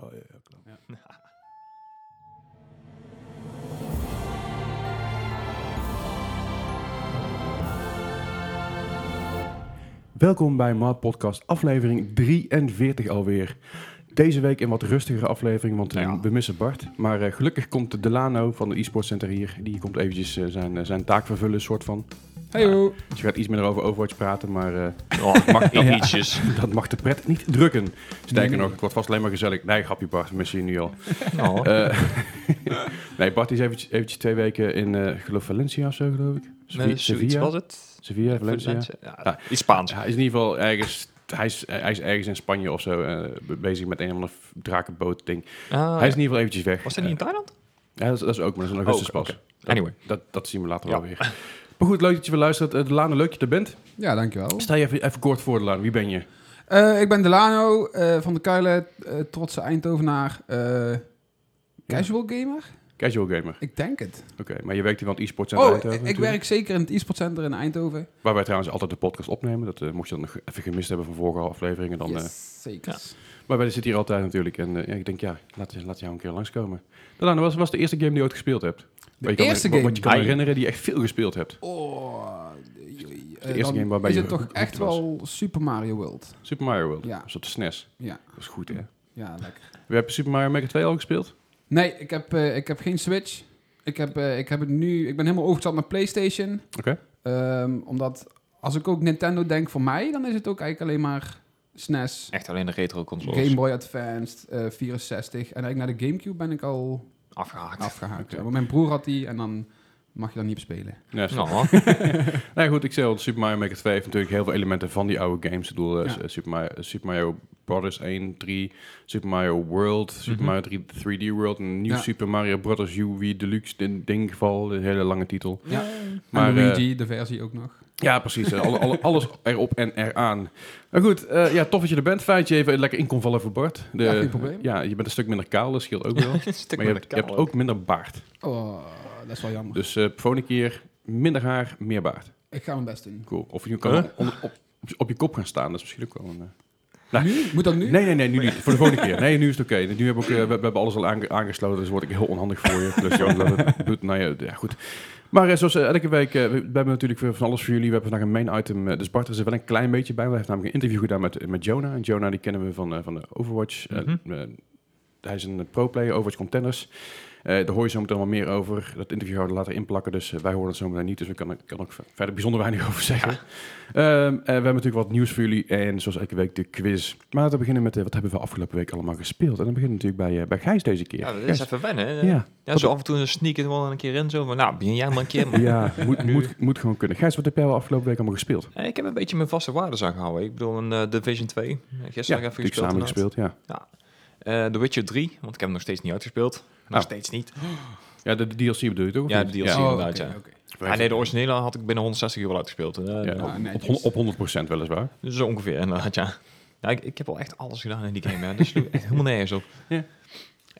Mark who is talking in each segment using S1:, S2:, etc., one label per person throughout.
S1: Ja, ja. Welkom bij Maat Podcast, aflevering 43 alweer. Deze week een wat rustigere aflevering, want eh,
S2: Ja.
S1: we missen Bart. Maar eh, gelukkig komt Delano van de e-sport center hier. Die komt eventjes eh, zijn, zijn taak vervullen, soort van.
S3: Heyo.
S1: Dus je gaat iets meer over Overwatch praten, maar eh,
S2: Oh, mag ik ietsjes.
S1: dat mag de pret niet drukken. Sterker
S3: Nee,
S1: nog, het wordt vast alleen maar gezellig. Nee, grapje Bart, je nu al.
S2: Oh.
S1: Eh, nee, Bart is eventjes, eventjes twee weken in, eh ik geloof Valencia of zo, geloof ik. Sevilla,
S2: Nee, zoiets was het.
S1: Sevilla, Valencia.
S2: Ja,
S1: Ja.
S2: Iets Spaans.
S1: Ja, hij is in ieder geval ergens... Hij is, hij is ergens in Spanje of zo be- bezig met een of ander drakenboot ding.
S2: Ah,
S1: hij is in ieder geval eventjes weg.
S2: Was dat niet in Thailand?
S1: Ja, dat is, dat is ook, maar dat is een augustus
S2: Oh,
S1: pas.
S2: oké.
S1: Dat-
S2: Anyway.
S1: Dat, dat zien we later wel weer. Maar goed, leuk dat je weer luistert. Uh, Delano, leuk dat je er bent.
S3: Ja, dankjewel.
S1: Sta je even, even kort voor, Delano. Wie ben je?
S3: Eh, ik ben Delano eh, van de Kuilen, eh, trotse Eindhovenaar. eh, casual gamer?
S1: Casual gamer.
S3: Ik denk het.
S1: Oké, maar je werkt hier van het e-sport center
S3: Oh,
S1: Eindhoven
S3: ik,
S1: natuurlijk.
S3: werk zeker in het e-sport center in Eindhoven.
S1: Waar wij trouwens altijd de podcast opnemen. Dat eh, mocht je dan nog even gemist hebben van vorige afleveringen. Dan, eh,
S3: zeker.
S2: ja.
S1: maar wij zitten hier altijd natuurlijk. En eh, ja, ik denk, ja, laat, laat jou een keer langskomen. Delano, wat was de eerste game die je ooit gespeeld hebt? Wat je kan,
S3: eerste game?
S1: Wat je kan herinneren die je echt veel gespeeld hebt.
S3: Oh, eh,
S1: eerste
S3: dan
S1: game waarbij
S3: is
S1: je
S3: het toch echt
S1: was.
S3: wel Super Mario World.
S1: Super Mario World.
S3: Ja.
S1: Een soort SNES.
S3: Ja,
S1: Dat is goed, hè?
S3: ja lekker.
S1: We hebben Super Mario Maker 2 al gespeeld?
S3: Nee, ik heb, eh, ik heb geen Switch. Ik, heb, eh, ik, heb het nu, ik ben helemaal overgestapt naar PlayStation.
S1: Oké.
S3: Ehm, omdat als ik ook Nintendo denk voor mij, dan is het ook eigenlijk alleen maar SNES,
S2: Echt alleen de retro consoles.
S3: Game Boy Advanced, eh 64. En eigenlijk naar de Gamecube ben ik al
S2: Afgehaakt.
S3: ja. Maar mijn broer had die en dan mag je dan niet op spelen.
S1: Nee, snap.
S2: Nou,
S1: nee, goed, ik zei al, Super Mario Maker 2 heeft natuurlijk heel veel elementen van die oude games. Ik bedoel, eh,
S3: Ja.
S1: Super, Mario, Super Mario Brothers 1, 3, Super Mario World, Super
S2: Mhm.
S1: Mario 3, 3D World, een nieuw
S3: Ja.
S1: Super Mario Brothers UV Deluxe in ding geval, een hele lange titel.
S3: Ja.
S1: Maar,
S3: en
S1: eh,
S3: de versie ook nog.
S1: Ja, precies. eh, alle, alle- alles erop en eraan. Maar goed, eh, ja, tof dat je er bent. Fijn dat je even lekker in kon vallen voor Bart. De,
S3: Ja, geen probleem.
S1: Ja, je bent een stuk minder kaal, dat scheelt ook wel.
S2: een stuk
S1: maar je hebt, je hebt ook minder baard.
S3: Oh, dat is wel jammer.
S1: Dus eh volgende keer minder haar, meer baard.
S3: Ik ga mijn best doen.
S1: Cool. Of je kan
S2: Huh?
S1: onder- op, op, op je kop gaan staan, dat is misschien ook wel een... Nou,
S3: Nu? Moet dat nu?
S1: Nee, nee, nee, nu niet. Voor de volgende keer. Nee, nu is het oké. Nu we, ook, eh, we, we hebben alles al aange- aangesloten, dus word ik heel onhandig voor je. Dus ja, laat het- doe het- nou ja, ja, goed. Maar eh, zoals eh, elke week, we, we hebben natuurlijk weer van alles voor jullie. We hebben vandaag een main item. eh, dus Bart is er wel een klein beetje bij. We hebben namelijk een interview gedaan met, met Jonah. En Jonah, die kennen we van, van de Overwatch.
S2: Mhm.
S1: Hij is een pro-player, Overwatch Contenders. Eh daar hoor je zo meteen wel meer over. Dat interview gaan we later inplakken, dus eh, wij horen het zo meteen niet. Dus ik kan, kan ook verder bijzonder weinig over zeggen. Ehm, eh, we hebben natuurlijk wat nieuws voor jullie. En zoals elke week de quiz. Maar laten we beginnen met wat hebben we afgelopen week allemaal gespeeld. En dan beginnen we natuurlijk bij, bij Gijs deze keer.
S2: Ja, dat is
S1: Gijs.
S2: even wennen. hè.
S1: Ja.
S2: Ja, zo af en toe een sneak er wel een keer in. Zo van, nou, begin jij maar een keer. maar-
S1: Ja, moet, moet, moet gewoon kunnen. Gijs, wat heb jij wel afgelopen week allemaal gespeeld?
S2: Ik heb een beetje mijn vaste waarden aangehouden. Ik bedoel, een eh, Division 2. Eh, Gisteren nog even gespeeld.
S1: samen gespeeld, ja.
S2: Eh, The Witcher 3, want ik heb hem nog steeds niet uitgespeeld. Nog
S1: Oh.
S2: steeds niet.
S1: Ja, de, de DLC bedoel je toch? of
S2: Ja, de DLC.
S1: Ja,
S3: Oh,
S2: inderdaad, ja.
S3: oké.
S2: Ah, nee, de originele had ik binnen 160 uur wel uitgespeeld. Eh,
S1: ja,
S2: nou,
S1: op,
S3: netjes.
S1: op, op 100% weliswaar.
S2: Dus zo ongeveer, inderdaad, ja. ja ik, ik heb al echt alles gedaan in die game, ja. Dus echt helemaal nergens op.
S1: Ja.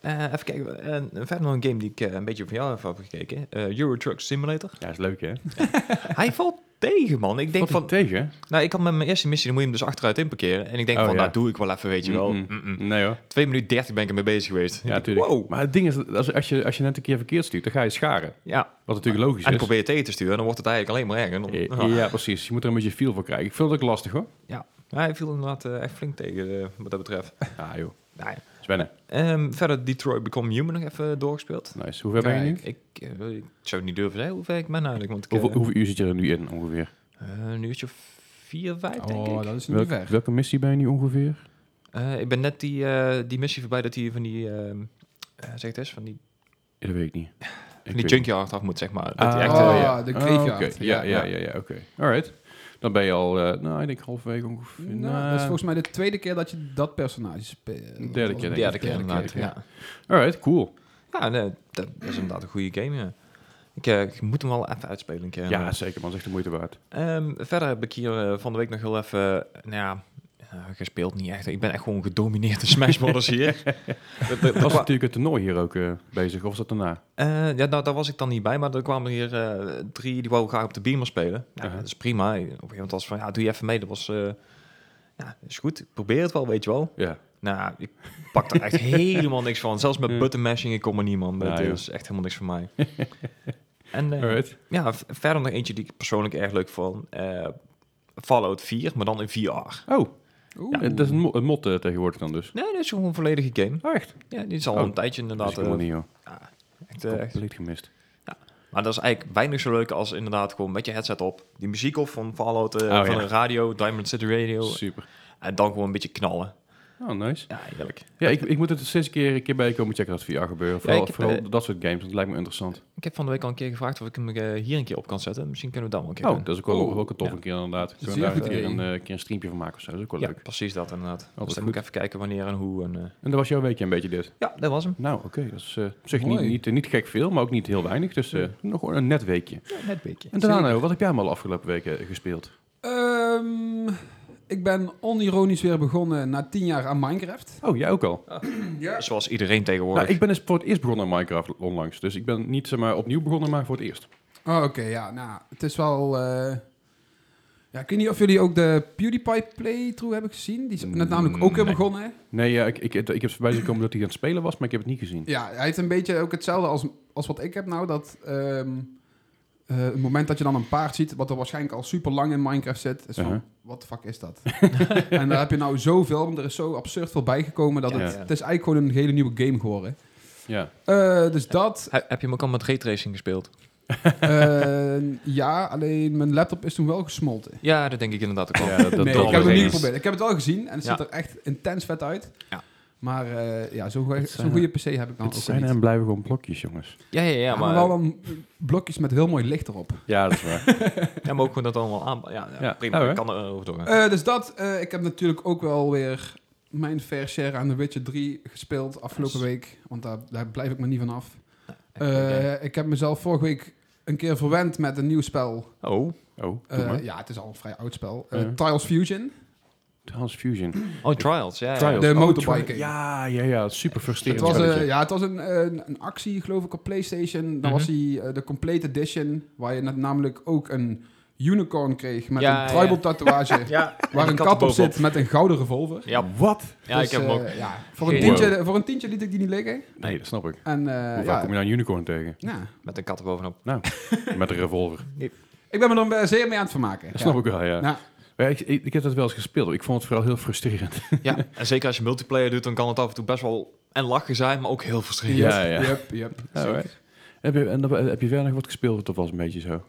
S2: Eh, even kijken, eh, verder nog een game die ik eh, een beetje van jou heb gekeken. Euro Truck Simulator.
S1: Ja, is leuk hè?
S2: Hij valt tegen, man. Ik denk
S1: Valt
S2: van,
S1: tegen?
S2: nou, ik had met mijn eerste missie, dan moet je hem dus achteruit inparkeren. En ik denk
S1: Oh,
S2: van,
S1: ja.
S2: nou, doe ik wel even, weet je wel.
S1: Nee hoor.
S2: 2 minuten 30 ben ik ermee bezig geweest.
S1: Ja, natuurlijk.
S2: Wow.
S1: Maar het ding is, als, als, je, als je net een keer verkeerd stuurt, dan ga je scharen.
S2: Ja,
S1: Wat natuurlijk logisch
S2: en
S1: is.
S2: probeer je tegen te sturen, dan wordt het eigenlijk alleen maar erger. Dan,
S1: Ja, precies. Je moet er een beetje feel voor krijgen. Ik vind het ook lastig hoor.
S2: Ja, hij viel inderdaad echt flink tegen, wat dat betreft.
S1: Ja joh,
S2: Nou, ja.
S1: Zwennen.
S2: Ehm, verder Detroit Become Human nog even doorgespeeld.
S1: Nice. Hoe ver ben je nu?
S3: Kijk.
S2: Ik, eh, ik zou het niet durven zeggen hoe ver ik ben eigenlijk. Want ik,
S1: Hoeveel,
S2: eh,
S1: hoeveel uur zit je er nu in ongeveer?
S2: eh, een uurtje of vier, vijf, denk
S3: Oh,
S2: ik.
S3: dat is niet
S1: Welk-
S3: ver.
S1: welke missie ben je nu ongeveer?
S2: Eh, ik ben net die, eh, die missie voorbij dat hij van die, ehm eh, zeg het eens, van die,
S1: Ja, dat weet ik niet. Ik
S2: van die
S1: weet
S2: junkyard af moet, zeg maar. Dat
S1: Ah,
S2: die echt,
S3: oh, ja. de graveyard.
S1: oké. Ja, ja,
S3: Ja,
S1: ja, ja, oké. Alright. Dan ben je al, eh, nou, ik denk halverwege ongeveer.
S3: Nou,
S1: Nou,
S3: dat is volgens mij de tweede keer dat je dat personage speelt.
S1: Derde keer,
S2: de
S1: denk ik.
S2: derde keer
S1: Derde
S2: inderdaad,
S1: keer,
S2: ja.
S1: Alright, cool.
S2: Ja, nee, dat is inderdaad een goede game, ja. Ik, eh, ik moet hem wel even uitspelen een keer.
S1: Ja, zeker man. Dat is echt de moeite waard.
S2: Ehm, verder heb ik hier eh, van de week nog heel even, eh, nou ja, eh, gespeeld niet echt. Ik ben echt gewoon gedomineerd in Smash hier. Dat- dat-
S1: was
S2: wa-
S1: natuurlijk het toernooi hier ook eh, bezig, of was dat daarna?
S2: Eh, ja, nou, daar was ik dan niet bij, maar er kwamen hier eh, drie die wou graag op de beamer spelen. Ja,
S1: Uh-huh.
S2: dat is prima. Op een gegeven moment was van, ja, doe je even mee. Dat was, eh, ja, is goed. Ik probeer het wel, weet je wel.
S1: Ja.
S2: Nou, ik pak er echt helemaal niks van. Zelfs met button mashing, ik kom er niet, man. Dat
S1: joh.
S2: is echt helemaal niks voor mij. en eh, ja, verder nog eentje die ik persoonlijk erg leuk vond. Eh, Fallout 4, maar dan in VR.
S1: Oh,
S3: Oeh.
S1: eh, dat is een, mo- een mod eh, tegenwoordig dan dus.
S2: Nee, dat is gewoon een volledige game.
S1: Oh, echt?
S2: Ja, die is al
S1: Oh,
S2: een tijdje
S1: Dat
S2: inderdaad.
S1: is helemaal
S2: eh,
S1: niet, joh.
S2: ja, echt, eh, echt.
S1: Compleet gemist.
S2: Maar dat is eigenlijk weinig zo leuk als inderdaad gewoon met je headset op. Die muziek op van Fallout, eh,
S1: Oh,
S2: van
S1: ja.
S2: de radio, Diamond City Radio.
S1: Super.
S2: En dan gewoon een beetje knallen.
S1: Oh, nice.
S2: Ja, heerlijk.
S1: Ja, ik, ik moet het steeds een keer, een keer bij komen checken dat VR gebeuren. Vooral,
S2: ik heb,
S1: vooral
S2: eh,
S1: dat soort games, dat lijkt me interessant.
S2: Ik heb van de week al een keer gevraagd of ik hem eh, hier een keer op kan zetten. Misschien kunnen we dat wel een keer
S1: Oh,
S2: doen.
S1: dat is ook wel,
S3: Oh,
S1: ook een tof
S2: ja.
S1: een keer inderdaad. Kunnen we daar een keer een, eh, keer een streampje van maken of zo. Dat is ook wel
S2: Ja,
S1: leuk.
S2: precies dat inderdaad. Dus
S1: goed.
S2: dan moet ik even kijken wanneer en hoe. En,
S1: En dat was jouw weekje een beetje dit.
S2: Ja, dat was hem.
S1: Nou, oké. Dat is eh, op zich niet, niet, niet gek veel, maar ook niet heel weinig. Dus eh, nog een net weekje.
S2: Ja, net een beetje.
S1: En daarna, nou, wat heb jij allemaal afgelopen weken gespeeld?
S3: Ehm, ik ben onironisch weer begonnen na tien jaar aan Minecraft.
S1: Oh, jij ook al?
S3: Ja.
S2: Zoals iedereen tegenwoordig.
S1: Nou, ik ben eens voor het eerst begonnen aan Minecraft onlangs. Dus ik ben niet zeg maar, opnieuw begonnen, maar voor het eerst.
S3: Oh, oké, ja. Nou, het is wel... eh, ja, ik weet niet of jullie ook de PewDiePie playthrough hebben gezien. Die is net namelijk ook weer
S1: Nee.
S3: begonnen.
S1: Nee, ja, ik, ik, ik heb voorbij dat hij aan het spelen was, maar ik heb het niet gezien.
S3: Ja, hij heeft een beetje ook hetzelfde als, als wat ik heb nou. Dat ehm, eh, het moment dat je dan een paard ziet, wat er waarschijnlijk al super lang in Minecraft zit, is van,
S1: Uh-huh.
S3: Wat de fuck is dat? en daar heb je nou zoveel, want er is zo absurd veel bijgekomen dat
S2: Ja,
S3: het,
S2: ja.
S3: het is eigenlijk gewoon een hele nieuwe game geworden.
S1: Ja.
S3: Eh, dus dat,
S2: He- heb je hem ook al met raytracing gespeeld?
S3: eh, ja, alleen mijn laptop is toen wel gesmolten.
S2: Ja, dat denk ik inderdaad ook wel.
S1: Ja, dat, dat
S3: nee, ik heb het
S1: wel
S3: niet geprobeerd. Ik heb het wel gezien en het
S2: Ja.
S3: ziet er echt intens vet uit.
S2: Ja.
S3: Maar eh, ja, zo'n goede PC heb ik dan
S1: Het
S3: ook
S1: zijn
S3: niet.
S1: en blijven gewoon blokjes, jongens.
S2: Ja, ja, ja,
S3: Ja, maar
S2: maar,
S3: wel dan blokjes met heel mooi licht erop.
S1: Ja, dat is waar.
S2: ja, maar ook gewoon dat allemaal aan... Ja, ja,
S1: Ja.
S2: prima. Ik kan er over doorgaan.
S3: Eh, dus dat, eh, ik heb natuurlijk ook wel weer mijn fair share aan The Witcher 3 gespeeld afgelopen week. Want daar, daar blijf ik maar niet van af. Eh, ik heb mezelf vorige week een keer verwend met een nieuw spel.
S2: oh,
S1: Oh,
S3: Eh, ja, het is al een vrij oud spel. Eh,
S1: Ja.
S3: Trials Fusion.
S1: Transfusion.
S2: oh, Trials. Ja, ja.
S1: Trials.
S3: De
S1: Oh,
S3: motorbike.
S1: Ja, ja, ja. Super
S3: Het
S1: frustrerend
S3: was, eh,
S1: spelletje.
S3: ja, het was een, een, een actie, geloof ik, op PlayStation. Dan was
S2: Mhm.
S3: hij eh, de Complete Edition, waar je net namelijk ook een unicorn kreeg met
S2: Ja,
S3: een tribal
S2: ja.
S3: tatoeage.
S2: Ja,
S3: Waar een kat op zit met een gouden revolver.
S2: Ja,
S1: Wat?
S2: ja
S3: Dus,
S2: ik heb hem
S3: eh,
S2: ook.
S3: ja, voor, een tientje, voor een tientje liet ik die niet liggen.
S1: Nee, dat snap ik.
S3: En eh,
S1: Hoe vaak
S3: ja,
S1: kom je nou een unicorn tegen?
S3: ja,
S2: Met een kat erbovenop.
S1: Nou, met een revolver.
S3: ik ben me er eh, zeer mee aan het vermaken.
S1: Dat
S3: ja.
S1: snap ik wel, ja.
S3: Ja.
S1: Ik, ik, ik heb dat wel eens gespeeld. Ik vond het vooral heel frustrerend.
S2: Ja, en zeker als je multiplayer doet, dan kan het af en toe best wel en lachen zijn, maar ook heel frustrerend.
S1: Ja, ja.
S3: Yep, yep,
S1: Ja,
S3: zeker.
S1: right. Heb je, en dan, heb je verder nog wat gespeeld? Dat was een beetje zo.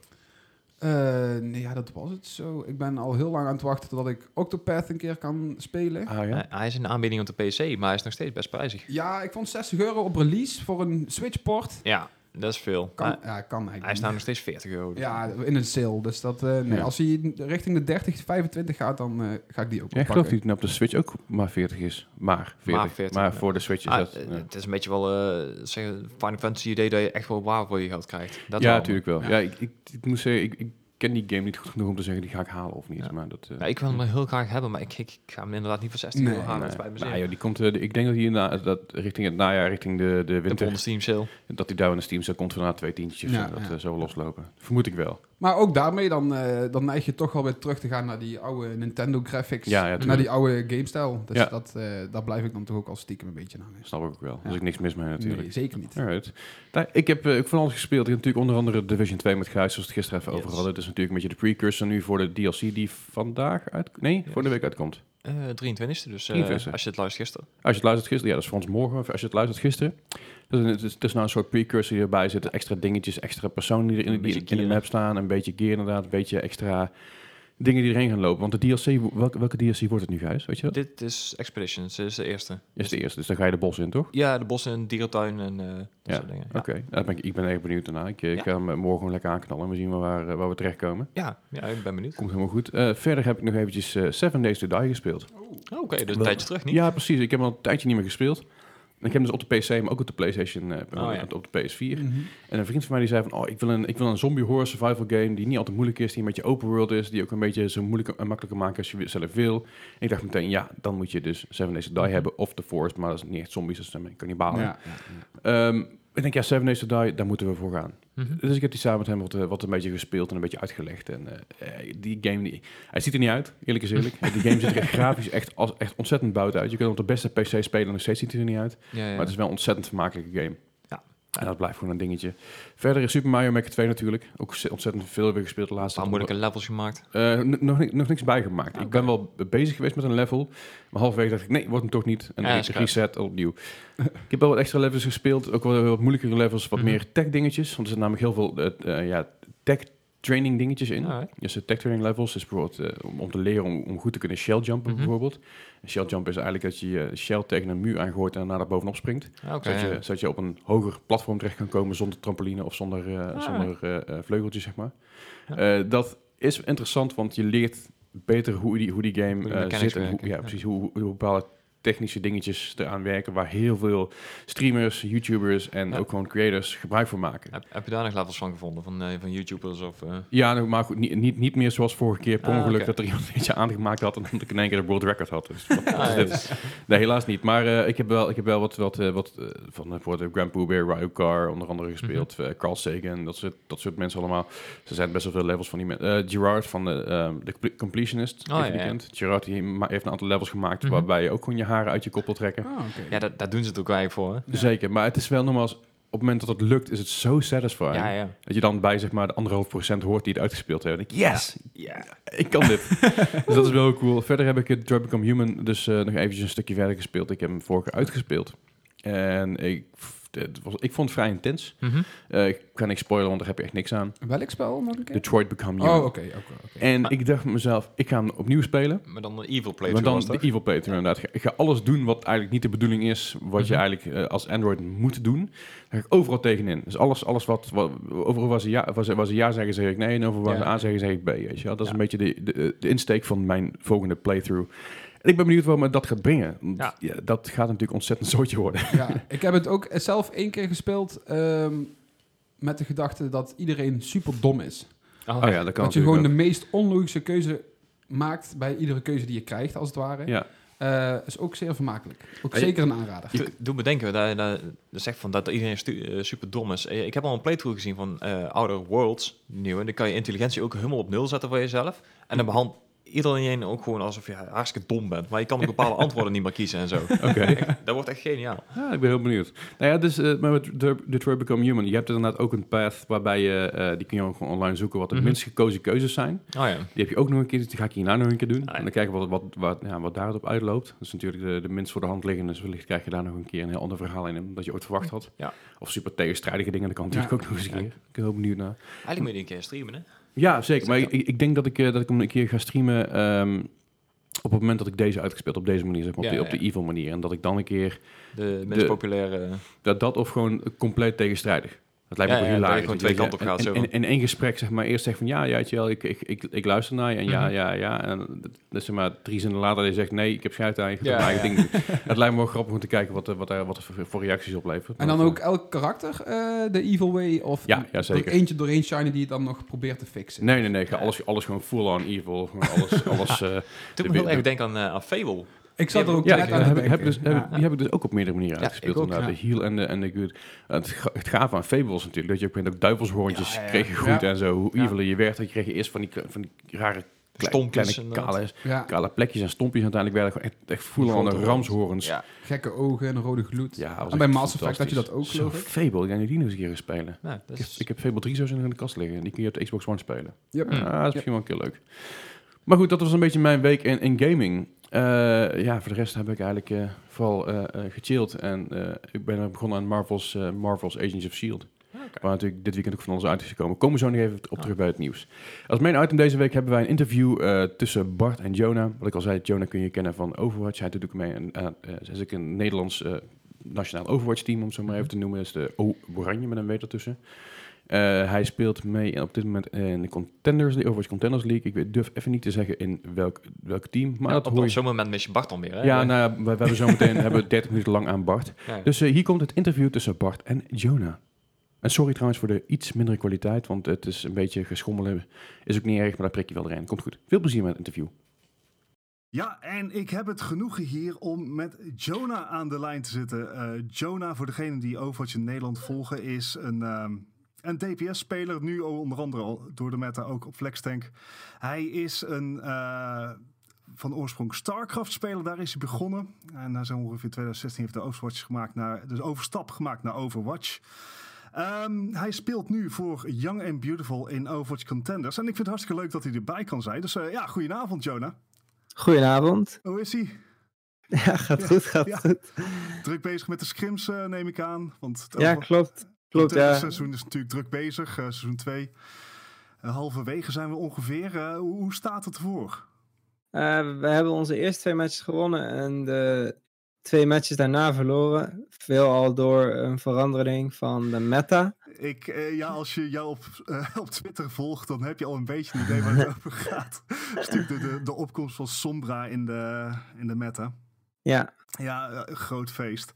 S3: Eh, nee, ja, dat was het zo. Ik ben al heel lang aan het wachten tot ik Octopath een keer kan spelen.
S1: Ah ja?
S2: Hij- Hij is in de aanbieding op de PC, maar hij is nog steeds best prijzig.
S3: Ja, ik vond 60 euro op release voor een Switch-port.
S2: Ja, dat is veel.
S3: Kan,
S2: Maar
S3: ja, kan eigenlijk
S2: hij nou nog steeds 40 euro.
S3: Ja, in een sale. Dus dat, eh, nee,
S1: Ja.
S3: als hij richting de 30, 25 gaat, dan eh, ga ik die ook
S1: Ja, ik geloof dat het op de Switch ook maar 40 is. Maar 40. Maar,
S2: 40, ja.
S1: voor de Switch is
S2: Ah,
S1: dat...
S2: eh. Het is een beetje wel eh zeggen, Final Fantasy idee dat je echt wel waar voor je geld krijgt. Dat
S1: ja, natuurlijk wel.
S3: Ja.
S1: Ja, ik, ik, ik moet zeggen, ik, ik ken die game niet goed genoeg om te zeggen die ga ik halen of niet.
S2: Ja.
S1: Maar dat, eh,
S2: Ja, ik wil hem heel graag hebben, maar ik, ik, ik ga hem inderdaad niet voor 60
S3: Nee,
S2: euro halen.
S1: nee.
S2: Me
S1: Nou, joh, die komt, eh, ik denk dat hij na, dat richting het najaar, richting de, de
S2: de
S1: winter,
S2: Bond Steam sale.
S1: dat hij daar in de Steam zo komt van na twee tientjes. zo, dat
S3: ja.
S1: zou wel loslopen. Vermoed ik wel.
S3: Maar ook daarmee, dan, eh, dan neig je toch wel weer terug te gaan naar die oude Nintendo graphics.
S1: Ja, ja,
S3: naar die oude game-style. Dus
S1: Ja.
S3: dat, eh, daar blijf ik dan toch ook al stiekem een beetje aan.
S1: Snap ik ook wel.
S3: Ja.
S1: Dus ik niks mis mee natuurlijk.
S3: Nee, zeker niet.
S1: Alright. Nou, ik heb eh, ook van alles gespeeld. Ik heb natuurlijk onder andere Division 2 met Gijs, zoals we het gisteren even over hadden. Het is natuurlijk een beetje de precursor nu voor de DLC die vandaag uit... Nee, voor de week uitkomt.
S2: Eh 23e, dus eh,
S1: 23e.
S2: als je het luistert gisteren.
S1: Als je het luistert gisteren, ja, dat is voor ons morgen. Of als je het luistert gisteren. Dus het, is, het is nou een soort precursor die erbij zit. Extra dingetjes, extra personen die er in, die in de map staan. Een beetje gear inderdaad. Een beetje extra dingen die erheen gaan lopen. Want de DLC, welke, welke DLC wordt het nu, Gijs? Weet je dat?
S2: Dit is Expeditions, dit is de eerste.
S1: is de eerste, dus dan ga je de bos in, toch?
S2: Ja, de bossen en dierentuin en eh dat
S1: Ja,
S2: soort dingen. Ja.
S1: Oké, daar ben ik, ik ben erg benieuwd daarna. Ik, eh, ik
S2: Ja.
S1: ga hem eh, morgen lekker aanknallen en we zien wel waar, waar we terechtkomen.
S2: Ja, ja, ik ben benieuwd.
S1: Komt helemaal goed. Eh, verder heb ik nog eventjes Seven Days to Die gespeeld.
S2: Oh, Oké, dus een tijdje terug niet?
S1: Ja, precies. Ik heb al een tijdje niet meer gespeeld. En ik heb hem dus op de PC, maar ook op de PlayStation, eh,
S2: Oh, ja.
S1: op de PS4.
S3: Mhm.
S1: En een vriend van mij die zei van, oh, ik wil een, ik wil een zombie horror survival game die niet altijd moeilijk is, die een beetje open world is, die ook een beetje zo moeilijk en makkelijker maken als je zelf wil. En ik dacht meteen, ja, dan moet je dus Seven Days to Die hebben of The Forest, maar dat is niet echt zombies, dat zijn kannibalen.
S3: Ja, ja, ja.
S1: Ehm, ik denk, ja, Seven Days to Die, daar moeten we voor gaan.
S2: Mhm.
S1: Dus ik heb die samen met hem wat, eh, wat een beetje gespeeld en een beetje uitgelegd. En eh, eh, die game, die, hij ziet er niet uit, eerlijk is eerlijk. die game ziet er grafisch echt, als, echt ontzettend buiten uit. Je kunt op de beste PC spelen en nog steeds ziet hij er niet uit.
S2: Ja, ja.
S1: Maar het is wel een ontzettend vermakelijke game. En dat blijft gewoon een dingetje. Verder is Super Mario Maker 2 natuurlijk. Ook ze- ontzettend veel weer gespeeld de laatste
S2: paar moeilijke levels gemaakt.
S1: eh, nog, ni- nog niks bijgemaakt.
S2: Oké.
S1: Ik ben wel bezig geweest met een level. Maar halverwege dacht ik, nee, wordt hem toch niet. En
S2: Ja,
S1: reset opnieuw. ik heb wel wat extra levels gespeeld. Ook wel wat moeilijkere levels. Wat
S2: Mhm.
S1: meer tech dingetjes. Want er zitten namelijk heel veel eh, eh, ja, tech training dingetjes in.
S2: Alright.
S1: Dus de tech training levels is bijvoorbeeld om, te leren om, om goed te kunnen shell jumpen
S2: Mhm.
S1: bijvoorbeeld. Een shell jump is eigenlijk dat je je shell tegen een muur aangooit en daarna daar bovenop springt.
S2: Ja, Oké.
S1: zodat, je, zodat je op een hoger platform terecht kan komen zonder trampoline of zonder,
S2: Ah.
S1: zonder eh, eh, vleugeltjes, zeg maar.
S2: Ja.
S1: Dat is interessant, want je leert beter hoe die, hoe die game
S2: Hoe
S1: zit. En hoe, ja, precies. Hoe, hoe, hoe bepaalde technische dingetjes eraan werken, waar heel veel streamers, YouTubers en
S2: Ja.
S1: ook gewoon creators gebruik van maken.
S2: Heb, heb je daar nog levels van gevonden? Van, eh, van YouTubers of... eh,
S1: Ja, nou, maar goed, niet, niet, niet meer zoals vorige keer per
S2: Ah,
S1: ongeluk dat er iemand een beetje aangemaakt had en dat ik in één keer de world record had. Dus wat
S2: ah, dus-
S1: Nee, helaas niet. Maar eh, ik, heb wel, ik heb wel wat, wat, wat van uh, voor de Grand Pooh Bear, Ryo Car onder andere gespeeld.
S2: Mhm.
S1: eh, Carl Sagan, dat soort, dat soort mensen allemaal. Er zijn best wel veel levels van die mensen. Gerard van de, ehm, de Compl- Completionist,
S2: Oh, ja, ja.
S1: bekend. Gerard die heeft een aantal levels gemaakt
S2: Mhm.
S1: waarbij je ook gewoon je haren uit je kop wil trekken.
S3: Ah, oké.
S2: ja, dat, daar doen ze het ook eigenlijk voor, hè?
S3: Ja.
S1: Zeker, maar het is wel nogmaals, op het moment dat het lukt, is het zo satisfying.
S2: Ja, ja.
S1: Dat je dan bij zeg maar de anderhalf procent hoort die het uitgespeeld heeft. Denk ik, yes,
S2: Ja.
S1: ik kan dit. dus dat is wel heel cool. Verder heb ik het Detroit Become Human dus eh, nog eventjes een stukje verder gespeeld. Ik heb hem vorige keer uitgespeeld. En ik, het was, ik vond het vrij intens. Eh, ik kan niks spoilen, want daar heb je echt niks aan.
S3: Welk spel nog een keer?
S1: Detroit Become Human.
S3: Oh, oké. oké, oké.
S1: En
S2: Maar-
S1: ik dacht met mezelf, ik ga hem opnieuw spelen.
S2: Maar dan een evil
S1: Maar
S2: playthrough
S1: dan
S2: was
S1: de
S2: dat?
S1: evil playthrough inderdaad. Ik ga alles doen wat eigenlijk niet de bedoeling is. Wat je
S2: Mhm.
S1: eigenlijk eh, als Android moet doen. Daar ga ik overal tegenin. Dus alles, alles wat, wat overal waar ze, ja, waar, ze, waar ze ja zeggen, zeg ik nee. En overal waar
S2: Ja.
S1: ze a zeggen, zeg ik b. Weet je wel? Dat is
S2: Ja.
S1: een beetje de, de, de insteek van mijn volgende playthrough. En ik ben benieuwd wat me dat gaat brengen. Want
S2: Ja.
S1: ja, dat gaat natuurlijk ontzettend zootje worden.
S3: ja, ik heb het ook zelf één keer gespeeld ehm, met de gedachte dat iedereen super dom is.
S2: Oh,
S1: Oh ja, dat kan
S3: dat je gewoon de meest onlogische keuze maakt bij iedere keuze die je krijgt, als het ware.
S1: Ja.
S3: Eh, is ook zeer vermakelijk. Ook zeker een aanrader.
S2: Doe, doe me denken, dat, dat, dat zegt van dat iedereen stu- eh, super dom is. Eh, Ik heb al een playthrough gezien van eh Outer Worlds, de nieuwe. Dan kan je intelligentie ook helemaal op nul zetten voor jezelf. En dan behandelt iedereen ook gewoon alsof je hartstikke dom bent. Maar je kan ook bepaalde antwoorden niet meer kiezen en zo.
S1: Oké.
S2: Dat wordt echt geniaal.
S1: Ja, ik ben heel benieuwd. Nou ja, dus uh, met De- Detroit Become Human, je hebt inderdaad ook een path waarbij je, eh, die kun je gewoon online zoeken, wat de
S2: Mhm.
S1: minst gekozen keuzes zijn.
S2: Oh ja.
S1: Die heb je ook nog een keer, dus die ga ik hierna nog een keer doen.
S2: Ah, ja.
S1: En dan kijken wat, wat, wat, ja, wat daarop uitloopt. Dat is natuurlijk de, de minst voor de hand liggende, dus wellicht krijg je daar nog een keer een heel ander verhaal in dan dat je ooit verwacht had.
S2: Ja.
S1: Of super tegenstrijdige dingen, dat kan natuurlijk ook nog eens een keer. Ik ben heel benieuwd naar.
S2: Eigenlijk moet je die een keer streamen, hè?
S1: Ja, zeker. Maar ik, ik denk dat ik, eh, dat ik hem een keer ga streamen ehm, op het moment dat ik deze uitgespeeld op deze manier, zeg maar, op, de, op de
S2: ja.
S1: evil manier. En dat ik dan een keer,
S2: De
S1: De-
S2: populaire...
S1: dat, dat of gewoon compleet tegenstrijdig. Dat lijkt me
S2: Ja, ja,
S1: heel
S2: dat je gewoon twee
S1: je-
S2: kanten op gaat, zo.
S1: En in één gesprek zeg maar eerst zegt van ja, ja, wel, ik, ik, ik, ik luister naar je en ja,
S2: Mhm.
S1: ja, ja. En is zeg maar drie zinnen later dat je zegt nee, ik heb schijt aan je,
S2: Ja,
S1: mijn eigen
S2: ja.
S1: ding. Het lijkt me wel grappig om te kijken wat, er- wat, er, wat er voor, reacties oplevert.
S3: En dan ook elk karakter eh, de evil way? Of
S1: Ja, ja,
S3: er
S1: zeker.
S3: eentje doorheen shinen die je dan nog probeert te fixen?
S1: Nee, nee, nee. Alles, alles gewoon full on evil. Alles, alles, eh,
S2: Toen
S1: de-
S2: me heel
S1: de-
S2: erg denken aan, eh, aan Fable.
S3: Ik zat er ook
S1: Ja,
S3: net aan
S1: heb, dus, heb,
S3: Ja.
S1: die heb ik dus ook op meerdere manieren
S2: Ja,
S1: uitgespeeld.
S2: ook,
S1: inderdaad. De heal en de, en de good. Het, het gave aan Fable was natuurlijk dat je op een ook duivelshoorntjes
S3: Ja, ja, ja.
S1: kreeg
S3: Ja.
S1: en zo. Hoe
S3: Ja.
S1: eviler je werd, dan kreeg je eerst van die, van die rare
S2: Stompjes
S1: kleine kale,
S3: Ja,
S1: kale plekjes en stompjes. Uiteindelijk werden gewoon echt, echt voelen aan de ramshorens. Ja,
S2: Ja.
S3: gekke ogen en rode gloed.
S1: dat was
S3: en bij Mass Effect had je dat ook, geloof
S1: Zo,
S3: ik.
S1: Fable, ik ga nu die nog eens een keer spelen.
S2: Nou, dat
S1: Ik heb, ik heb Fable 3 zo in de kast liggen. En die kun je op de Xbox One spelen.
S3: Yep.
S1: Ja, dat is misschien wel een keer leuk. Maar goed, dat was een beetje mijn week in, in gaming. Eh, ja, voor de rest heb ik eigenlijk eh, vooral eh, gechilled. En ik ben begonnen aan Marvel's, Marvel's Agents of S.H.I.E.L.D.
S2: Oké.
S1: Waar natuurlijk dit weekend ook van alles uit is gekomen. Komen we zo nog even op
S2: Ah.
S1: terug bij het nieuws. Als main item deze week hebben wij een interview tussen Bart en Jonah. Wat ik al zei, Jonah kun je kennen van Overwatch. Hij doet ook mee. En, uh, is ook een Nederlands nationaal Overwatch team, om het zo maar even te noemen. Dat is de O Oranje met een W ertussen. Eh, hij speelt mee op dit moment in de Contenders League, Overwatch Contenders League. Ik weet- durf even niet te zeggen in welk, welk team, maar
S2: Ja,
S1: dat
S2: op,
S1: hoor
S2: op
S1: je.
S2: zo'n moment mis je Bart dan weer, hè?
S1: Ja, nou, we, we hebben zometeen hebben we 30 minuten lang aan Bart.
S2: Ja.
S1: Dus eh, hier komt het interview tussen Bart en Jonah. En sorry trouwens voor de iets mindere kwaliteit, want het is een beetje geschommelen. Is ook niet erg, maar daar prik je wel erin. Komt goed. Veel plezier met het interview.
S4: Ja, en ik heb het genoegen hier om met Jonah aan de lijn te zitten. Eh, Jonah, voor degenen die Overwatch in Nederland volgen, is een, ehm, een DPS-speler, nu onder andere al door de meta ook op Flextank. Hij is een uh, van oorsprong StarCraft-speler, daar is hij begonnen. En na zo'n ongeveer 2016 heeft hij de Overwatch gemaakt naar, dus overstap gemaakt naar Overwatch. Um, hij speelt nu voor Young and Beautiful in Overwatch Contenders. En ik vind het hartstikke leuk dat hij erbij kan zijn. Dus uh, ja, goedenavond Jonah.
S5: Goedenavond.
S4: Hoe is hij?
S5: Ja, gaat goed, gaat ja. goed.
S4: Druk bezig met de scrims, uh, neem ik aan. Want
S5: ja, klopt. Klopt
S4: het
S5: ja.
S4: seizoen is natuurlijk druk bezig, uh, seizoen 2. halverwege zijn we ongeveer. hoe, hoe staat het ervoor?
S5: we hebben onze eerste twee matches gewonnen en de twee matches daarna verloren. Veelal door een verandering van de meta.
S4: Ik, uh, ja, als je jou op, uh, op Twitter volgt, dan heb je al een beetje een idee waar het over gaat. Stuk de, de, de opkomst van Sombra in de, in de meta.
S5: Ja.
S4: Ja, een groot feest.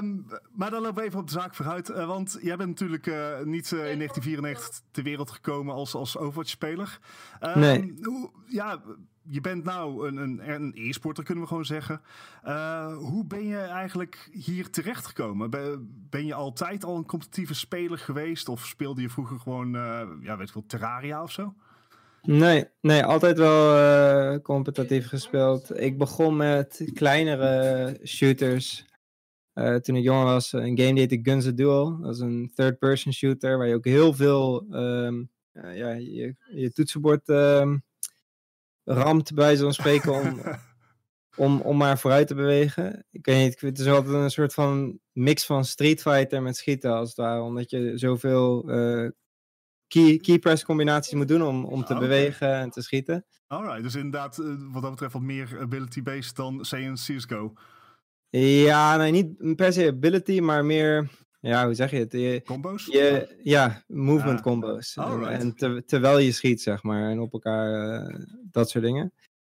S4: Um, maar dan lopen we even op de zaak vooruit. Uh, want jij bent natuurlijk uh, niet uh, in 1994 ter wereld gekomen als, als Overwatch-speler.
S5: Um, nee.
S4: Hoe, ja, je bent nou een, een, een e-sporter, kunnen we gewoon zeggen. hoe ben je eigenlijk hier terechtgekomen? Ben, ben je altijd al een competitieve speler geweest? Of speelde je vroeger gewoon, ja, weet ik wel, Terraria of zo?
S5: Nee, nee, altijd wel uh, competitief gespeeld. Ik begon met kleinere shooters. Uh, toen ik jonger was, een game die heette Guns a Duel. Dat is een third-person shooter waar je ook heel veel um, uh, ja, je, je toetsenbord um, ramt, bij zo'n spreken, om, om, om maar vooruit te bewegen. Ik weet niet, het is altijd een soort van mix van Street Fighter met schieten, als het ware. Omdat je zoveel key, key press combinaties moet doen om, om te okay. bewegen en te schieten.
S4: Alright, dus inderdaad uh, wat dat betreft wat meer ability-based dan C en CSGO.
S5: Ja, nee, niet per se ability, maar meer, ja, hoe zeg je het? Je,
S4: combos?
S5: Je, ja, movement ah, combos.
S4: Alright.
S5: En te, terwijl je schiet, zeg maar, en op elkaar, uh, dat soort dingen.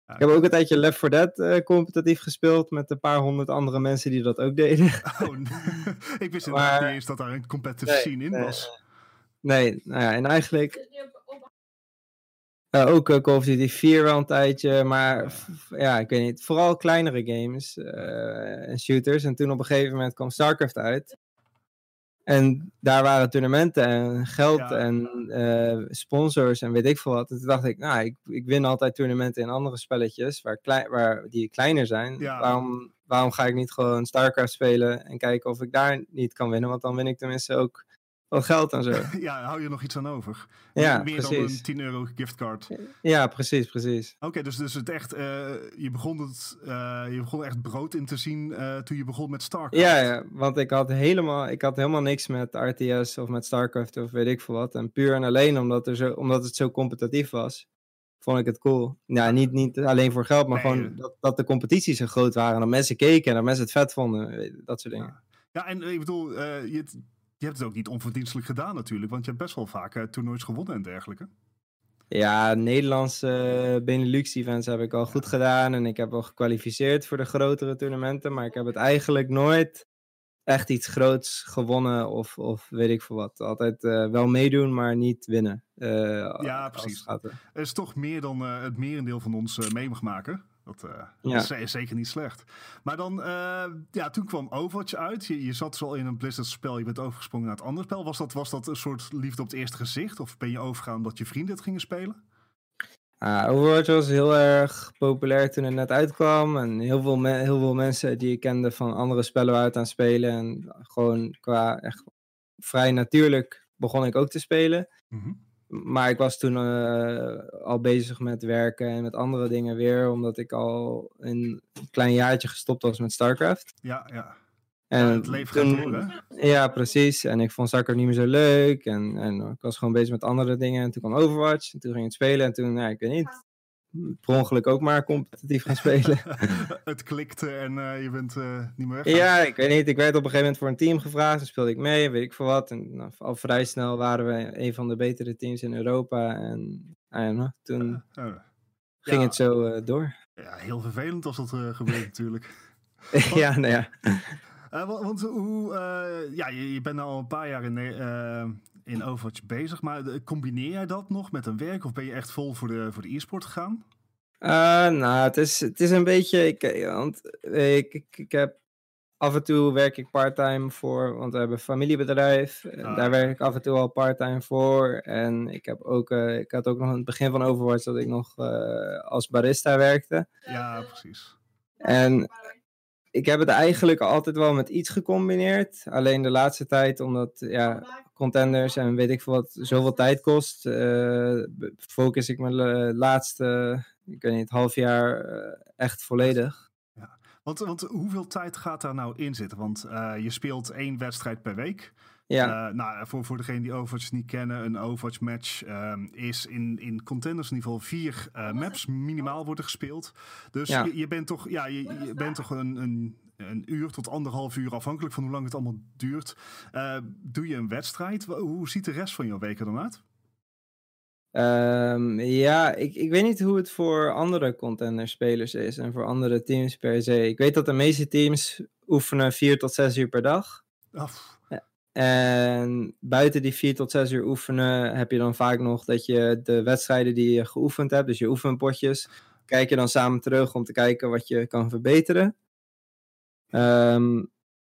S5: Ik heb ook een tijdje Left 4 Dead uh, competitief gespeeld met een paar honderd andere mensen die dat ook deden.
S4: Oh, nee. ik wist inderdaad niet eens dat daar een competitive
S5: nee,
S4: scene in
S5: nee,
S4: was.
S5: Nee, nou ja, en eigenlijk uh, ook uh, Call of Duty 4 wel een tijdje, maar ja, ik weet niet, vooral kleinere games uh, en shooters. En toen op een gegeven moment kwam StarCraft uit. En daar waren toernooien en geld
S4: Ja.
S5: en sponsors en weet ik veel wat. En toen dacht ik, nou, ik, ik win altijd toernooien in andere spelletjes waar klei- waar, die kleiner zijn.
S4: Ja.
S5: Waarom, waarom ga ik niet gewoon StarCraft spelen en kijken of ik daar niet kan winnen? Want dan win ik tenminste ook wat geld en zo.
S4: ja, hou je nog iets aan over?
S5: Ja,
S4: meer dan een 10 euro giftcard. Oké,
S5: Ja, precies, precies.
S4: dus, dus het echt, eh, je, begon het, eh, je begon echt brood in te zien eh, toen je begon met StarCraft.
S5: Ja, ja, want ik had, helemaal, ik had helemaal niks met RTS of met StarCraft of weet ik veel wat. En puur en alleen omdat, er zo, omdat het zo competitief was, vond ik het cool. Ja, niet, niet alleen voor geld, maar
S4: Nee,
S5: gewoon dat, dat de competities zo groot waren. En dat mensen keken en dat mensen het vet vonden. Dat soort dingen.
S4: Ja, en ik bedoel, je, je hebt het ook niet onverdienstelijk gedaan natuurlijk, want je hebt best wel vaak eh, toernoois gewonnen en dergelijke.
S5: Ja, Nederlandse eh, Benelux-events heb ik al goed gedaan. En ik heb al gekwalificeerd voor de grotere toernooien. Maar ik heb het eigenlijk nooit echt iets groots gewonnen of, of weet ik veel wat. Altijd eh, wel meedoen, maar niet winnen.
S4: Ja, precies.
S5: het gaat,
S4: is toch meer dan het merendeel van ons mee mag maken. Dat eh,
S5: Ja.
S4: is, zeker niet slecht. Maar dan, eh, ja, toen kwam Overwatch uit. Je, je zat zo al in een Blizzard spel, je bent overgesprongen naar het andere spel. Was dat, was dat een soort liefde op het eerste gezicht? Of ben je overgegaan omdat je vrienden het gingen spelen?
S5: Ah, Overwatch was heel erg populair toen het net uitkwam. En heel veel, me- heel veel mensen die ik kende van andere spellen waren het aan het spelen. En gewoon qua echt vrij natuurlijk begon ik ook te spelen.
S4: Mhm.
S5: Maar ik was toen eh, al bezig met werken en met andere dingen weer. Omdat ik al een klein jaartje gestopt was met StarCraft.
S4: Ja, ja.
S5: En
S4: ja het leven gaat door, hè?
S5: Ja, precies. En ik vond StarCraft niet meer zo leuk. En, en ik was gewoon bezig met andere dingen. En toen kwam Overwatch. En toen ging ik het spelen. En toen, ja, ik weet niet. Per ongeluk ook maar competitief gaan spelen.
S4: het klikte en eh, je bent eh, niet meer weg.
S5: ja, ik weet niet. Ik werd op een gegeven moment voor een team gevraagd. Toen speelde ik mee. Weet ik veel wat. En nou, al vrij snel waren we een van de betere teams in Europa. En know, toen
S4: Eh,
S5: ging
S4: ja.
S5: het zo door.
S4: ja, heel vervelend als dat gebeurt natuurlijk.
S5: ja, nou ja.
S4: Wa- want hoe, ja, je, je bent al een paar jaar in, in Overwatch bezig, maar eh, combineer jij dat nog met een werk of ben je echt vol voor de, voor de e-sport gegaan?
S5: Eh, nou, het is, het is een beetje. Ik, eh, want ik, ik, ik heb af en toe werk ik parttime voor, want we hebben een familiebedrijf. En
S4: Ah.
S5: Daar werk ik af en toe al parttime voor. En ik, heb ook, ik had ook nog aan het begin van Overwatch dat ik nog als barista werkte.
S4: Ja, precies.
S5: En ik heb het eigenlijk altijd wel met iets gecombineerd. Alleen de laatste tijd, omdat ja, contenders en weet ik veel wat zoveel tijd kost, eh, focus ik me de laatste, ik weet niet, half jaar eh, echt volledig.
S4: Want, want hoeveel tijd gaat daar nou in zitten? Want eh, je speelt één wedstrijd per week.
S5: Ja,
S4: Eh, nou, voor, voor degenen die Overwatch niet kennen, een Overwatch match ehm, is in, in contenders in ieder geval vier eh, maps minimaal worden gespeeld. Dus
S5: Ja.
S4: je, je bent toch, ja, je, je bent toch een, een, een uur tot anderhalf uur afhankelijk van hoe lang het allemaal duurt. Eh, doe je een wedstrijd? Hoe ziet de rest van jouw weken dan uit?
S5: Ehm, ja ik, ik weet niet hoe het voor andere contender-spelers is en voor andere teams per se. Ik weet dat de meeste teams oefenen vier tot zes uur per dag. En buiten die vier tot zes uur oefenen heb je dan vaak nog dat je de wedstrijden die je geoefend hebt, dus je oefenpotjes, kijk je dan samen terug om te kijken wat je kan verbeteren. Ehm,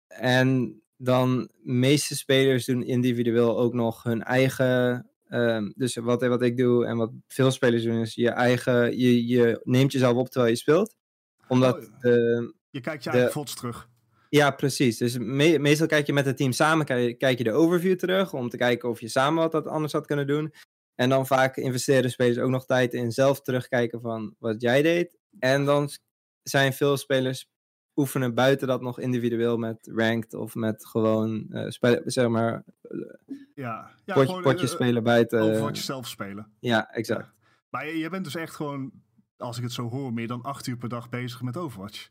S5: en dan meeste spelers doen individueel ook nog hun eigen. ehm, dus wat, wat ik doe en wat veel spelers doen, is je eigen. Je, je neemt jezelf op terwijl je speelt. Omdat
S4: Oh, ja.
S5: de,
S4: Je kijkt je eigen fots terug.
S5: Ja, precies. Dus me- meestal kijk je met het team samen, kijk, je de overview terug om te kijken of je samen wat dat anders had kunnen doen. En dan vaak investeren spelers ook nog tijd in zelf terugkijken van wat jij deed. En dan zijn veel spelers oefenen buiten dat nog individueel met ranked of met gewoon eh, spelen, zeg maar
S4: Ja, ja
S5: potje,
S4: gewoon,
S5: potjes
S4: eh,
S5: spelen buiten.
S4: Overwatch zelf spelen.
S5: Ja, exact.
S4: Maar je, je bent dus echt gewoon, als ik het zo hoor, meer dan acht uur per dag bezig met Overwatch.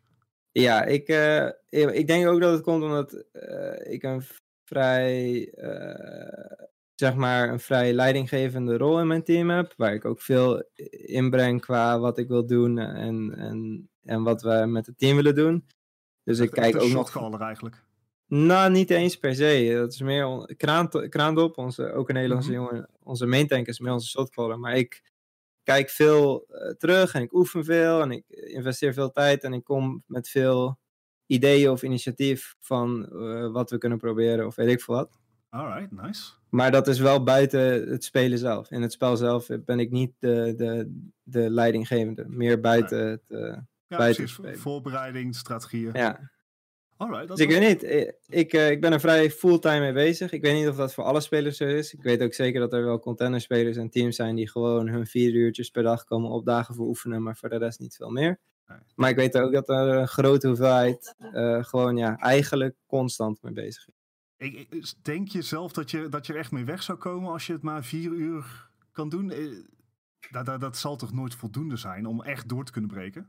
S5: Ja, ik, eh, ik denk ook dat het komt omdat eh, ik een vrij, eh, zeg maar, een vrij leidinggevende rol in mijn team heb. Waar ik ook veel inbreng qua wat ik wil doen en, en, en wat we met het team willen doen. Dus ik kijk
S4: een
S5: ook nog.
S4: eigenlijk.
S5: Nou, niet eens per se. Dat is meer on- Kraan, Kraandop, onze, ook een Nederlandse
S4: Mhm.
S5: jongen. Onze main tank is meer onze shotcaller. Maar ik kijk veel eh, terug en ik oefen veel en ik investeer veel tijd en ik kom met veel ideeën of initiatief van eh, wat we kunnen proberen of weet ik veel wat.
S4: Alright, nice.
S5: Maar dat is wel buiten het spelen zelf. In het spel zelf ben ik niet de, de, de leidinggevende. Meer buiten het... eh,
S4: Ja,
S5: Buiten
S4: precies. Voorbereiding, strategieën.
S5: ja.
S4: Alright,
S5: Dus ik
S4: was-
S5: weet niet, eh, ik, eh, ik ben er vrij fulltime mee bezig. Ik weet niet of dat voor alle spelers zo is. Ik weet ook zeker dat er wel contenderspelers en teams zijn die gewoon hun vier uurtjes per dag komen opdagen voor oefenen, maar voor de rest niet veel meer.
S4: Nee.
S5: Maar ik weet ook dat er een grote hoeveelheid eh, gewoon ja, eigenlijk constant mee bezig is.
S4: Ik, denk je zelf dat je, dat je er echt mee weg zou komen als je het maar vier uur kan doen? Dat, dat, dat zal toch nooit voldoende zijn om echt door te kunnen breken?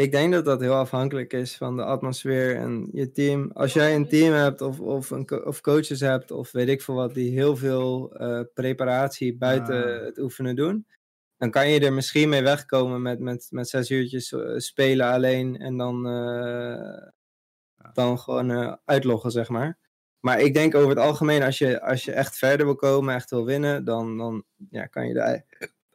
S5: Ik denk dat dat heel afhankelijk is van de atmosfeer en je team. Als jij een team hebt of, of, een, co- of coaches hebt of weet ik veel wat, die heel veel eh, preparatie buiten
S4: Ah.
S5: het oefenen doen, dan kan je er misschien mee wegkomen met, met, met zes uurtjes eh, spelen alleen en dan, eh, dan gewoon uitloggen, zeg maar. Maar ik denk over het algemeen, als je, als je echt verder wil komen, echt wil winnen, dan, dan ja, kan je er ei-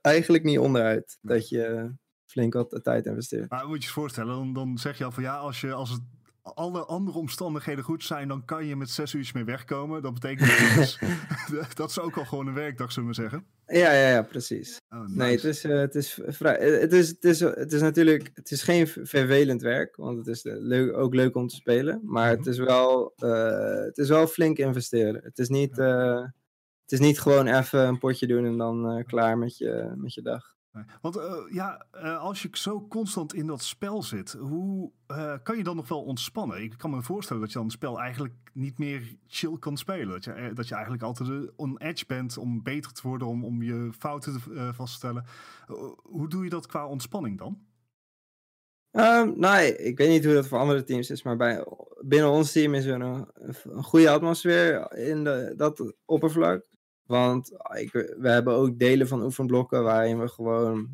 S5: eigenlijk niet onderuit dat je flink wat tijd investeert.
S4: Maar moet je je voorstellen, dan, dan zeg je al van ja, als, je, als het alle andere omstandigheden goed zijn, dan kan je met zes uurtjes mee wegkomen. Dat betekent dus, dat is ook al gewoon een werkdag, zullen we zeggen.
S5: Ja, ja, ja, precies.
S4: Oh,
S5: Nee, het is, eh, het is vrij. eh, Het is, het, is, het is natuurlijk. Het is geen vervelend werk, want het is eh, leuk, ook leuk om te spelen. Maar het
S4: Mhm.
S5: is wel. het is wel flink investeren. Het is niet. het is niet gewoon even een potje doen en dan klaar met je, met je dag.
S4: Want eh, ja, eh, als je zo constant in dat spel zit, hoe eh, kan je dan nog wel ontspannen? Ik kan me voorstellen dat je dan het spel eigenlijk niet meer chill kan spelen. Dat je, dat je eigenlijk altijd on edge bent om beter te worden, om, om je fouten te, vast te stellen. Hoe doe je dat qua ontspanning dan?
S5: Nou, ik weet niet hoe dat voor andere teams is, maar bij, binnen ons team is er een, een goede atmosfeer in de, dat oppervlak. Want ik, we hebben ook delen van oefenblokken waarin we gewoon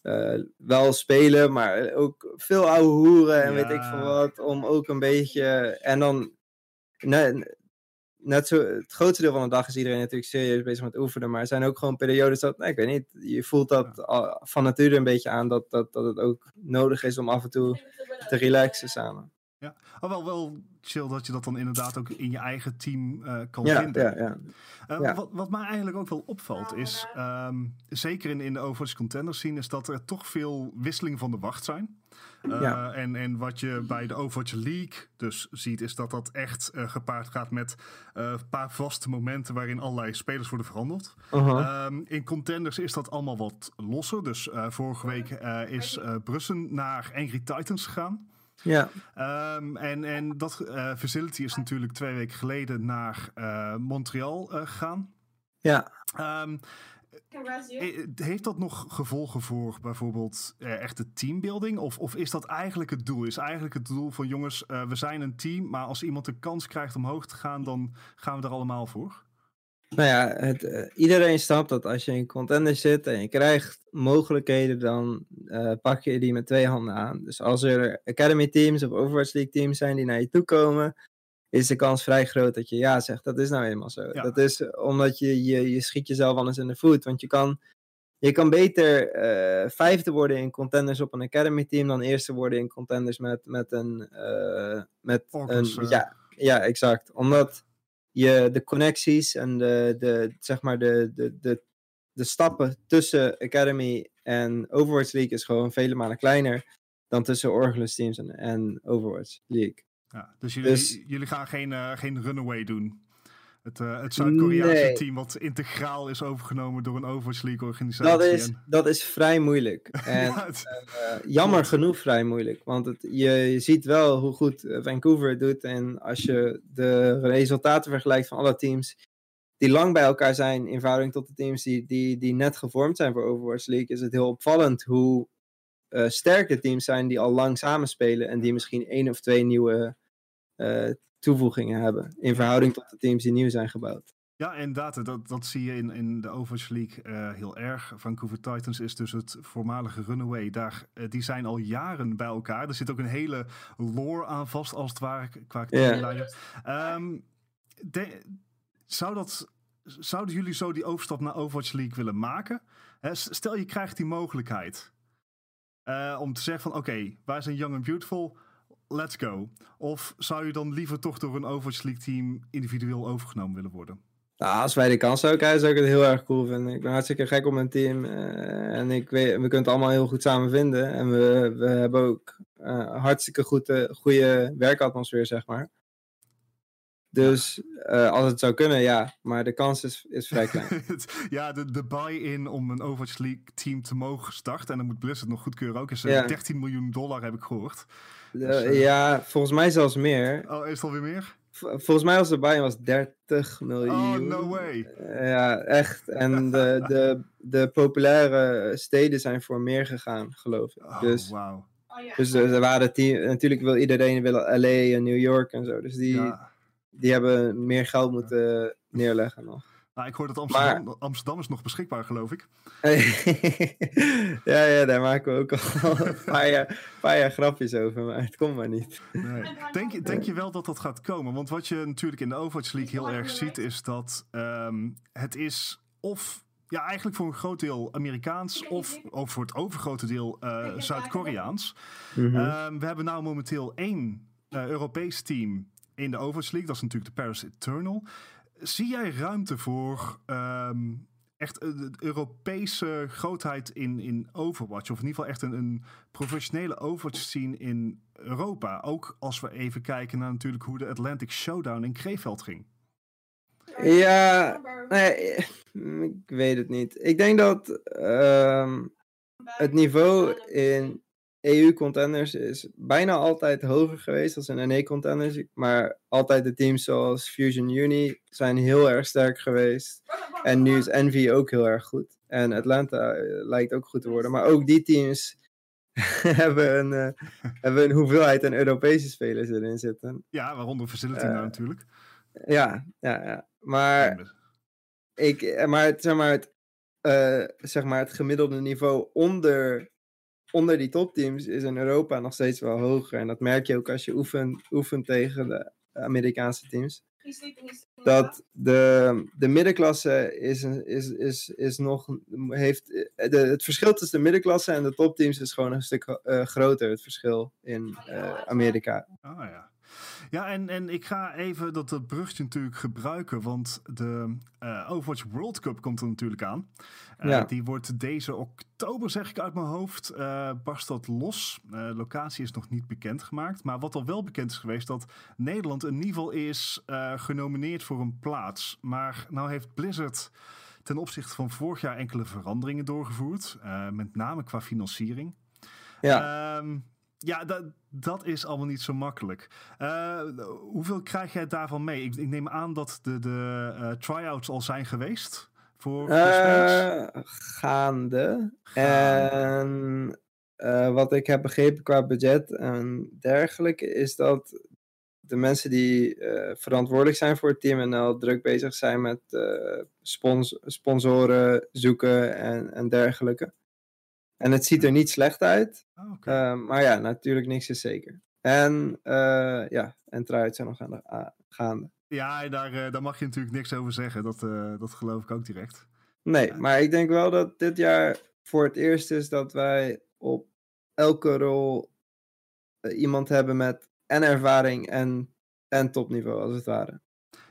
S5: eh, wel spelen, maar ook veel ouwe hoeren en weet ik veel wat. Om ook een beetje. En dan. Net, net zo, het grootste deel van de dag is iedereen natuurlijk serieus bezig met oefenen. Maar er zijn ook gewoon periodes dat, nee, ik weet niet, je voelt dat al- van nature een beetje aan dat, dat, dat het ook nodig is om af en toe te relaxen samen.
S4: Oh, wel, wel chill dat je dat dan inderdaad ook in je eigen team eh, kan
S5: Ja,
S4: vinden.
S5: ja, ja.
S4: Uh,
S5: Ja.
S4: wat, wat mij eigenlijk ook wel opvalt is, ehm, zeker in, in de Overwatch contenders zien, is dat er toch veel wisseling van de wacht zijn. Uh,
S5: Ja.
S4: en, en wat je bij de Overwatch League dus ziet, is dat dat echt gepaard gaat met een paar vaste momenten waarin allerlei spelers worden veranderd.
S5: Uh-huh.
S4: Um, in contenders is dat allemaal wat losser. Dus vorige week is Brussen naar Angry Titans gegaan.
S5: Ja.
S4: Um, en, en dat uh, facility is natuurlijk twee weken geleden naar uh, Montreal uh, gegaan.
S5: Ja.
S4: Um, heeft dat nog gevolgen voor bijvoorbeeld uh, echte teambuilding? Of, of is dat eigenlijk het doel? Is eigenlijk het doel van jongens, uh, we zijn een team, maar als iemand de kans krijgt om hoog te gaan, dan gaan we er allemaal voor?
S5: Nou ja, het, uh, iedereen snapt dat als je in contender zit en je krijgt mogelijkheden, dan uh, pak je die met twee handen aan. Dus als er Academy teams of Overwatch League teams zijn die naar je toe komen, is de kans vrij groot dat je ja zegt. Dat is nou eenmaal zo. Ja. Dat is omdat je, je, je schiet jezelf anders in de voet. Want je kan, je kan beter uh, vijfde worden in contenders op een Academy team dan eerste worden in contenders met, met een. Met een ja, ja, exact. Omdat je de connecties en de, de, zeg maar de, de, de, de stappen tussen Academy en Overwatch League is gewoon vele malen kleiner dan tussen Orgelus teams en, en Overwatch League.
S4: Ja, dus jullie, dus, jullie gaan geen, uh, geen runaway doen? Het, uh, het Zuid-Koreaanse
S5: nee.
S4: team wat integraal is overgenomen door een Overwatch League organisatie.
S5: Dat is,
S4: en...
S5: dat is vrij moeilijk. En, ja, het... uh, jammer genoeg vrij moeilijk. Want het, je, je ziet wel hoe goed Vancouver het doet. En als je de resultaten vergelijkt van alle teams die lang bij elkaar zijn in verhouding tot de teams die, die, die net gevormd zijn voor Overwatch League, is het heel opvallend hoe uh, sterk de teams zijn die al lang samenspelen en die misschien één of twee nieuwe toevoegingen hebben in verhouding tot de teams die nieuw zijn gebouwd.
S4: Ja, inderdaad. Dat, dat zie je in, in de Overwatch League uh, heel erg. Vancouver Titans is dus het voormalige Runaway. Daar, uh, die zijn al jaren bij elkaar. Er zit ook een hele lore aan vast, als het ware, qua. Yeah. Um, de, zou dat, zouden jullie zo die overstap naar Overwatch League willen maken? He, stel je krijgt die mogelijkheid. Uh, om te zeggen van, oké, okay, wij zijn young and beautiful let's go. Of zou je dan liever toch door een Overwatch League team individueel overgenomen willen worden?
S5: Nou, als wij de kans zouden krijgen, zou ik het heel erg cool vinden. Ik ben hartstikke gek op mijn team. Uh, en ik weet, we kunnen het allemaal heel goed samen vinden. En we, we hebben ook uh, hartstikke goede, goede werkatmosfeer, zeg maar. Dus als het zou kunnen, ja. Maar de kans is, is vrij klein.
S4: ja, de, de buy-in om een Overwatch League team te mogen starten. En dan moet Blizzard nog goedkeuren ook. Is ja. 13 miljoen dollar, heb ik gehoord.
S5: Dus, uh, ja, volgens mij zelfs meer.
S4: Oh, is het alweer meer?
S5: Volgens mij was de buy-in was 30 miljoen.
S4: Oh, no way.
S5: Uh, ja, echt. En de, de, de populaire steden zijn voor meer gegaan, geloof ik.
S4: Oh,
S5: dus,
S4: wow.
S5: dus er waren team, natuurlijk wil iedereen willen LA en New York en zo. Dus die, ja. die hebben meer geld moeten neerleggen nog.
S4: Nou, ik hoor dat Amsterdam, maar... Amsterdam is nog beschikbaar, geloof ik.
S5: ja, ja, daar maken we ook al een paar jaar, paar jaar grapjes over, maar het komt maar niet.
S4: Nee. Denk, je, denk je wel dat dat gaat komen? Want wat je natuurlijk in de Overwatch League heel erg ziet, is dat um, het is of ja, eigenlijk voor een groot deel Amerikaans of, of voor het overgrote deel uh, Zuid-Koreaans. Mm -hmm. um, we hebben nou momenteel één uh, Europees team in de Overwatch League. Dat is natuurlijk de Paris Eternal. Zie jij ruimte voor um, echt de Europese grootheid in, in Overwatch? Of in ieder geval echt een, een professionele Overwatch scene in Europa? Ook als we even kijken naar natuurlijk hoe de Atlantic Showdown in Krefeld ging.
S5: Ja, nee, ik weet het niet. Ik denk dat um, het niveau in EU-contenders is bijna altijd hoger geweest als in NA-contenders. Maar altijd de teams zoals Fusion Uni zijn heel erg sterk geweest. En nu is Envy ook heel erg goed. En Atlanta lijkt ook goed te worden. Maar ook die teams hebben, een, uh, hebben een hoeveelheid aan Europese spelers erin zitten.
S4: Ja, waaronder Facility uh, nou natuurlijk.
S5: Ja, ja, ja. Maar, ik, maar, het, zeg maar, het, uh, zeg maar het gemiddelde niveau onder onder die topteams is in Europa nog steeds wel hoger. En dat merk je ook als je oefent, oefent tegen de Amerikaanse teams. Dat de, de middenklasse is, is, is, is nog, heeft, het verschil tussen de middenklasse en de topteams is gewoon een stuk uh, groter, het verschil in uh, Amerika.
S4: Oh, ja. Ja, en, en ik ga even dat, dat brugje natuurlijk gebruiken, want de eh, Overwatch World Cup komt er natuurlijk aan. Eh,
S5: Ja.
S4: Die wordt deze oktober, zeg ik uit mijn hoofd, eh barst dat los. Locatie is nog niet bekendgemaakt, maar wat al wel bekend is geweest, dat Nederland in ieder geval is genomineerd voor een plaats. Maar nou heeft Blizzard ten opzichte van vorig jaar enkele veranderingen doorgevoerd, met name qua financiering.
S5: Ja,
S4: Ehm, ja, dat, dat is allemaal niet zo makkelijk. Eh, hoeveel krijg jij daarvan mee? Ik, ik neem aan dat de, de eh, try-outs al zijn geweest voor.
S5: Eh, gaande.
S4: Gaande.
S5: En wat ik heb begrepen qua budget en dergelijke, is dat de mensen die verantwoordelijk zijn voor het team en al druk bezig zijn met spons sponsoren zoeken en, en dergelijke. En het ziet er niet slecht uit,
S4: Ah,
S5: eh, maar ja, natuurlijk niks is zeker. En eh, ja, en try-outs zijn nog aan de, gaande.
S4: Ja, daar, eh, daar mag je natuurlijk niks over zeggen. Dat, dat geloof ik ook direct.
S5: Nee, maar ik denk wel dat dit jaar voor het eerst is dat wij op elke rol iemand hebben met en ervaring en, en topniveau, als het ware.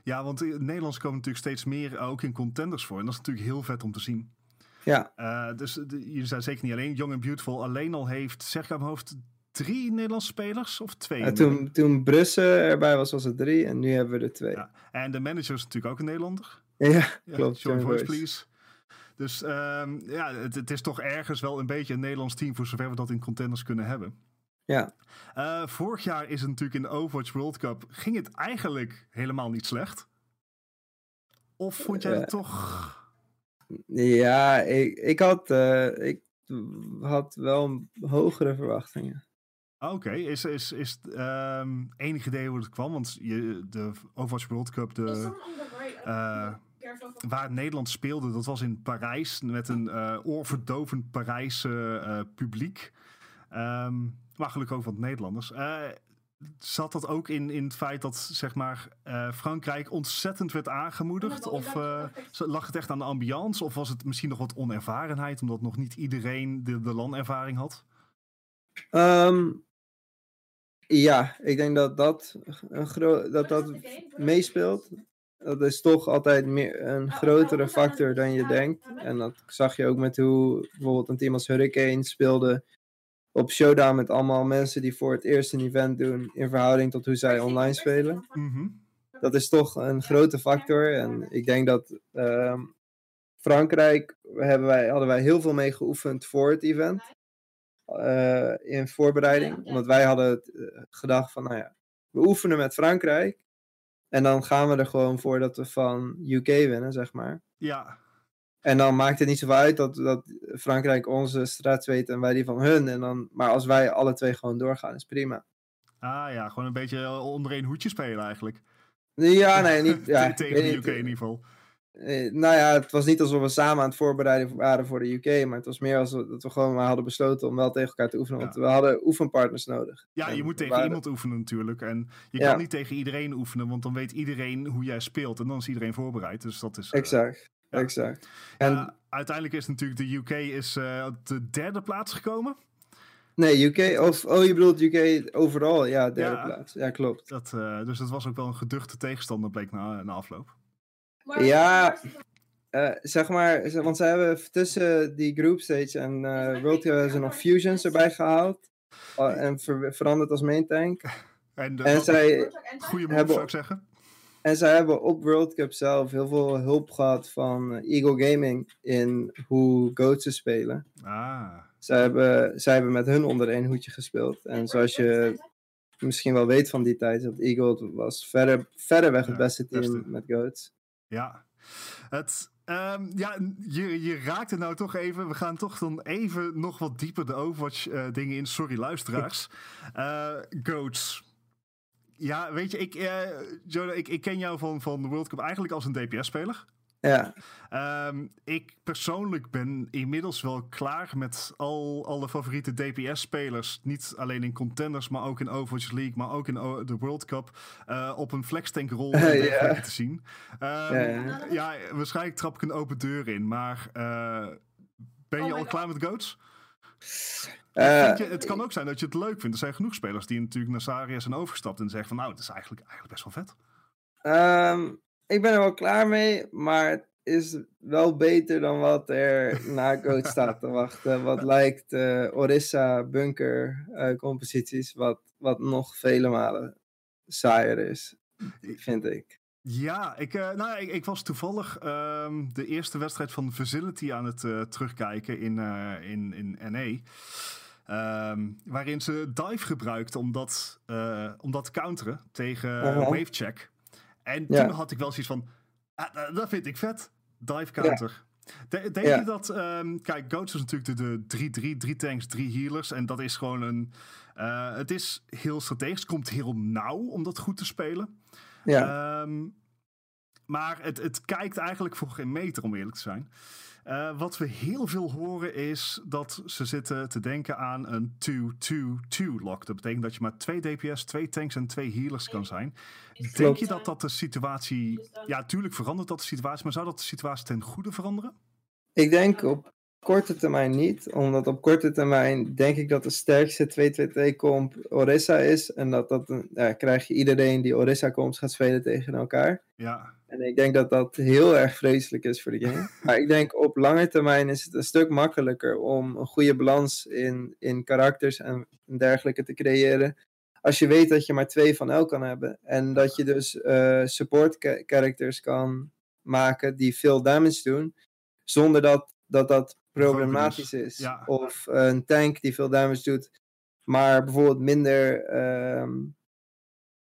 S4: Ja, want in het Nederlands komen natuurlijk steeds meer ook in contenders voor. En dat is natuurlijk heel vet om te zien.
S5: Ja,
S4: Eh, dus de, je zijn zeker niet alleen. Young and Beautiful alleen al heeft, zeg ik uit mijn hoofd, drie Nederlandse spelers of twee?
S5: en toen, toen Brussen erbij was, was het drie en nu hebben we er twee.
S4: Ja. En de manager is natuurlijk ook een Nederlander.
S5: Ja, klopt. John
S4: voice, please. Dus ehm, ja, het, het is toch ergens wel een beetje een Nederlands team voor zover we dat in contenders kunnen hebben.
S5: Ja.
S4: Eh, vorig jaar is het natuurlijk in de Overwatch World Cup ging het eigenlijk helemaal niet slecht. Of vond jij
S5: Eh,
S4: het toch?
S5: Ja, ik, ik, had, eh, ik had wel hogere verwachtingen.
S4: Ah, Oké, is, is, is ehm enig idee hoe het kwam? Want je, de Overwatch World Cup, de, eh, waar Nederland speelde, dat was in Parijs met een eh, oorverdovend Parijse eh, publiek. Ehm, maar gelukkig ook wat Nederlanders. Zat dat ook in, in het feit dat zeg maar, eh, Frankrijk ontzettend werd aangemoedigd? Of eh, lag het echt aan de ambiance? Of was het misschien nog wat onervarenheid, omdat nog niet iedereen de, de LAN-ervaring had?
S5: Ehm, ja, ik denk dat dat, een dat, dat meespeelt. Dat is toch altijd meer een grotere factor dan je denkt. En dat zag je ook met hoe bijvoorbeeld een team als Hurricane speelde op Showdown met allemaal mensen die voor het eerst een event doen in verhouding tot hoe zij online spelen.
S4: Mhm.
S5: Dat is toch een grote factor. En ik denk dat ehm, Frankrijk hebben wij, hadden wij heel veel mee geoefend voor het event. eh, in voorbereiding. Omdat wij hadden het, eh, gedacht van, nou ja, we oefenen met Frankrijk. En dan gaan we er gewoon voor dat we van UK winnen, zeg maar.
S4: Ja,
S5: En dan maakt het niet zoveel uit dat, dat Frankrijk onze straat weet en wij die van hun. En dan, maar als wij alle twee gewoon doorgaan, is prima.
S4: Ah ja, gewoon een beetje onder één hoedje spelen eigenlijk.
S5: Ja, nee, niet. Ja,
S4: Tegen de
S5: niet,
S4: UK in ieder geval.
S5: Eh, nou ja, het was niet alsof we samen aan het voorbereiden waren voor de UK, maar het was meer als we, dat we gewoon maar hadden besloten om wel tegen elkaar te oefenen, want we hadden oefenpartners nodig.
S4: Ja,
S5: En
S4: je moet tegen
S5: waren-
S4: iemand oefenen natuurlijk. En je
S5: Ja.
S4: kan niet tegen iedereen oefenen, want dan weet iedereen hoe jij speelt. En dan is iedereen voorbereid. Dus dat is... eh,
S5: Exact,
S4: ja.
S5: exact.
S4: ja,
S5: En
S4: uiteindelijk is natuurlijk de UK is, eh, op de derde plaats gekomen.
S5: nee, UK, of, oh je bedoelt UK overal, ja, derde
S4: Ja.
S5: plaats. Ja, klopt.
S4: Dat, eh, dus dat was ook wel een geduchte tegenstander, bleek na, na afloop.
S5: Ja, Eh, zeg maar, want ze hebben tussen die group stage en eh World hebben ze nog Fusions erbij gehaald. eh, en ver- veranderd als main tank.
S4: En,
S5: En zij,
S4: goede move
S5: hebben-
S4: zou ik zeggen.
S5: En zij hebben op World Cup zelf heel veel hulp gehad van Eagle Gaming in hoe Goats ze spelen.
S4: Ah,
S5: Zij hebben, zij hebben met hun onder één hoedje gespeeld. En zoals je misschien wel weet van die tijd, dat Eagle was verre, verreweg het beste team met Goats.
S4: ja. Het, ehm, ja, je, je raakt het nou toch even. We gaan toch dan even nog wat dieper de Overwatch eh, dingen in. Sorry, luisteraars. Eh Goats. Ja, weet je, ik, eh, ik, ik ken jou van, van de World Cup eigenlijk als een DPS-speler.
S5: Ja,
S4: Ehm, ik persoonlijk ben inmiddels wel klaar met al alle favoriete DPS-spelers. Niet alleen in contenders, maar ook in Overwatch League, maar ook in O- de World Cup. eh, op een flextank-rol
S5: Ja.
S4: te zien. Ehm,
S5: Ja, ja.
S4: ja, waarschijnlijk trap ik een open deur in, maar eh, ben je
S6: Oh
S4: al klaar met Goats?
S5: Eh,
S4: je, het kan ook zijn dat je het leuk vindt. Er zijn genoeg spelers die natuurlijk naar Saria zijn overgestapt en zeggen van nou, het is eigenlijk, eigenlijk best wel vet.
S5: Ehm, ik ben er wel klaar mee, maar het is wel beter dan wat er na Goat staat te wachten. Wat lijkt eh, Orissa bunker eh, composities, wat, wat nog vele malen saaier is, vind ik.
S4: Ja, ik, nou, ik, ik was toevallig ehm, de eerste wedstrijd van Facility aan het terugkijken in, in, in NA. Ehm, waarin ze dive gebruikten om dat, eh, om dat te counteren tegen
S5: Uh-huh.
S4: wavecheck. En
S5: Ja.
S4: toen had ik wel zoiets van, ah, dat- dat vind ik vet. Dive counter. De- denk
S5: Ja.
S4: je dat, ehm, kijk, Goats is natuurlijk de- de 3-3, drie tanks, drie healers. En dat is gewoon een, eh, het is heel strategisch, komt heel nauw om dat goed te spelen.
S5: Ja,
S4: Ehm, maar het, het kijkt eigenlijk voor geen meter, om eerlijk te zijn. Eh, wat we heel veel horen is dat ze zitten te denken aan een 2-2-2 lock. Dat betekent dat je maar twee DPS, twee tanks en twee healers kan zijn. Denk je dat dat de situatie... Ja, tuurlijk verandert dat de situatie, maar zou dat de situatie ten goede veranderen?
S5: ik denk op korte termijn niet, omdat op korte termijn denk ik dat de sterkste 2-2-2 comp Orissa is. En dat dat, ja, krijg je iedereen die Orissa comps gaat spelen tegen elkaar.
S4: Ja,
S5: En ik denk dat dat heel erg vreselijk is voor de game. Maar ik denk op lange termijn is het een stuk makkelijker om een goede balans in, in karakters en dergelijke te creëren. Als je weet dat je maar twee van elk kan hebben. En dat je dus eh, support characters kan maken die veel damage doen. Zonder dat dat, dat problematisch is.
S4: Ja.
S5: Of een tank die veel damage doet. Maar bijvoorbeeld minder ehm,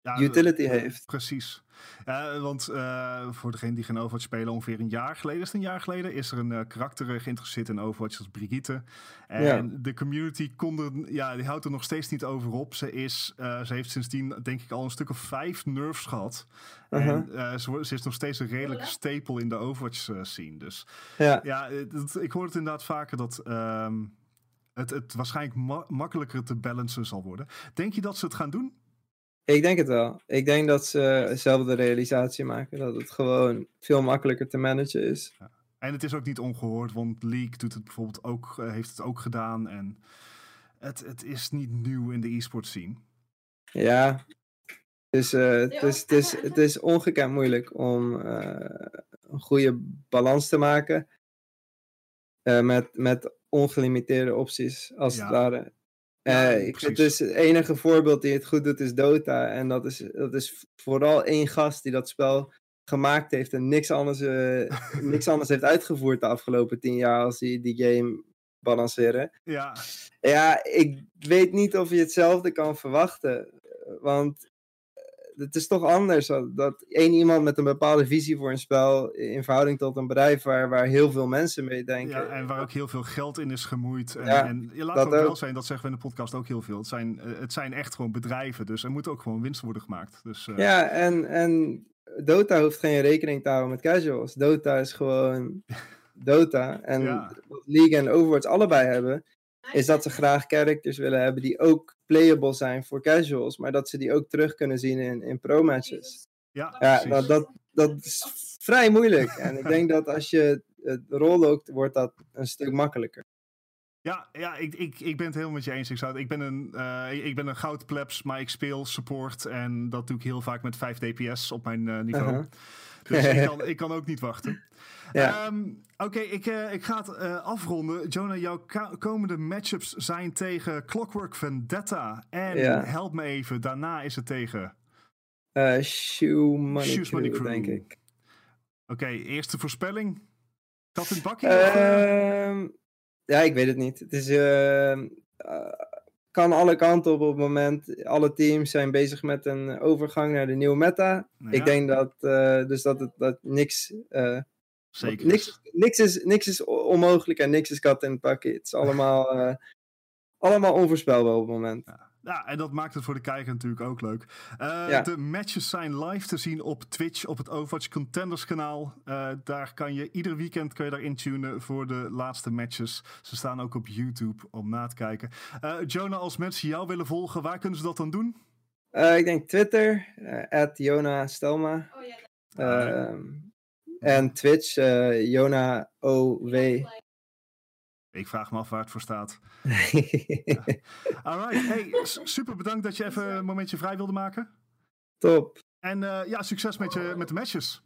S4: ja
S5: utility heeft.
S4: Precies. Ja, want eh, voor degene die geen Overwatch spelen, ongeveer een jaar geleden, is het een jaar geleden, is er een eh, karakter eh, geïnteresseerd in Overwatch, dat is Brigitte. En
S5: Ja.
S4: de community kon er, ja, die houdt er nog steeds niet over op. Ze, is, eh, ze heeft sindsdien, denk ik, al een stuk of vijf nerfs gehad.
S5: Uh-huh.
S4: En eh, ze, ze is nog steeds een redelijke stapel in de Overwatch eh, scene. Dus
S5: Ja.
S4: ja, eh, dat- ik hoor het inderdaad vaker dat ehm, het, het waarschijnlijk ma- makkelijker te balancen zal worden. Denk je dat ze het gaan doen?
S5: Ik denk het wel. Ik denk dat ze zelf de realisatie maken dat het gewoon veel makkelijker te managen is.
S4: En het is ook niet ongehoord, want League doet het bijvoorbeeld ook, eh, heeft het ook gedaan. En het, het is niet nieuw in de e-sport scene.
S5: Ja. Dus eh, het, is, het, is, het is ongekend moeilijk om eh, een goede balans te maken. eh, met, met ongelimiteerde opties, als
S4: Ja.
S5: het ware.
S4: Ja,
S5: Eh, ik vind dus het enige voorbeeld die het goed doet is Dota. En dat is, dat is vooral één gast die dat spel gemaakt heeft en niks anders, eh, niks anders heeft uitgevoerd de afgelopen tien jaar als die die game balanceren.
S4: Ja,
S5: Ja, ik weet niet of je hetzelfde kan verwachten. Want het is toch anders. Dat, dat één iemand met een bepaalde visie voor een spel in verhouding tot een bedrijf waar, waar heel veel mensen mee denken.
S4: ja, en waar ook heel veel geld in is gemoeid. En,
S5: Ja,
S4: en laten
S5: dat
S4: we ook wel
S5: ook.
S4: zijn, dat zeggen we in de podcast ook heel veel. Het zijn, eh, het zijn echt gewoon bedrijven, dus er moet ook gewoon winst worden gemaakt. Dus, eh,
S5: Ja, en, en Dota hoeft geen rekening te houden met casuals. Dota is gewoon Dota. En
S4: Ja.
S5: League en Overwatch allebei hebben, is dat ze graag characters willen hebben die ook playable zijn voor casuals, maar dat ze die ook terug kunnen zien in, in pro-matches.
S4: ja,
S5: Ja, nou, dat, dat is vrij moeilijk. En ik denk dat als je het rollookt, wordt dat een stuk makkelijker.
S4: Ja, ja ik, ik, ik ben het helemaal met je eens. Ik, zou, ik, ben een, ik- ik ben een goud plebs, maar ik speel support. En dat doe ik heel vaak met 5 DPS op mijn eh, niveau.
S5: Uh-huh.
S4: Dus ik kan, ik kan ook niet wachten.
S5: Ja.
S4: Ehm, Oké, ik, eh, ik ga het eh, afronden. Jonah, jouw komende matchups zijn tegen Clockwork Vendetta. En
S5: Ja.
S4: help me even, daarna is het tegen...
S5: Eh Shoe Money,
S4: Money
S5: Crew, denk ik.
S4: Oké, eerste voorspelling. Kat in het bakje? eh?
S5: Ehm, ja, ik weet het niet. Het is, ehm, eh, kan alle kanten op op het moment. Alle teams zijn bezig met een overgang naar de nieuwe meta.
S4: Nou ja,
S5: Ik denk dat, dus dat, het, dat niks,
S4: zeker.
S5: niks, niks, is, niks is onmogelijk en niks is kat in het pakje. Het is allemaal, eh, allemaal onvoorspelbaar op het moment.
S4: Ja, en dat maakt het voor de kijker natuurlijk ook leuk. Eh,
S5: Ja.
S4: De matches zijn live te zien op Twitch, op het Overwatch Contenders kanaal. Eh, daar kan je ieder weekend kun je daar intunen voor de laatste matches. Ze staan ook op YouTube om na te kijken. Eh, Jonah, als mensen jou willen volgen, waar kunnen ze dat dan doen?
S5: Eh, ik denk Twitter, eh Jona Stelma.
S4: Ah,
S5: Ehm, en Twitch, eh Jona OW.
S4: Ik vraag me af waar het voor staat. Alright, hey, super bedankt dat je even een momentje vrij wilde maken.
S5: Top.
S4: En eh, ja, succes met, je, met de matches.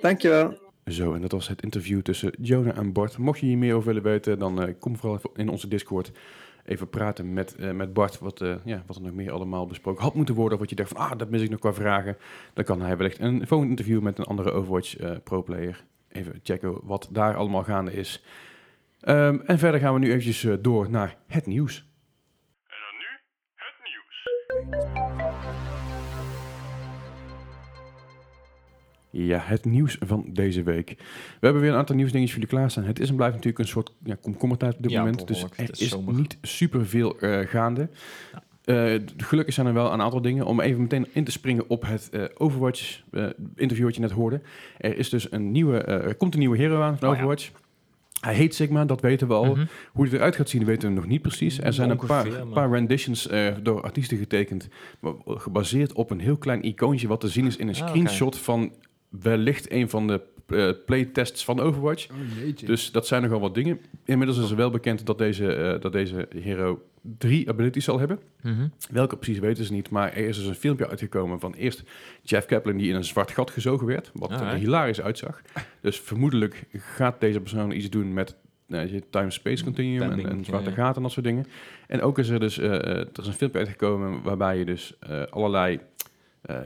S5: Dankjewel.
S1: Zo, en dat was het interview tussen Jonah en Bart. Mocht je hier meer over willen weten, dan eh, kom vooral even in onze Discord even praten met, eh, met Bart. Wat, eh, ja, wat er nog meer allemaal besproken had moeten worden. Of wat je dacht van, ah, dat mis ik nog qua vragen. Dan kan hij wellicht een volgend interview met een andere Overwatch eh, pro-player. Even checken wat daar allemaal gaande is. Ehm, en verder gaan we nu eventjes door naar het nieuws.
S6: En dan nu het nieuws.
S1: Ja, het nieuws van deze week. We hebben weer een aantal nieuwsdingetjes voor jullie klaarstaan. Het is en blijft natuurlijk een soort ja, komkommertijd op dit
S2: Ja,
S1: moment. Dus er
S2: Het is zomer.
S1: niet superveel eh gaande. Eh, gelukkig zijn er wel een aantal dingen. Om even meteen in te springen op het eh, Overwatch eh, interview wat je net hoorde. Er, is dus een nieuwe, er komt een nieuwe hero aan van
S2: Oh.
S1: Overwatch. Hij heet Sigma, dat weten we al.
S2: Mhm.
S1: Hoe hij eruit gaat zien, weten we nog niet precies. Er zijn een paar,
S2: maar-
S1: paar renditions door artiesten getekend. Gebaseerd op een heel klein icoontje wat te zien is in een
S2: Ah,
S1: screenshot van wellicht een van de eh, playtests van Overwatch.
S3: Oh.
S1: Dus dat zijn nogal wat dingen. Inmiddels is er wel bekend dat deze, eh, dat deze hero drie abilities zal hebben.
S2: Mhm.
S1: Welke precies weten ze niet, maar er is dus een filmpje uitgekomen van eerst Jeff Kaplan die in een zwart gat gezogen werd, wat er
S2: Alright.
S1: hilarisch uitzag. Dus vermoedelijk gaat deze persoon iets doen met nou, je time-space continuum en, zwarte
S2: ja.
S1: gaten en dat soort dingen. En ook is er dus eh, er is een filmpje uitgekomen waarbij je dus eh, allerlei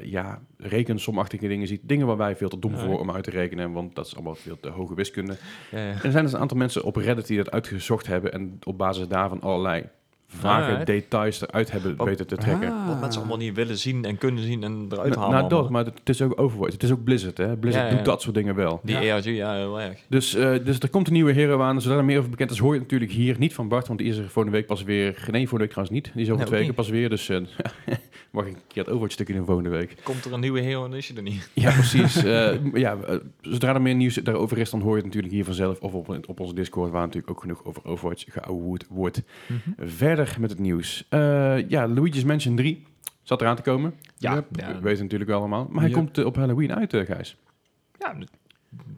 S1: ja, rekensomachtige dingen ziet. Dingen waar wij veel te dom voor om uit te rekenen, want dat is allemaal veel te hoge wiskunde.
S2: Ja, ja.
S1: Er zijn dus een aantal mensen op Reddit die dat uitgezocht hebben en op basis daarvan allerlei vage
S2: Alright.
S1: details eruit hebben
S2: Wat-
S1: weten te trekken.
S3: Ah.
S2: Wat mensen allemaal niet willen zien en kunnen zien en eruit
S1: Nou,
S2: halen.
S1: nou, dat, maar het is ook Overwatch. Het is ook Blizzard, hè? Blizzard
S2: Ja, ja.
S1: doet dat soort dingen wel.
S2: Die
S3: Ja.
S2: ARG, ja, heel erg.
S1: Dus, eh, dus er komt een nieuwe hero aan. Zodra er meer over bekend is, hoor je het natuurlijk hier niet van Bart. Want die is er volgende week pas weer... Nee, volgende week trouwens niet. Die is over
S2: Nee,
S1: twee weken pas weer. Dus eh, mag ik een keer het Overwatch stukje doen volgende week.
S2: Komt er een nieuwe hero en is je er niet.
S1: Ja, precies. Eh, ja, zodra er meer nieuws daarover is, dan hoor je het natuurlijk hier vanzelf. Of op, op onze Discord, waar natuurlijk ook genoeg over Overwatch geouwehoerd wordt. Verder met het nieuws. Eh, ja, Luigi's Mansion 3 zat eraan te komen.
S2: Ja,
S3: Yep.
S2: ja,
S1: We weten natuurlijk wel allemaal. Maar hij komt eh, op Halloween uit, eh, Gijs.
S2: ja,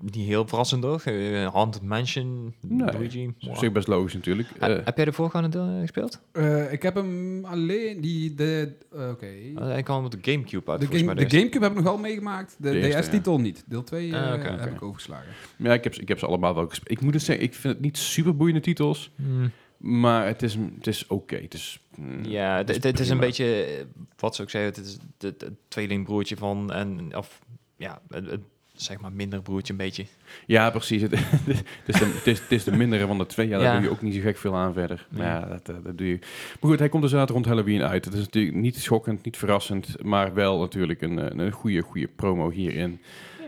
S2: niet heel verrassend toch? Haunted Mansion,
S1: Nee,
S2: Luigi.
S1: Op
S2: Wow.
S1: zich best logisch natuurlijk.
S2: Heb jij de voorgaande deel gespeeld?
S3: Eh, ik heb hem alleen die de oké.
S2: Uh, ik kwam met de Gamecube uit.
S3: De,
S2: volgens
S3: game,
S2: mij
S3: de
S2: deze.
S3: Gamecube heb ik nog wel meegemaakt. De, DS-titel niet. Deel 2
S2: Ah,
S3: heb ik overgeslagen.
S1: ja, ik heb, ze- ik heb ze allemaal wel gespeeld. Ik moet het zeggen, ik vind het niet super boeiende titels.
S2: Hmm.
S1: Maar het is, het is oké. Het is, mm,
S2: Ja, het,
S1: is
S2: het, het is een beetje, eh, wat zou ik zeggen, het is het, het tweelingbroertje van, en, of ja, het, het, zeg maar minder broertje een beetje.
S1: Ja, precies. Het, is de, het, is, het is de mindere van de twee. Ja, daar
S2: Ja.
S1: doe je ook niet zo gek veel aan verder. Maar ja, dat, eh, dat doe je. Maar goed, hij komt dus inderdaad rond Halloween uit. Het is natuurlijk niet schokkend, niet verrassend, maar wel natuurlijk een, eh, een goede, goede promo hierin.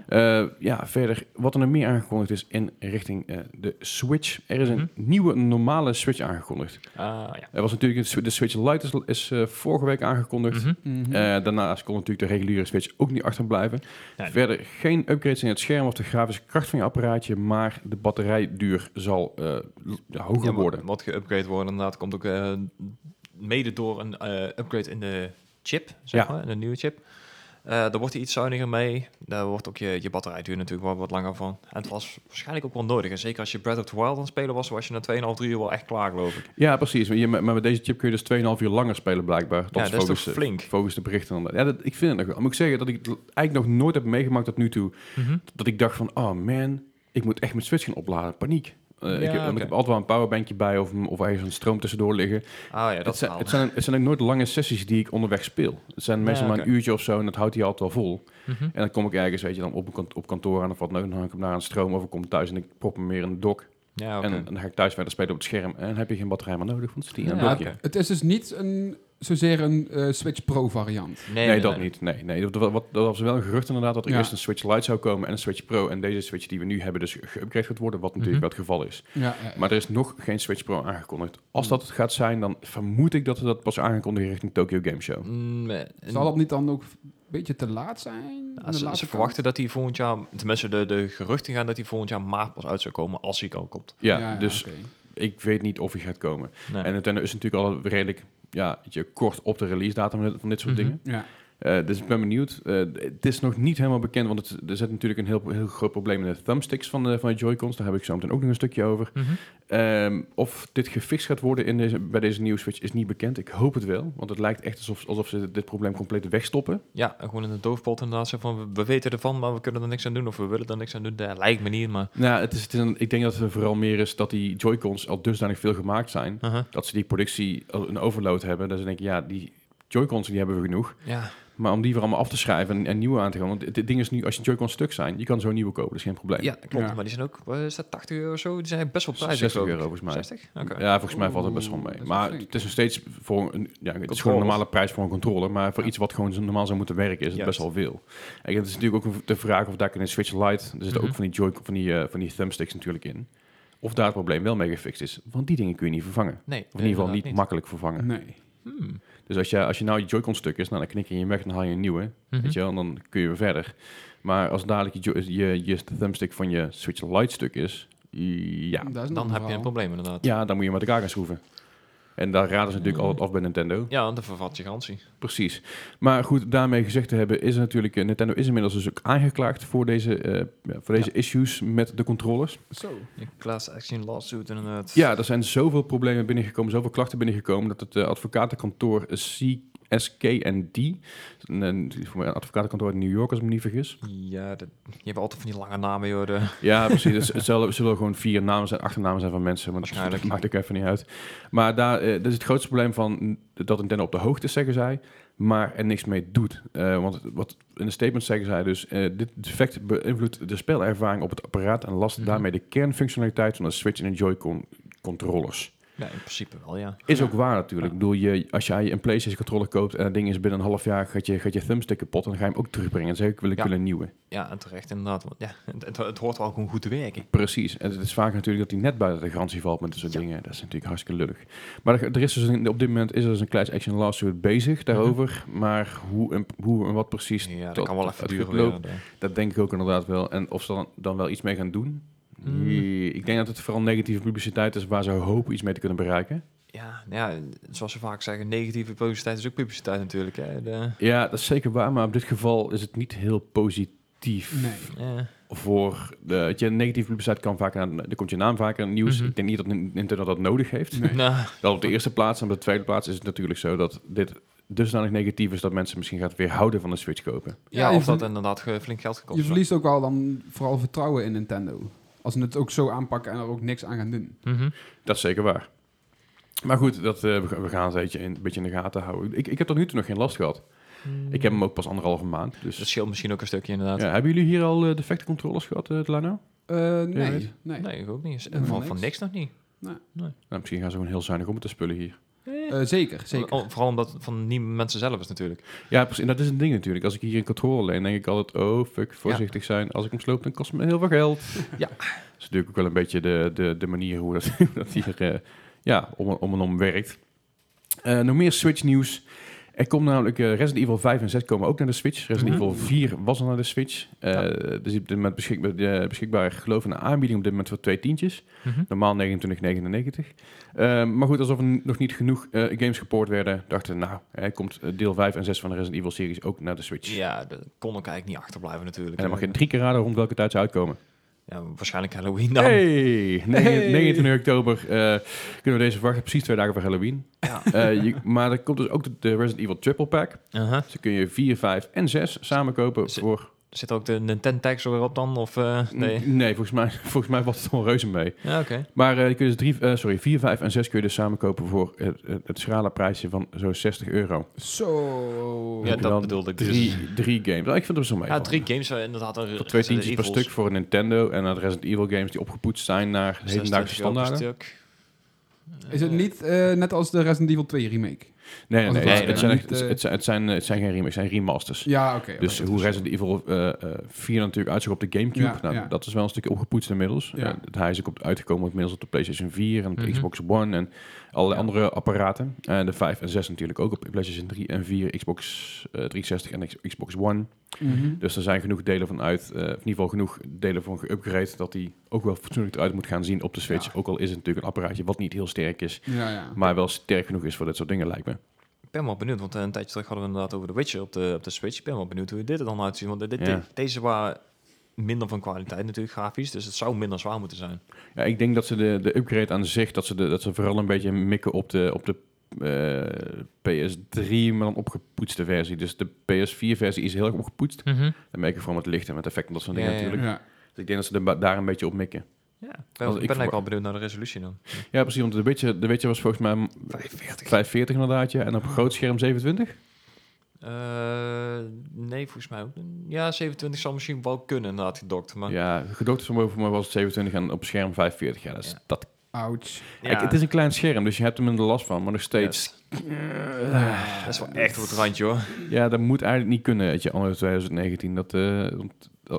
S1: Eh, ja, verder, wat er nog meer aangekondigd is in richting eh, de Switch. Er is een
S2: Mhm.
S1: nieuwe normale Switch aangekondigd.
S2: Ah, ja.
S1: Er was natuurlijk een de Switch Lite is, is eh, vorige week aangekondigd.
S2: Mhm.
S3: Mhm.
S1: Eh, daarnaast kon natuurlijk de reguliere Switch ook niet achterblijven.
S2: Ja,
S1: Verder geen upgrades in het scherm of de grafische kracht van je apparaatje, maar de batterijduur zal eh, hoger
S2: Ja, wat-
S1: worden.
S2: Wat geüpgrade wordt inderdaad, komt ook eh, mede door een eh, upgrade in de chip, zeg
S1: Ja.
S2: maar, in de nieuwe chip. Eh daar wordt hij iets zuiniger mee. Daar wordt ook je, je batterijduur natuurlijk wel wat langer van. En het was waarschijnlijk ook wel nodig. En zeker als je Breath of the Wild aan het spelen was, was je na 2,5, 3 uur wel echt klaar, geloof ik.
S1: Ja, precies. Maar, je, maar met deze chip kun je dus 2,5 uur langer spelen blijkbaar.
S2: Ja, dat is toch flink?
S1: volgens de berichten. dan. Ja, dat, ik vind het nog. Moet ik zeggen dat ik eigenlijk nog nooit heb meegemaakt tot nu toe. Dat ik dacht van, oh man, ik moet echt mijn Switch gaan opladen. Paniek. Eh,
S2: Ja,
S1: ik, heb, ik heb altijd wel een powerbankje bij of, of ergens een stroom tussendoor liggen.
S2: Ah ja, dat
S1: het, zijn, het, zijn, het zijn ook nooit lange sessies die ik onderweg speel. Het zijn
S2: Ja,
S1: meestal maar een uurtje of zo en dat houdt hij altijd wel vol.
S2: Mhm.
S1: En dan kom ik ergens, weet je, dan op, een op kantoor aan of wat, dan hang ik hem naar een stroom of ik kom thuis en ik prop hem weer in de dock.
S2: Ja, oké.
S1: En, en dan ga ik thuis verder spelen op het scherm en dan heb je geen batterij meer nodig, want het is die in een
S2: Ja.
S3: Het is dus niet een, zozeer een eh, Switch Pro variant.
S1: Nee, dat niet. Nee, nee. Dat, wat, dat was wel een gerucht inderdaad dat er
S3: Ja.
S1: eerst een Switch Lite zou komen en een Switch Pro. En deze Switch die we nu hebben dus geüpgrade gaat worden, wat natuurlijk
S2: Mhm.
S1: wel het geval is.
S3: Ja, ja, ja.
S1: Maar er is nog geen Switch Pro aangekondigd. Als dat het gaat zijn, dan vermoed ik dat we dat pas aangekondigd richting Tokyo Game Show.
S2: Mm, eh,
S3: Zal dat niet dan ook een beetje te laat zijn?
S2: Ja,
S3: Aan de
S2: ze, verwachten dat hij volgend jaar, tenminste de, de geruchten gaan dat hij volgend jaar maart pas uit zou komen als hij al komt.
S1: Ja, dus ik weet niet of hij gaat komen.
S2: Nee.
S1: En Nintendo is natuurlijk al redelijk ja, weet je, kort op de release datum van dit- van dit soort
S2: Mhm.
S1: dingen.
S3: Ja.
S1: Eh, dus ik ben benieuwd. Eh, het is nog niet helemaal bekend, want het, er zit natuurlijk een heel, heel groot probleem in de thumbsticks van de, van de Joy-Cons. Daar heb ik zo meteen ook nog een stukje over.
S2: Mhm.
S1: Ehm, of dit gefixt gaat worden in deze, bij deze nieuwe Switch is niet bekend. Ik hoop het wel, want het lijkt echt alsof, alsof ze dit probleem compleet wegstoppen.
S2: Ja, gewoon in de doofpot inderdaad. Zo van, we, we weten ervan, maar we kunnen er niks aan doen. Of we willen er niks aan doen. Dat lijkt me niet, maar...
S1: Nou, het is, het is een, ik denk dat het vooral meer is dat die Joy-Cons al dusdanig veel gemaakt zijn,
S2: Uh-huh.
S1: dat ze die productie een overload hebben. Dat ze denken, ja, die Joy-Cons die hebben we genoeg.
S2: Ja,
S1: Maar om die weer allemaal af te schrijven en, en nieuwe aan te gaan. Want het, het ding is nu, als je Joy-Cons stuk zijn, je kan zo nieuwe kopen, dat is geen probleem.
S2: ja klopt.
S3: Ja.
S2: Maar die zijn ook, wat is dat, 80 euro of zo? Die zijn best wel prijzig.
S1: 60
S2: geloof ik.
S1: euro volgens mij.
S2: 60? Oké.
S1: Ja, volgens mij valt het best wel mee. Maar het is nog steeds voor een, ja, het is gewoon een normale prijs voor een controller. Maar voor iets wat gewoon zo normaal zou moeten werken, is het
S2: Juist.
S1: best wel veel. En het is natuurlijk ook de vraag of daar in een Switch Lite, er zitten
S2: Mhm.
S1: ook van die Joy, van die, eh, van die thumbsticks natuurlijk in. Of daar het probleem wel mee gefixt is. Want die dingen kun je niet vervangen.
S2: Nee,
S1: Of in ieder geval niet,
S2: inderdaad
S1: makkelijk vervangen.
S3: Nee.
S2: Hmm.
S1: Dus als je, als je nou je Joy-Con stuk is, nou, dan knik je hem weg en dan haal je een nieuwe.
S2: Mhm.
S1: Weet je wel, en dan kun je weer verder. Maar als dadelijk je, je, je thumbstick van je Switch Lite stuk is, ja,
S2: Dan heb je een probleem inderdaad.
S1: ja, dan moet je met elkaar gaan schroeven. En daar raden ze natuurlijk
S2: Mm.
S1: altijd af bij Nintendo.
S2: Ja, want dan vervat je garantie.
S1: Precies. Maar goed, daarmee gezegd te hebben, is natuurlijk, eh, Nintendo is inmiddels dus ook aangeklaagd voor deze, eh, ja, voor deze issues met de controllers.
S3: Zo.
S2: Je class action lawsuit inderdaad.
S1: Ja, er zijn zoveel problemen binnengekomen, zoveel klachten binnengekomen, dat het eh, advocatenkantoor CSK&D, een, een, voor mij een advocatenkantoor in New York als ik me niet vergis.
S2: Ja, dat, je hebt altijd van die lange namen, joh. De,
S1: Ja, precies. Het zullen, gewoon vier namen zijn, achternamen zijn van mensen, maar dat
S2: Waarschijnlijk.
S1: maakt ook even niet uit. Maar daar, eh, dat is het grootste probleem van dat Nintendo op de hoogte is, zeggen zij, maar er niks mee doet. Eh, want wat in de statement zeggen zij dus, eh, dit defect beïnvloedt de spelervaring op het apparaat en last
S2: Mhm.
S1: daarmee de kernfunctionaliteit van de Switch en de Joy-Con controllers.
S2: Ja, in principe wel, ja.
S1: Is
S3: Ja.
S1: ook waar natuurlijk. Ik bedoel, je, als jij een PlayStation controller koopt en dat ding is binnen een half jaar gaat je, gaat je thumbstick kapot en dan ga je hem ook terugbrengen. En zeg ik wil ik
S2: Ja.
S1: wil een nieuwe.
S2: Ja, en terecht inderdaad. Want ja, het, het, het hoort wel gewoon goed te werken.
S1: Precies. En het is vaak natuurlijk dat hij net buiten de garantie valt met dit soort
S2: Ja.
S1: dingen. Dat is natuurlijk hartstikke lullig. Maar er, er is dus een- op dit moment is er dus een class action lawsuit bezig daarover. Maar hoe en, hoe en wat precies,
S2: Ja, dat
S1: tot-
S2: kan wel even duren. weer,
S1: dat denk ik ook inderdaad wel. En of ze dan, dan wel iets mee gaan doen.
S2: Hmm.
S1: Ik denk dat het vooral negatieve publiciteit is waar ze hopen iets mee te kunnen bereiken.
S2: Ja, ja, zoals ze vaak zeggen, negatieve publiciteit is ook publiciteit natuurlijk. Hè. De,
S1: Ja, dat is zeker waar. Maar op dit geval is het niet heel positief.
S3: Nee.
S2: ja.
S1: Voor de, weet je, negatieve publiciteit kan vaak aan, dan komt je naam vaker in het nieuws.
S2: Mhm.
S1: Ik denk niet dat Nintendo dat nodig heeft.
S3: Nee.
S2: Nou,
S1: Wel op de eerste plaats en op de tweede plaats is het natuurlijk zo dat dit dusdanig negatief is dat mensen misschien gaat weerhouden van de Switch kopen.
S2: ja, of dat inderdaad flink geld gekost
S3: Je verliest ook wel dan vooral vertrouwen in Nintendo. Als ze het ook zo aanpakken en er ook niks aan gaan doen.
S2: Mhm.
S1: Dat is zeker waar. Maar goed, dat, eh, we, gaan- we het een beetje in, een beetje in de gaten houden. Ik, ik heb tot nu toe nog geen last gehad. Ik heb hem ook pas anderhalve maand. Dus
S2: Dat scheelt misschien ook een stukje inderdaad.
S1: ja, hebben jullie hier al eh, defecte controllers gehad, uh, Delano?
S3: Eh,
S1: weet
S3: nee, nee.
S2: Nee, ik ook niet. Van, van niks. nog niet.
S1: Nou, misschien gaan ze gewoon heel zuinig om met de spullen hier.
S3: Eh, zeker, zeker.
S2: Oh, Vooral omdat het van nieuwe mensen zelf is natuurlijk.
S1: Ja, precies. En dat is een ding natuurlijk. Als ik hier een controller leen, denk ik altijd... Oh, fuck, voorzichtig zijn. Als ik hem sloop, dan kost het me heel veel geld.
S2: Ja.
S1: Dat is natuurlijk ook wel een beetje de, de, de manier hoe dat, hoe dat hier eh, ja, om, en- om en om werkt. Eh, nog meer Switch nieuws. Er komt namelijk eh, Resident Evil 5 en 6 komen ook naar de Switch. Resident
S3: Mhm.
S1: Evil 4 was al naar de Switch.
S2: Ja.
S1: Dus op dit moment beschikbaar, beschikbaar ik geloof een aanbieding op dit moment voor twee tientjes.
S2: Mhm.
S1: Normaal 29,99. Eh, maar goed, alsof er nog niet genoeg eh, games gepoord werden, dachten nou, hij komt deel 5 en 6 van de Resident Evil series ook naar de Switch.
S2: Ja, daar kon ik eigenlijk niet achterblijven natuurlijk.
S1: En dan mag je drie keer raden rond welke tijd ze uitkomen.
S2: Ja, waarschijnlijk Halloween dan.
S1: Hey, negen-
S3: Hey.
S1: 29 oktober eh, kunnen we deze verwachten. Precies twee dagen voor Halloween.
S2: Ja.
S1: Eh, je- maar er komt dus ook de, de Resident Evil Triple Pack.
S2: Uh-huh.
S1: Dus kun je 4, 5 en 6 samen kopen voor...
S2: Zit ook de Nintendo tags erop dan? Of, eh, nee?
S1: nee volgens, mij, volgens mij valt het gewoon reuze mee.
S2: Ja, oké.
S1: Maar eh, je kunt dus drie, eh, sorry, 4, 5 en 6 kun je dus samen kopen voor het, het, schrale prijsje van zo'n 60 euro.
S3: Zo.
S2: Ja, dat
S1: dan
S2: bedoelde ik dus.
S1: Drie, drie games. Nou, ik vind het zo mee.
S2: Ja, drie games inderdaad. een
S1: Voor twee tientjes per stuk voor een Nintendo. En dan Resident Evil games die opgepoetst zijn naar
S2: 26
S1: hedendaagse standaarden.
S3: Is het niet eh, net als de Resident Evil 2 remake?
S1: Nee, nee, nee.
S2: het
S1: het, zijn, echt-
S3: eh,
S1: het, zijn, het, zijn, het zijn geen remakes, het zijn remasters.
S3: Ja, oké.
S1: Dus hoe Resident Evil eh, eh, 4 natuurlijk uitzag op de Gamecube,
S3: Ja,
S1: nou,
S3: ja.
S1: dat is wel een stukje opgepoetst inmiddels.
S3: Ja.
S1: Eh, hij is ook op, uitgekomen inmiddels op de PlayStation 4 en op de
S2: Mhm.
S1: Xbox One en allerlei
S3: Ja.
S1: andere apparaten. En de 5 en 6 natuurlijk ook op de PlayStation 3 en 4, Xbox eh, 360 en Xbox One.
S3: Mhm.
S1: Dus er zijn genoeg delen van uit, eh, of in ieder geval genoeg delen van geüpgrade, dat die ook wel fatsoenlijk eruit moet gaan zien op de Switch.
S3: Ja.
S1: Ook al is het natuurlijk een apparaatje wat niet heel sterk is,
S3: Ja, ja.
S1: maar wel sterk genoeg is voor dit soort dingen lijkt me.
S2: ben wel benieuwd, want een tijdje terug hadden we inderdaad over The Witcher op de, op de Switch. Ik ben wel benieuwd hoe dit er dan uitziet, want dit- deze waren minder van kwaliteit natuurlijk grafisch, dus het zou minder zwaar moeten zijn.
S1: Ja, ik denk dat ze de, de upgrade aan zich, dat ze, de, dat ze vooral een beetje mikken op de, op de eh, PS3, maar dan opgepoetste versie. Dus de PS4-versie is heel erg opgepoetst. Dan merk je vooral met licht en met effecten en dat soort dingen
S2: Ja,
S1: natuurlijk.
S3: Ja.
S1: Dus ik denk dat ze ba- daar een beetje op mikken.
S2: Ja, ik ben,
S1: ik
S2: ik ben eigenlijk wel benieuwd naar de resolutie dan.
S1: Ja, precies, want de Witcher, de Witcher was volgens mij
S2: 45.
S1: 540 inderdaad, ja. En op een groot scherm 27?
S2: Eh, nee, volgens mij ook. Ja, 27 zal misschien wel kunnen inderdaad gedokt, maar
S1: Ja, gedokt van boven mij was het 27 en op scherm 45. Ja, dat is,
S2: Ja.
S1: dat,
S3: Ouch.
S1: Kijk, het is een klein scherm, dus je hebt er minder last van, maar nog steeds...
S2: dat is wel echt op het randje hoor.
S1: Ja, dat moet eigenlijk niet kunnen, weet je, anno 2019. Dat, eh,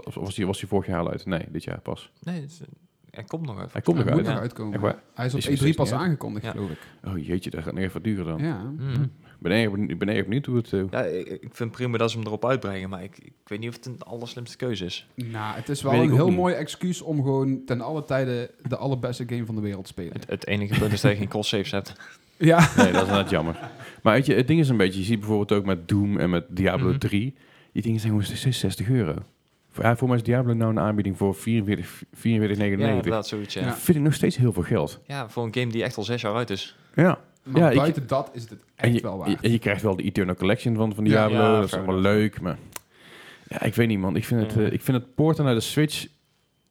S1: of was die, was die vorig jaar al uit? Nee, dit jaar pas.
S2: Nee, het is- hij komt nog even.
S1: Hij komt
S3: Hij
S1: nog
S3: moet
S1: uit.
S3: uitkomen. Hij is op
S1: Is
S3: E3
S1: beslist
S3: pas
S1: uit.
S3: aangekondigd,
S2: Ja.
S3: geloof ik.
S1: Oh jeetje, dat gaat nog even duren dan.
S3: Ja.
S2: Mhm.
S1: Ik ben erg benieuwd, ben erg benieuwd hoe het... eh,
S2: Ja, ik, ik vind prima dat ze hem erop uitbrengen, maar ik, ik weet niet of het een allerslimste keuze is.
S3: Nou, het is wel
S1: Weet ik
S3: een
S1: ook
S3: heel
S1: niet.
S3: mooi excuus om gewoon ten alle tijden de allerbeste game van de wereld te spelen.
S2: Het, het enige punt is dat je geen cost saves hebt.
S3: Ja.
S1: Nee, dat is inderdaad jammer. Maar weet je, het ding is een beetje, je ziet bijvoorbeeld ook met Doom en met Diablo
S2: Mhm.
S1: 3, die dingen zijn gewoon steeds 60 euro. Voor, ja, voor mij is Diablo nou een aanbieding voor 44 44,99.
S2: Ja, inderdaad, zoiets, ja.
S3: Ja.
S2: Ja.
S1: Vind ik nog steeds heel veel geld.
S2: voor een game die echt al zes jaar uit is.
S1: Ja.
S3: Maar
S1: Ja, ik-
S3: buiten dat is het echt
S1: je,
S3: wel
S1: je,
S3: waard.
S1: en je krijgt wel de Eternal Collection van, van. Diablo,
S2: Ja,
S1: dat is allemaal leuk, maar... Ja, ik weet niet man, ik vind het,
S2: Ja.
S1: eh, ik vind het porten naar de Switch,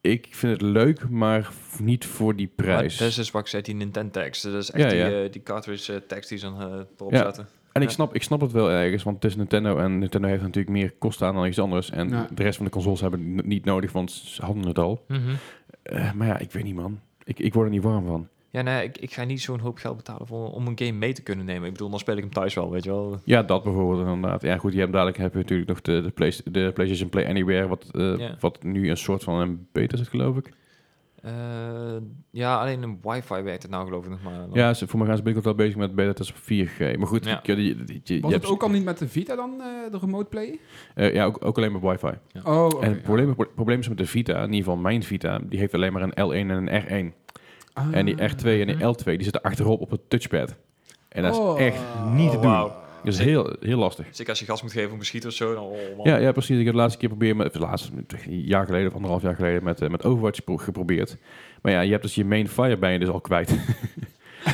S1: ik vind het leuk, maar niet voor die prijs.
S2: Dat is dus wat ik zei, die Nintendo tax. Dat is echt
S1: Ja,
S2: die, eh, die cartridge eh, tax die ze dan erop
S1: Ja.
S2: zetten.
S1: En ik snap, ik snap het wel ergens, want het is Nintendo en Nintendo heeft natuurlijk meer kosten aan dan iets anders. En
S3: Ja.
S1: de rest van de consoles hebben het niet nodig, want ze hadden het al. Eh, maar ja, ik weet niet man. Ik, ik word er niet warm van.
S2: Ja, nee, ik, ik ga niet zo'n hoop geld betalen voor, om een game mee te kunnen nemen. Ik bedoel, dan speel ik hem thuis wel, weet je wel.
S1: Ja, dat bijvoorbeeld inderdaad. Ja goed, je hebt dadelijk heb je natuurlijk nog de, de, Play, de PlayStation Play Anywhere, wat, eh,
S2: Ja.
S1: wat nu een soort van een beta zit geloof ik.
S2: Eh, ja, alleen een wifi werkt het nou geloof ik nog maar.
S1: Ja, ze, voor mij gaan ze binnenkort wel bezig met beta test op 4G. Maar goed,
S2: Ja.
S1: je, je, je, je
S3: Was
S1: hebt-
S3: het ook al niet met de Vita dan, eh, de remote play?
S1: eh, ja, ook, ook alleen met wifi.
S3: Oh, oké.
S1: en het probleem, het probleem is met de Vita, in ieder geval mijn Vita, die heeft alleen maar een L1 en een R1.
S3: Ah.
S1: En die R2 en die L2, die zitten achterop op het touchpad. En dat is
S3: Oh.
S1: echt niet te
S2: Oh,
S1: doen.
S2: wauw.
S1: Dat is heel, heel lastig.
S2: Zeker als je gas moet geven om beschieten of zo. Dan, oh, man.
S1: Ja, ja, precies. Ik heb de laatste keer proberen met, of de laatste, een jaar geleden of anderhalf jaar geleden met, eh, met Overwatch pro- geprobeerd. Maar ja, je hebt dus je main fire ben je dus al kwijt.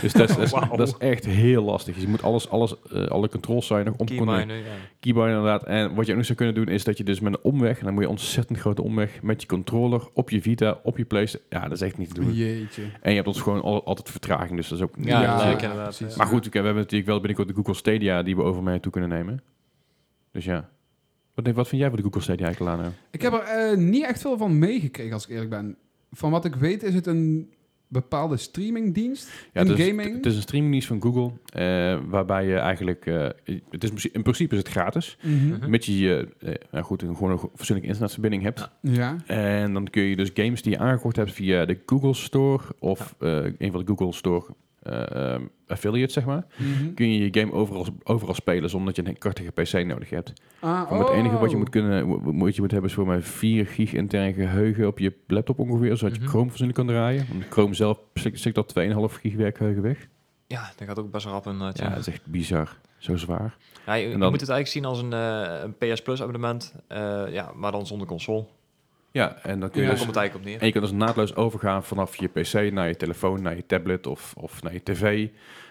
S1: dus dat is, dat, is,
S2: Wauw.
S1: dat is echt heel lastig. Dus je moet alles, alles eh, alle controls zijn nog om te kunnen
S2: Keyminer, ja.
S1: keyboard inderdaad. En wat je ook nog zou kunnen doen, is dat je dus met een omweg, en dan moet je een ontzettend grote omweg met je controller op je Vita, op je PlayStation. Ja, dat is echt niet te doen.
S3: Jeetje.
S1: En je hebt ons gewoon al, altijd vertraging, dus dat is ook niet
S2: Ja,
S1: leuk.
S3: precies.
S1: Maar goed, we hebben natuurlijk wel binnenkort de Google Stadia die we over mij toe kunnen nemen. Dus ja. Wat, wat vind jij van de Google Stadia eigenlijk, Lano?
S3: Ik heb er eh, niet echt veel van meegekregen, als ik eerlijk ben. Van wat ik weet is het een bepaalde streamingdienst
S1: Ja,
S3: in
S1: het is,
S3: gaming.
S1: Het is een streamingdienst van Google, eh, waarbij je eigenlijk... eh, het is, in principe is het gratis,
S3: Mhm.
S2: Mhm.
S1: mits je eh, nou goed, een, gewoon een fatsoenlijke internetverbinding hebt.
S3: Ja.
S1: En dan kun je dus games die je aangekocht hebt via de Google Store of eh, een van de Google Store eh, ehm, affiliates, zeg maar,
S3: Mhm.
S1: kun je je game overal, overal spelen zonder dat je een krachtige PC nodig hebt.
S3: Ah,
S1: het enige wat je
S3: oh.
S1: moet kunnen, moet je moet hebben is voor mij 4 gig intern geheugen op je laptop ongeveer, zodat je
S2: Mhm.
S1: Chrome fatsoenlijk kan draaien. Want Chrome zelf stikt dat 2,5 gig werkgeheugen weg.
S2: Ja, dat gaat ook best rap inderdaad.
S1: Ja,
S2: Ja,
S1: dat is echt bizar. Zo zwaar.
S2: Ja, je, je
S1: En dan-
S2: moet het eigenlijk zien als een, eh, een PS Plus abonnement, eh, ja, maar dan zonder console.
S1: Ja, en dan kun je
S3: Ja.
S1: Dus
S2: komt het eigenlijk op neer.
S1: En je kan dus naadloos overgaan vanaf je PC naar je telefoon, naar je tablet of, of naar je tv.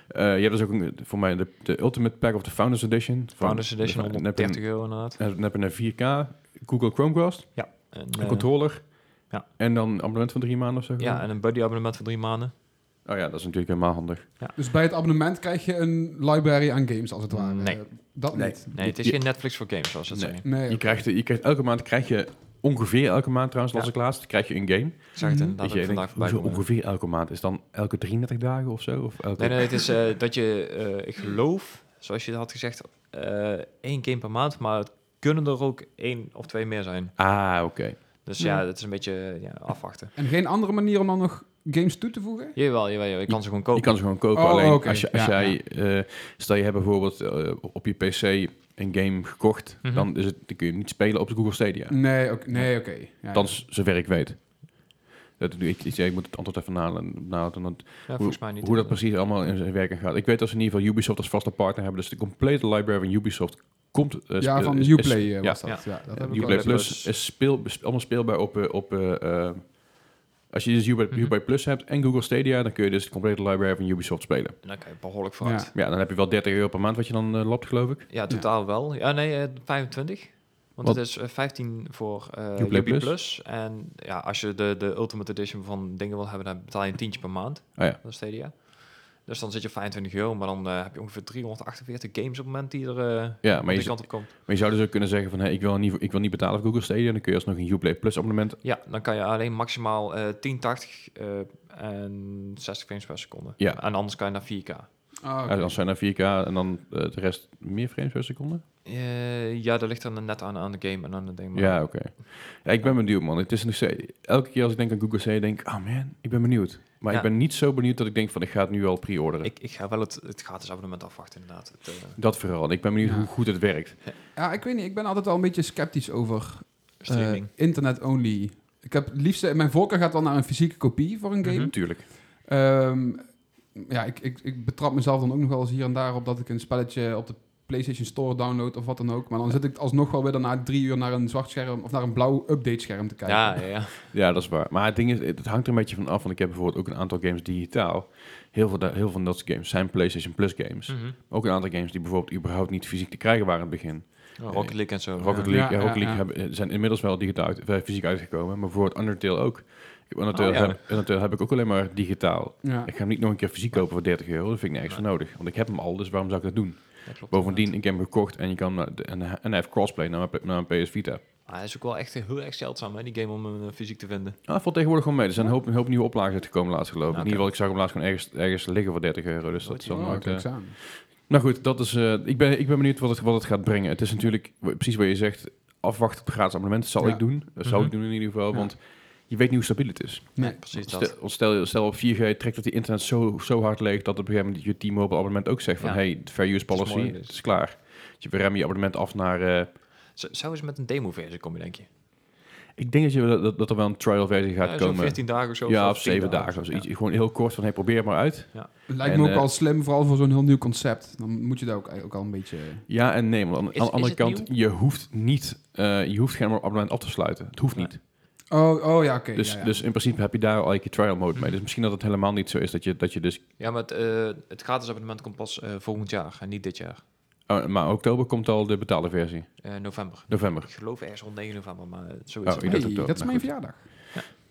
S1: Eh, je hebt dus ook een, voor mij de, de Ultimate Pack of the Founders Edition. Van-
S2: Founders Edition,
S1: dus dan
S2: 130
S1: heb je
S2: euro inderdaad.
S1: een- Dan heb je een 4K Google Chromecast,
S2: En,
S1: een
S2: eh,
S1: controller
S2: ja.
S1: en dan een abonnement van drie maanden of zo.
S2: ja, en een buddy abonnement voor drie maanden.
S1: Oh ja, dat is natuurlijk helemaal handig.
S3: Dus bij het abonnement krijg je een library aan games, als het ware.
S2: Nee.
S3: Eh, Dat
S1: Nee.
S3: niet.
S2: Nee, het is
S1: Je-
S2: geen Netflix voor games, zoals het
S1: Nee.
S2: zeggen.
S3: Nee.
S1: Je, krijgt, je krijgt elke maand krijg je ongeveer elke maand trouwens, las
S2: Ja.
S1: ik laatst, krijg je een game.
S2: Ik zag het
S3: Mhm.
S2: inderdaad
S1: Weet je,
S2: vandaag voorbij
S1: hoezo
S2: komen.
S1: ongeveer elke maand? Is dan elke 33 dagen of zo? Of elke...
S2: Nee, nee, het is eh, dat je, eh, ik geloof, zoals je had gezegd, eh, één game per maand, maar het kunnen er ook één of twee meer zijn.
S1: Ah, oké.
S2: Dus
S3: Ja.
S2: ja, dat is een beetje ja, afwachten.
S3: En geen andere manier om dan nog games toe te voegen?
S2: Jawel, jawel, jawel, je kan ze gewoon kopen.
S1: Je kan ze gewoon kopen.
S3: Oh,
S1: alleen als, je, als
S3: Ja,
S1: jij, eh, stel je hebt bijvoorbeeld eh, op je PC een game gekocht,
S2: Mhm.
S1: dan, is het, dan kun je niet spelen op de Google Stadia.
S3: Nee, oké. nee, oké. Ja,
S1: Althans, zover ik weet. Dat, ik, ik, ik moet het antwoord even nahalen want
S2: Ja, volgens mij niet.
S1: hoe dat precies allemaal in zijn werking gaat. Ik weet dat ze in ieder geval Ubisoft als vaste partner hebben. Dus de complete library van Ubisoft komt... eh,
S3: ja, van Uplay
S1: is-
S3: eh,
S1: ja,
S3: was dat. Ja, dat heb
S1: Uplay Plus is speel, is allemaal speelbaar op... op eh, eh, als je dus Uplay,
S2: Mhm.
S1: Plus hebt en Google Stadia, dan kun je dus de complete library van Ubisoft spelen.
S2: En dan kan je behoorlijk vooruit.
S3: Ja.
S1: Ja, dan heb je wel 30 euro per maand wat je dan eh lapt, geloof ik.
S2: Ja, totaal wel. Ja, nee, eh, 25. Want
S1: Wat?
S2: het is eh, 15 voor eh
S1: Uplay
S2: Uplay
S1: Plus?
S2: Plus. En ja, als je de, de Ultimate Edition van dingen wil hebben, dan betaal je een tientje per maand.
S1: Oh ja.
S2: Dat Stadia. Dus dan zit je op 25 euro, maar dan eh, heb je ongeveer 348 games op het moment die er eh
S1: Ja, maar je,
S2: kant op komt.
S1: maar je zou dus ook kunnen zeggen van... Hey, ik, wil niet, ik wil niet betalen voor Google Stadia. Dan kun je alsnog een Uplay Plus abonnement...
S2: Ja, dan kan je alleen maximaal eh 1080 eh, en 60 frames per seconde.
S1: Ja.
S2: En anders kan je naar 4K.
S3: Ah.
S1: Ja, dan zijn er 4K en dan de rest meer frames per seconde.
S2: Ja, dat ligt dan net aan, aan de game en aan het ding. maar-
S1: Ja, oké. Ja, ik ben benieuwd, man. Het is nog steeds... Elke keer als ik denk aan Google Stadia, denk ik... Oh man, ik ben benieuwd. Maar
S2: Ja.
S1: ik ben niet zo benieuwd dat ik denk van... Ik ga het nu al pre-orderen.
S2: Ik, ik ga wel het, het gratis abonnement afwachten, inderdaad. Het, eh,
S1: Dat vooral. Ik ben benieuwd
S3: Ja.
S1: hoe goed het werkt.
S3: Ja, ik weet niet. Ik ben altijd wel een beetje sceptisch over eh,
S2: streaming.
S3: internet-only. Ik heb het liefste... Mijn voorkeur gaat wel naar een fysieke kopie voor een game.
S2: Mhm.
S1: Natuurlijk.
S3: Ehm, ja, ik, ik, ik betrap mezelf dan ook nog wel eens hier en daar op dat ik een spelletje op de PlayStation Store download of wat dan ook. Maar dan zit ik alsnog wel weer daarna drie uur naar een zwart scherm of naar een blauw update scherm te kijken.
S2: ja, ja, ja.
S1: Ja, dat is waar. Maar het ding is, het hangt er een beetje van af. Want ik heb bijvoorbeeld ook een aantal games digitaal. Heel veel, heel veel van dat soort games zijn PlayStation Plus games.
S2: Mhm.
S1: Ook een aantal games die bijvoorbeeld überhaupt niet fysiek te krijgen waren in het begin.
S2: Rocket League en zo.
S1: Rocket. League,
S3: Ja,
S1: ja, Rocket League
S3: ja.
S1: Hebben, zijn inmiddels wel digitaal uit, eh, fysiek uitgekomen. Maar bijvoorbeeld Undertale ook. Ik heb Undertale,
S2: Oh, ja.
S1: heb, Undertale heb ik ook alleen maar digitaal.
S3: Ja.
S1: Ik ga hem niet nog een keer fysiek kopen voor 30 euro. Dat vind ik nergens voor nodig. Want ik heb hem al, dus waarom zou ik dat doen?
S2: Klopt,
S1: Bovendien,
S2: inderdaad.
S1: ik heb hem gekocht en, je kan, de- en, en hij heeft crossplay naar mijn, naar mijn PS Vita.
S2: Ah, hij is ook wel echt heel erg zeldzaam, hè, die game om hem eh, fysiek te vinden.
S1: Ah, dat valt tegenwoordig gewoon mee. Er zijn een hoop, een hoop nieuwe oplagen uitgekomen laatst geloof ik.
S2: Oké.
S1: In ieder geval, ik zag hem laatst gewoon ergens, ergens liggen voor 30 euro. Dus dat is eh,
S3: eens aan.
S1: Nou goed, dat is, eh, ik, ben, ik ben benieuwd wat het, wat het gaat brengen. Het is natuurlijk precies wat je zegt. Afwachten op gratis abonnement zal
S3: Ja.
S1: ik doen. Dat zou
S2: Mhm.
S1: ik doen in ieder geval.
S3: Ja.
S1: Want je weet niet hoe stabiel het is.
S3: Nee.
S2: Precies
S1: Stel,
S2: dat.
S1: stel, stel op 4G trekt dat die internet zo, zo hard leeg... dat op een gegeven moment je T-Mobile abonnement ook zegt van...
S2: Ja.
S1: hey, fair use
S2: is
S1: policy,
S2: mooi,
S1: het
S2: dus.
S1: is klaar. Je remmen je abonnement af naar... eh,
S2: Z- Zou eens met een demo-versie komen, denk je?
S1: ik denk dat, je, dat, dat er wel een trial versie gaat
S2: Ja,
S1: komen.
S2: 14 dagen of zo.
S1: ja,
S2: of
S1: of
S2: 10
S1: zeven dagen. of zoiets. Gewoon heel kort van, hey, probeer het maar uit.
S3: Lijkt
S1: En,
S3: me ook
S1: eh,
S3: al slim, vooral voor zo'n heel nieuw concept. Dan moet je daar ook, ook al een beetje...
S1: Ja en nee, maar aan,
S2: Is-
S1: aan de andere kant, je hoeft niet... eh, je hoeft geen abonnement af te sluiten. Het hoeft
S2: Nee.
S1: niet.
S3: Oh, oh ja, oké.
S1: Dus,
S3: ja, ja.
S1: dus in principe heb je daar al je trial mode mee. Dus misschien dat het helemaal niet zo is dat je, dat je dus...
S2: Ja, maar het, eh, het gratis abonnement komt pas eh, volgend jaar en niet dit jaar.
S1: Oh, maar oktober komt al de betaalde versie.
S2: Eh, november.
S1: November.
S2: Ik geloof ergens rond 9 november, maar zoiets.
S1: Oh, dat
S3: Hey, dat is
S1: Nou,
S3: mijn verjaardag.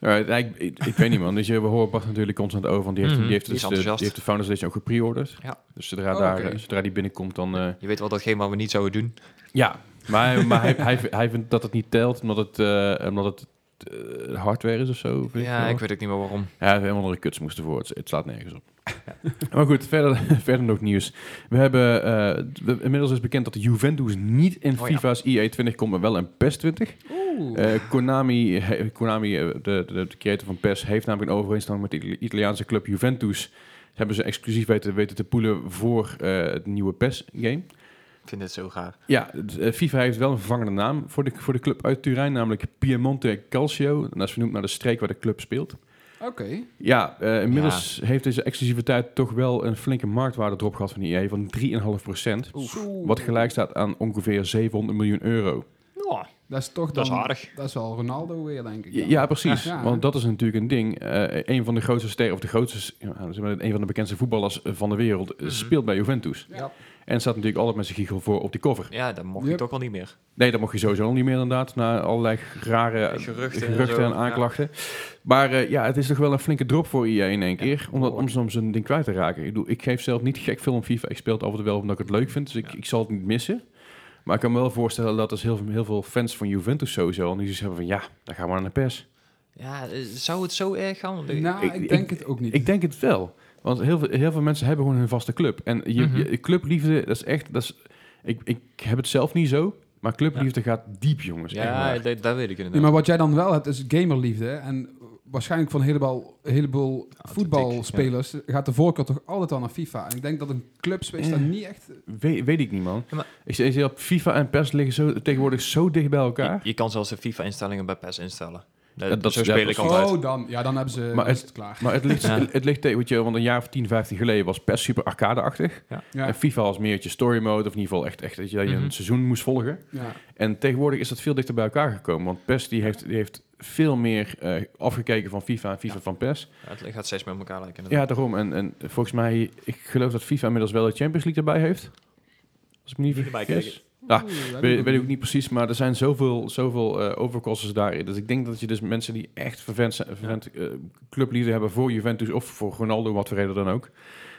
S1: Alright, ik, ik, ik weet niet man. Dus je, we horen Bart natuurlijk constant over. Want die heeft,
S2: Mhm,
S1: die heeft, dus de, die heeft de Founders Edition ook gepreorderd.
S2: Ja.
S1: Dus zodra,
S3: Oh,
S1: daar, eh, zodra die binnenkomt dan... eh,
S2: Je weet wel datgene wat we niet zouden doen.
S1: ja, maar, hij, maar hij, hij, hij vindt dat het niet telt omdat het, eh, omdat het eh, hardware is of zo. weet
S2: Ja, ik weet ook niet meer waarom.
S1: Ja, helemaal andere kuts moesten voor. Het, het slaat nergens op. maar goed, verder, verder nog nieuws. We hebben, we- inmiddels is bekend dat de Juventus niet in
S2: Oh.
S1: FIFA's EA 20 komt, maar wel in PES 20.
S3: Oeh.
S1: Eh, Konami, he- Konami de, de, de creator van PES, heeft namelijk een overeenstemming met de Itali- Italiaanse club Juventus. Hebben ze exclusief weten, weten te poelen voor het nieuwe PES-game.
S2: Ik vind dit zo gaar.
S1: Ja, eh, FIFA heeft wel een vervangende naam voor de, voor de club uit Turijn, namelijk Piemonte Calcio. En dat is vernoemd naar de streek waar de club speelt.
S3: Oké.
S1: Ja, eh, inmiddels heeft deze exclusiviteit toch wel een flinke marktwaarde erop gehad van EA van 3,5%.
S3: Zo.
S1: Wat gelijk staat aan ongeveer 700 miljoen euro.
S2: Ja,
S3: Dat is toch
S2: dat is
S3: dan-
S2: aardig.
S3: Dat is wel Ronaldo weer, denk ik.
S1: Ja, ja, precies.
S3: Ja.
S1: Want dat is natuurlijk een ding. Eh een van de grootste sterren, of de grootste, ja, zeg maar, een van de bekendste voetballers van de wereld,
S2: Mhm.
S1: speelt bij Juventus.
S3: Ja.
S1: En staat natuurlijk altijd met zijn giegel voor op die cover.
S2: Ja, dat mocht
S3: Yep.
S2: ik toch al niet meer.
S1: Nee, dat mocht je sowieso nog niet meer inderdaad, na allerlei rare
S2: Geruchten en
S1: geruchten
S2: zo,
S1: en
S2: ja.
S1: aanklachten. Maar eh, ja, het is toch wel een flinke drop voor EA in één keer, omdat, om soms een ding kwijt te raken. Ik, bedoel, ik geef zelf niet gek veel om FIFA, ik speel het toe wel omdat ik het leuk vind, dus ik,
S2: Ja.
S1: ik zal het niet missen. Maar ik kan me wel voorstellen dat er heel, veel- heel veel fans van Juventus sowieso, en die zoiets hebben van ja, dan gaan we naar de pers.
S2: Ja, eh, zou het zo erg gaan? Want
S3: Nou,
S1: ik-
S3: denk het ook niet.
S1: Ik denk het wel. Want heel veel, heel veel mensen hebben gewoon hun vaste club. En je,
S2: Mhm.
S1: je- clubliefde, dat is echt... Dat is, ik, ik heb het zelf niet zo, maar clubliefde gaat diep, jongens.
S2: Ja, dat, dat weet ik inderdaad.
S3: maar wat jij dan wel hebt, is gamerliefde. En waarschijnlijk van een heleboel, een heleboel voetbalspelers gaat de voorkeur toch altijd al naar FIFA. En ik denk dat een clubspace daar
S1: Eh.
S3: niet echt...
S1: weet, weet ik niet, man.
S2: Ja, maar-
S1: ik zie- ik zie op FIFA en PES liggen zo, tegenwoordig zo dicht bij elkaar.
S2: Je, je kan zelfs de FIFA-instellingen bij PES instellen. Dat,
S1: dat-
S2: zo speel ik altijd.
S3: Oh, dan, ja, dan hebben ze
S1: Maar het-
S3: het klaar.
S1: Maar het ligt,
S2: Ja.
S1: het ligt tegen, weet je, want een jaar of 10, 15 geleden was PES super arcade-achtig.
S3: Ja,
S1: En FIFA was meer je story mode, of in ieder geval echt, echt dat je, je
S2: Mhm.
S1: een seizoen moest volgen.
S3: ja.
S1: En tegenwoordig is dat veel dichter bij elkaar gekomen. Want PES die heeft, die heeft veel meer eh, afgekeken van FIFA en FIFA van PES.
S2: Ja, het gaat steeds met elkaar lijken.
S1: Ja, daarom. En, en volgens mij, ik geloof dat FIFA inmiddels wel de Champions League erbij heeft. Als ik me niet vergis. Ja,
S3: Oeh,
S1: Weet, ik ook niet precies, maar er zijn zoveel, zoveel overcostes daarin. Dus ik denk dat je dus mensen die echt vervent, eh, clublieden hebben voor Juventus of voor Ronaldo, wat voor reden dan ook,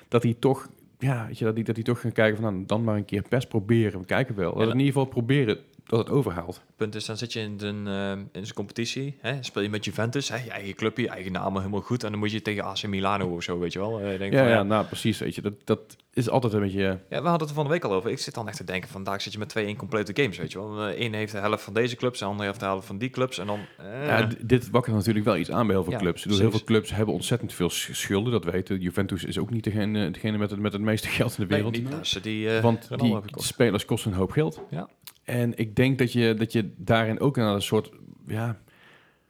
S1: dat die toch, ja, weet je, dat die, dat die toch gaan kijken van, nou, dan maar een keer PES proberen, we kijken wel. Dat
S2: Ja,
S1: in ieder geval proberen dat het overhaalt.
S2: Punt is, dan zit je in een, eh, in zijn competitie, hè, speel je met Juventus, hè, je eigen clubje, je eigen naam helemaal goed, en dan moet je tegen AC Milano of zo, weet je wel. Eh, denk
S1: Ja,
S2: van,
S1: ja,
S2: ja,
S1: nou precies, weet je, dat, dat is altijd een beetje...
S2: Ja, we hadden het er van de week al over. Ik zit dan echt te denken, vandaag zit je met twee incomplete games, weet je wel. Eén heeft de helft van deze clubs, de andere heeft de helft van die clubs. En dan... eh,
S1: Ja, dit wakkert natuurlijk wel iets aan bij heel veel
S2: Ja,
S1: clubs. Bedoel, heel veel clubs hebben ontzettend veel sch- schulden, dat weten. Juventus is ook niet degene, degene met, het, met het meeste geld in de
S2: nee,
S1: wereld.
S2: niet ze die eh,
S1: Want die spelers kosten een hoop geld.
S2: Ja.
S1: En ik denk dat je, dat je daarin ook een soort, ja,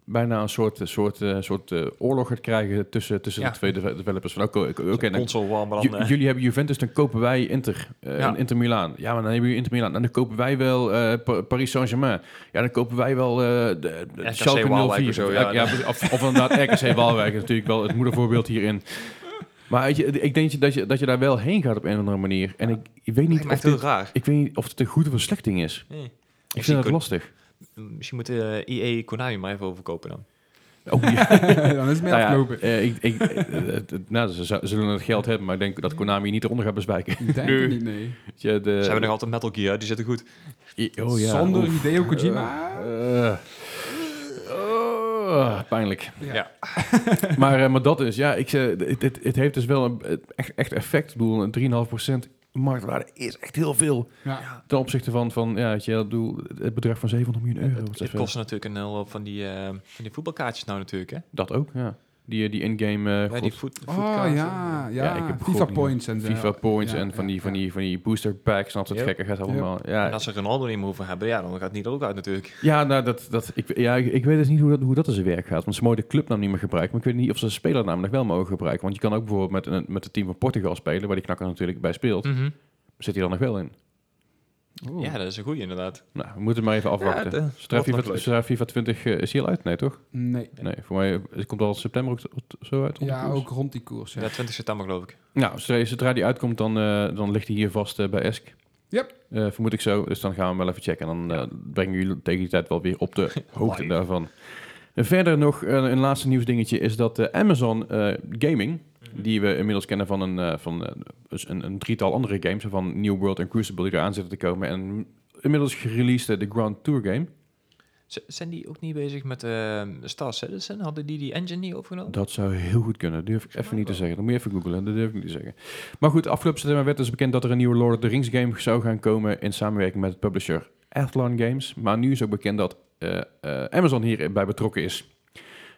S1: bijna een soort, soort, eh, soort eh, oorlog gaat krijgen tussen, tussen
S2: Ja.
S1: de twee de- developers. Van, oké, dan-
S2: console war, maar
S1: ju-
S2: dan...
S1: jullie hebben Juventus, dan kopen wij Inter, eh,
S2: Ja.
S1: Inter Milaan. Ja, maar dan hebben jullie Inter Milaan. En dan kopen wij wel Pa- Paris Saint-Germain. Ja, dan kopen wij wel de, de Schalke
S2: Waalwijk
S1: 04.
S2: of zo,
S1: ja,
S2: ja.
S1: of, of inderdaad RKC Waalwijk is natuurlijk wel het moedervoorbeeld hierin. Maar weet je, ik denk dat je, dat je, dat je daar wel heen gaat op een of andere manier. En ik, ik weet niet of dit,
S2: raar.
S1: ik weet niet of het een goed of een slecht ding is.
S2: Nee.
S1: Ik vind het
S2: Kon-
S1: lastig.
S2: Misschien moet eh EA Konami maar even overkopen dan.
S1: Oh, ja.
S3: dan is het meer
S1: Nou ja,
S3: afgelopen.
S1: eh, ik, ik, eh, nou, ze zullen het geld hebben, maar ik denk dat Konami niet eronder gaat bezwijken.
S3: Ik denk
S2: nu-
S3: het niet, nee.
S1: Weet je, de,
S2: Ze hebben nog altijd Metal Gear, die zitten goed.
S1: I- Oh ja.
S3: Zonder. Hideo Kojima.
S1: Eh, oh, pijnlijk.
S2: Ja.
S1: Maar, eh, maar dat is, ja, ik, zeg, het, het, het heeft dus wel een eh, echt, echt effect. Ik bedoel, een 3,5% marktwaarde is echt heel veel.
S3: Ja.
S1: Ten opzichte van, van ja, weet je, het bedrag van 700 miljoen euro.
S2: Het, het kost natuurlijk een hele hoop van die, eh, van die voetbalkaartjes nou natuurlijk, hè?
S1: Dat ook, ja. Die, die in-game eh,
S2: Ja, die
S3: Oh ja, ja.
S1: Ja, ik heb
S3: FIFA points en.
S1: FIFA points
S3: Ja,
S1: en van,
S3: ja,
S1: die, van, die, van die booster packs en dat soort
S2: Yep.
S1: gekkigheid allemaal. Ja,
S2: En als ze Ronaldo niet meer hoeven hebben, ja, dan gaat het niet er ook uit natuurlijk.
S1: Ja, nou, dat, dat, ik, ja, ik, ik weet dus niet hoe dat, hoe dat in zijn werk gaat. Want ze mogen de clubnaam niet meer gebruiken. Maar ik weet niet of ze de spelernaam nog wel mogen gebruiken. Want je kan ook bijvoorbeeld met, een, met het team van Portugal spelen, waar die knakker natuurlijk bij speelt.
S2: Mhm.
S1: Zit hij dan nog wel in?
S2: Ja, dat is een goeie inderdaad.
S1: Nou, we moeten maar even afwachten.
S2: Ja, de-
S1: zodra, FIFA,
S2: leuk.
S1: zodra FIFA 20 eh, is hij al uit? Nee, toch?
S3: Nee.
S1: Nee, voor mij eh, het komt al september ook zo uit.
S3: Ja,
S1: koers.
S3: ook rond die koers. Ja.
S2: Ja, 20 september geloof ik.
S1: Nou, zodra, zodra die uitkomt, dan, eh, dan ligt hij hier vast eh, bij Esk.
S3: Yep.
S1: Eh, vermoed ik zo. Dus dan gaan we hem wel even checken. En dan eh, brengen jullie tegen die tijd wel weer op de hoogte daarvan. En verder nog eh, een laatste nieuwsdingetje is dat eh, Amazon eh, Gaming, die we inmiddels kennen van, een, eh, van eh, dus een, een drietal andere games, van New World en Crucible die eraan zitten te komen. En inmiddels gereleased de Grand Tour game.
S2: Z- zijn die ook niet bezig met eh, Star Citizen? Hadden die die engine niet overgenomen?
S1: Dat zou heel goed kunnen. durf ik even niet te zeggen. Dan moet je even googlen. Dat durf ik niet te zeggen. Maar goed, afgelopen september werd dus bekend dat er een nieuwe Lord of the Rings game zou gaan komen in samenwerking met publisher Athlon Games. Maar nu is ook bekend dat eh, eh, Amazon hierbij betrokken is.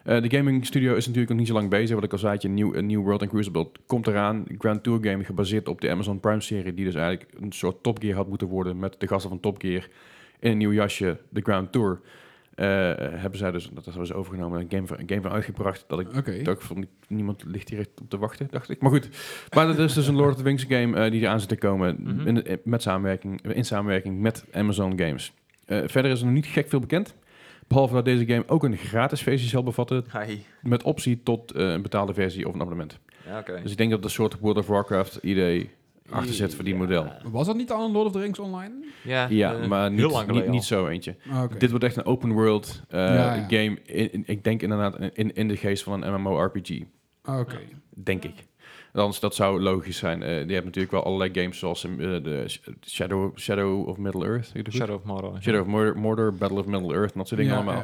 S1: Eh, de gaming studio is natuurlijk nog niet zo lang bezig. Wat ik al zei, een nieuw, een nieuw World and Crucible komt eraan. Grand Tour game gebaseerd op de Amazon Prime serie, die dus eigenlijk een soort Top Gear had moeten worden met de gasten van Top Gear in een nieuw jasje, de Grand Tour. Eh, hebben zij dus, dat hebben ze overgenomen, een game van, een game van uitgebracht. Dat ik
S3: Oké.
S1: dacht van, niemand ligt hier echt op te wachten, dacht ik. Maar goed, maar dat is dus een Lord of the Rings game eh, die eraan zit te komen
S2: Mhm.
S1: in, in- met samenwerking, in samenwerking met Amazon Games. Verder is er nog niet gek veel bekend. Behalve dat deze game ook een gratis versie zal bevatten
S2: Hi.
S1: met optie tot eh, een betaalde versie of een abonnement.
S2: Ja, oké.
S1: Dus ik denk dat een soort World of Warcraft idee achter zit voor die
S2: Ja.
S1: model.
S3: Was dat niet al een Lord of the Rings online?
S2: Ja,
S1: Ja,
S2: eh,
S1: maar
S2: heel
S1: niet,
S2: lang
S1: niet,
S2: geleden
S1: niet
S2: al.
S1: zo eentje.
S3: Ah.
S1: Dit wordt echt een open world eh,
S3: Ja, ja.
S1: game. In, in- ik denk inderdaad in, in de geest van een MMORPG.
S3: Ah, Oké.
S1: Denk ik. Anders, dat zou logisch zijn. Eh die hebben natuurlijk wel allerlei games zoals eh, de Sh- Shadow, Shadow of Middle-earth.
S2: Shadow of Mordor.
S1: Shadow of Mordor, Battle of Middle-earth en dat soort dingen allemaal.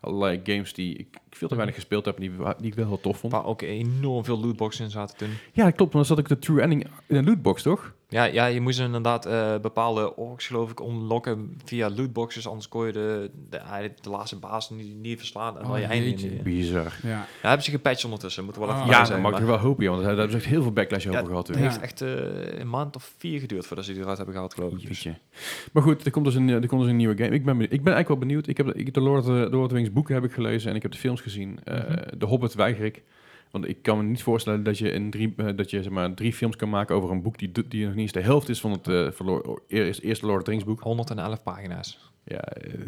S1: Allerlei games die ik veel te weinig gespeeld heb en die, die ik wel heel tof vond.
S2: Waar ook enorm veel lootboxen in zaten toen.
S1: Ja, dat klopt. Want dan zat ik de true ending in een lootbox, toch?
S2: Ja, ja je moest inderdaad eh, bepaalde orks geloof ik unlocken via lootboxes. Anders kon je de, de, de laatste baas niet, niet verslaan. En
S3: Oh,
S2: je niet.
S1: Bizar.
S3: Ja.
S2: Ja, hebben ze gepatcht ondertussen. Moeten we wel
S3: Ah.
S2: even
S1: Ja,
S2: bij
S1: dat
S2: zeggen,
S1: mag ik
S2: maar
S1: er wel hopen, want daar hebben ze echt heel veel backlash
S2: Ja,
S1: over gehad.
S2: Het
S1: toen.
S2: heeft echt eh, een maand of vier geduurd voordat ze die eruit hebben gehaald geloof ik. Dus.
S1: Maar goed, er komt, dus een, er komt dus een nieuwe game. Ik ben, benieuwd- ik ben eigenlijk wel benieuwd. Ik heb de, ik de Lord, of the- Lord of the Rings Rings boeken heb ik gelezen en ik heb de films gezien. Eh,
S2: Mhm.
S1: De Hobbit weiger ik. Want ik kan me niet voorstellen dat je, in drie, eh, dat je zeg maar, drie films kan maken over een boek die, die nog niet eens de helft is van het eh, Lord- eerste, Lord of the Rings boek.
S2: 111 pagina's.
S1: Ja,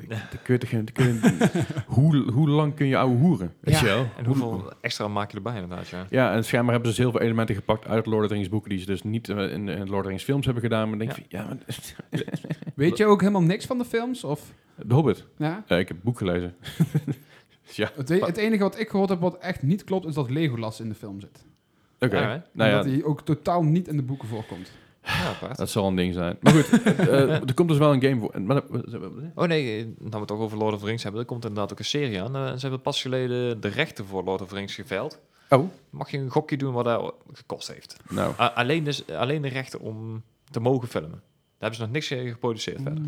S1: dan kun je geen- dan kun je- hoe, hoe lang kun je ouwe hoeren? Weet je wel?
S2: En hoeveel extra maak je erbij inderdaad, ja.
S1: Ja, en schijnbaar hebben ze dus heel veel elementen gepakt uit Lord of the Rings boeken die ze dus niet in, in Lord of the Rings films hebben gedaan. Maar denk je, van, ja, maar,
S3: Weet je ook helemaal niks van de films? Of,
S1: de Hobbit.
S3: ja?
S1: Ik heb het boek gelezen. Ja,
S3: Het, we- het enige wat ik gehoord heb wat echt niet klopt, is dat Legolas in de film zit.
S1: oké. Nou ja,
S3: dat hij ook totaal niet in de boeken voorkomt.
S2: Ja,
S1: dat zal een ding zijn. Maar goed, eh, er komt dus wel een game voor. Maar,
S2: Oh nee, eh, nou we het toch over Lord of the Rings hebben, er komt inderdaad ook een serie aan. Eh, ze hebben pas geleden de rechten voor Lord of the Rings geveild.
S1: Oh.
S2: Mag je een gokje doen wat dat gekost heeft?
S1: nou,
S2: alleen, dus, alleen de rechten om te mogen filmen. Daar hebben ze nog niks eh, geproduceerd verder.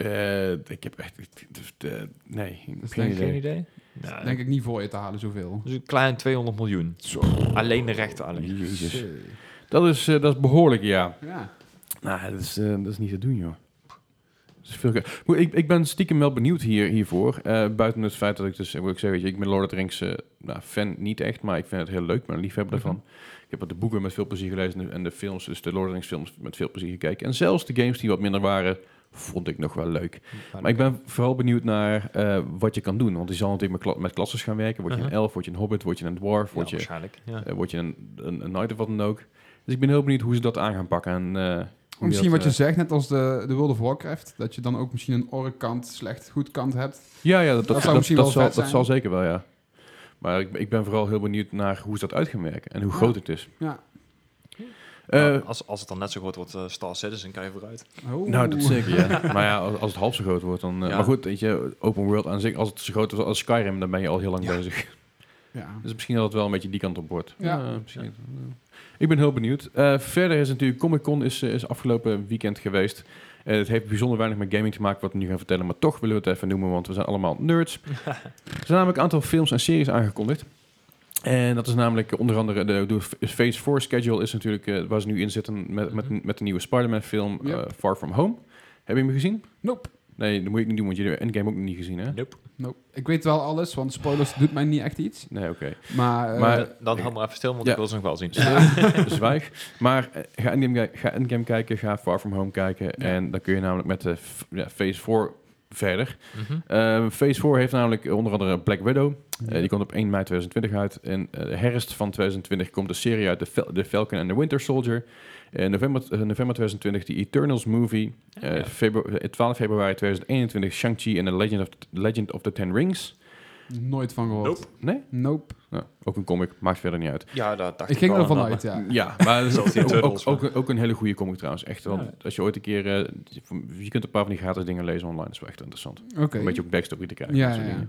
S1: Eh, ik heb echt... dus, eh, nee, ik heb
S3: is
S1: geen idee.
S2: Geen idee? Nou,
S3: Denk ik niet voor je te halen, zoveel.
S2: Dus een klein 200 miljoen.
S3: Zo.
S2: Alleen de rechten alleen.
S1: Jezus. Dat is, eh, dat is behoorlijk, ja.
S3: Ja.
S1: Nou, dat is, eh, dat is niet te doen, joh. Veel ik, ik ben stiekem wel benieuwd hier, hiervoor. Eh, buiten het feit dat ik dus, ik zeg, weet je, ik ben Lord of the Rings eh, nou, fan niet echt, maar ik vind het heel leuk, ben een liefhebber
S2: Mhm.
S1: ervan. Ik heb de boeken met veel plezier gelezen en de, en de films, dus de Lord of the Rings films met veel plezier gekeken. En zelfs de games die wat minder waren, vond ik nog wel leuk. Maar ik ben vooral benieuwd naar eh, wat je kan doen, want je zal natuurlijk met, kla met klasses gaan werken. Word je een
S2: Uh-huh.
S1: elf, word je een hobbit, word je een dwarf,
S2: Ja,
S1: word je,
S2: waarschijnlijk. Ja.
S1: eh, word je een, een, een knight of wat dan ook. Dus ik ben heel benieuwd hoe ze dat aan gaan pakken. En, eh,
S3: Misschien
S1: dat,
S3: wat je zegt, net als de, de World of Warcraft, dat je dan ook misschien een orre-kant, slecht goed kant hebt.
S1: Ja, ja dat, dat,
S3: zou
S1: dat,
S3: misschien
S1: dat
S3: wel
S1: zal,
S3: vet
S1: dat
S3: zijn.
S1: zal zeker wel, ja. Maar ik, ik ben vooral heel benieuwd naar hoe ze dat uit gaan werken en hoe
S3: Ja.
S1: groot het is.
S3: Ja.
S1: Eh,
S2: Nou, als, als het dan net zo groot wordt, eh, Star Citizen, kan je vooruit.
S3: Oh.
S1: nou, dat zeker, ja. maar ja, als, als het half zo groot wordt, dan... eh,
S2: Ja.
S1: Maar goed, weet je, open world aan zich, als het zo groot is als Skyrim, dan ben je al heel lang
S2: Ja.
S1: bezig.
S3: Ja.
S1: Dus misschien dat het wel een beetje die kant op wordt.
S3: Ja.
S1: Eh, misschien. Ik ben heel benieuwd. Eh, verder is natuurlijk Comic Con is, is afgelopen weekend geweest. Eh, het heeft bijzonder weinig met gaming te maken wat we nu gaan vertellen, maar toch willen we het even noemen, want we zijn allemaal nerds. er zijn namelijk een aantal films en series aangekondigd. En dat is namelijk onder andere de, de Phase 4 schedule is natuurlijk eh, waar ze nu in zitten met, met, met de nieuwe Spider-Man film eh, Far From Home. Heb je hem gezien?
S3: Nope.
S1: Nee, dat moet ik niet doen, want je hebt Endgame ook nog niet gezien, hè?
S2: Nope.
S3: nope. Ik weet wel alles, want spoilers doet mij niet echt iets.
S1: Nee, oké.
S3: Maar, eh,
S1: Maar-
S2: Eh, dan hou maar even stil, want
S1: Ja.
S2: ik wil ze nog wel zien.
S1: Zwijg. Maar ga Endgame, ga Endgame kijken, ga Far From Home kijken. En dan kun je namelijk met de Phase 4 verder.
S2: Mhm.
S1: Eh, Phase 4 heeft namelijk onder andere Black Widow. Eh, die komt op 1 mei 2020 uit. In eh, de herfst van 2020 komt de serie uit, The, The Falcon and the Winter Soldier. In november, eh, november 2020 de Eternals movie. Eh,
S2: Ja.
S1: febru- eh, 12 februari 2021 Shang-Chi and the Legend of, the, Legend of the Ten Rings.
S3: Nooit van gehoord.
S2: Nope.
S1: Nee?
S3: Nope.
S1: Nou, ook een comic, maakt verder niet uit.
S2: Ja, dat dacht
S3: Ik ging
S2: al
S3: ervan
S2: aan,
S3: uit, ja.
S1: Ja, maar dat is ook, ook, een hele goede comic trouwens. Echt wel.
S2: Ja.
S1: Als je ooit een keer... eh, je kunt een paar van die gratis dingen lezen online. Dat is wel echt interessant.
S3: Oké.
S1: Een beetje ook backstory te kijken.
S3: Ja, ja.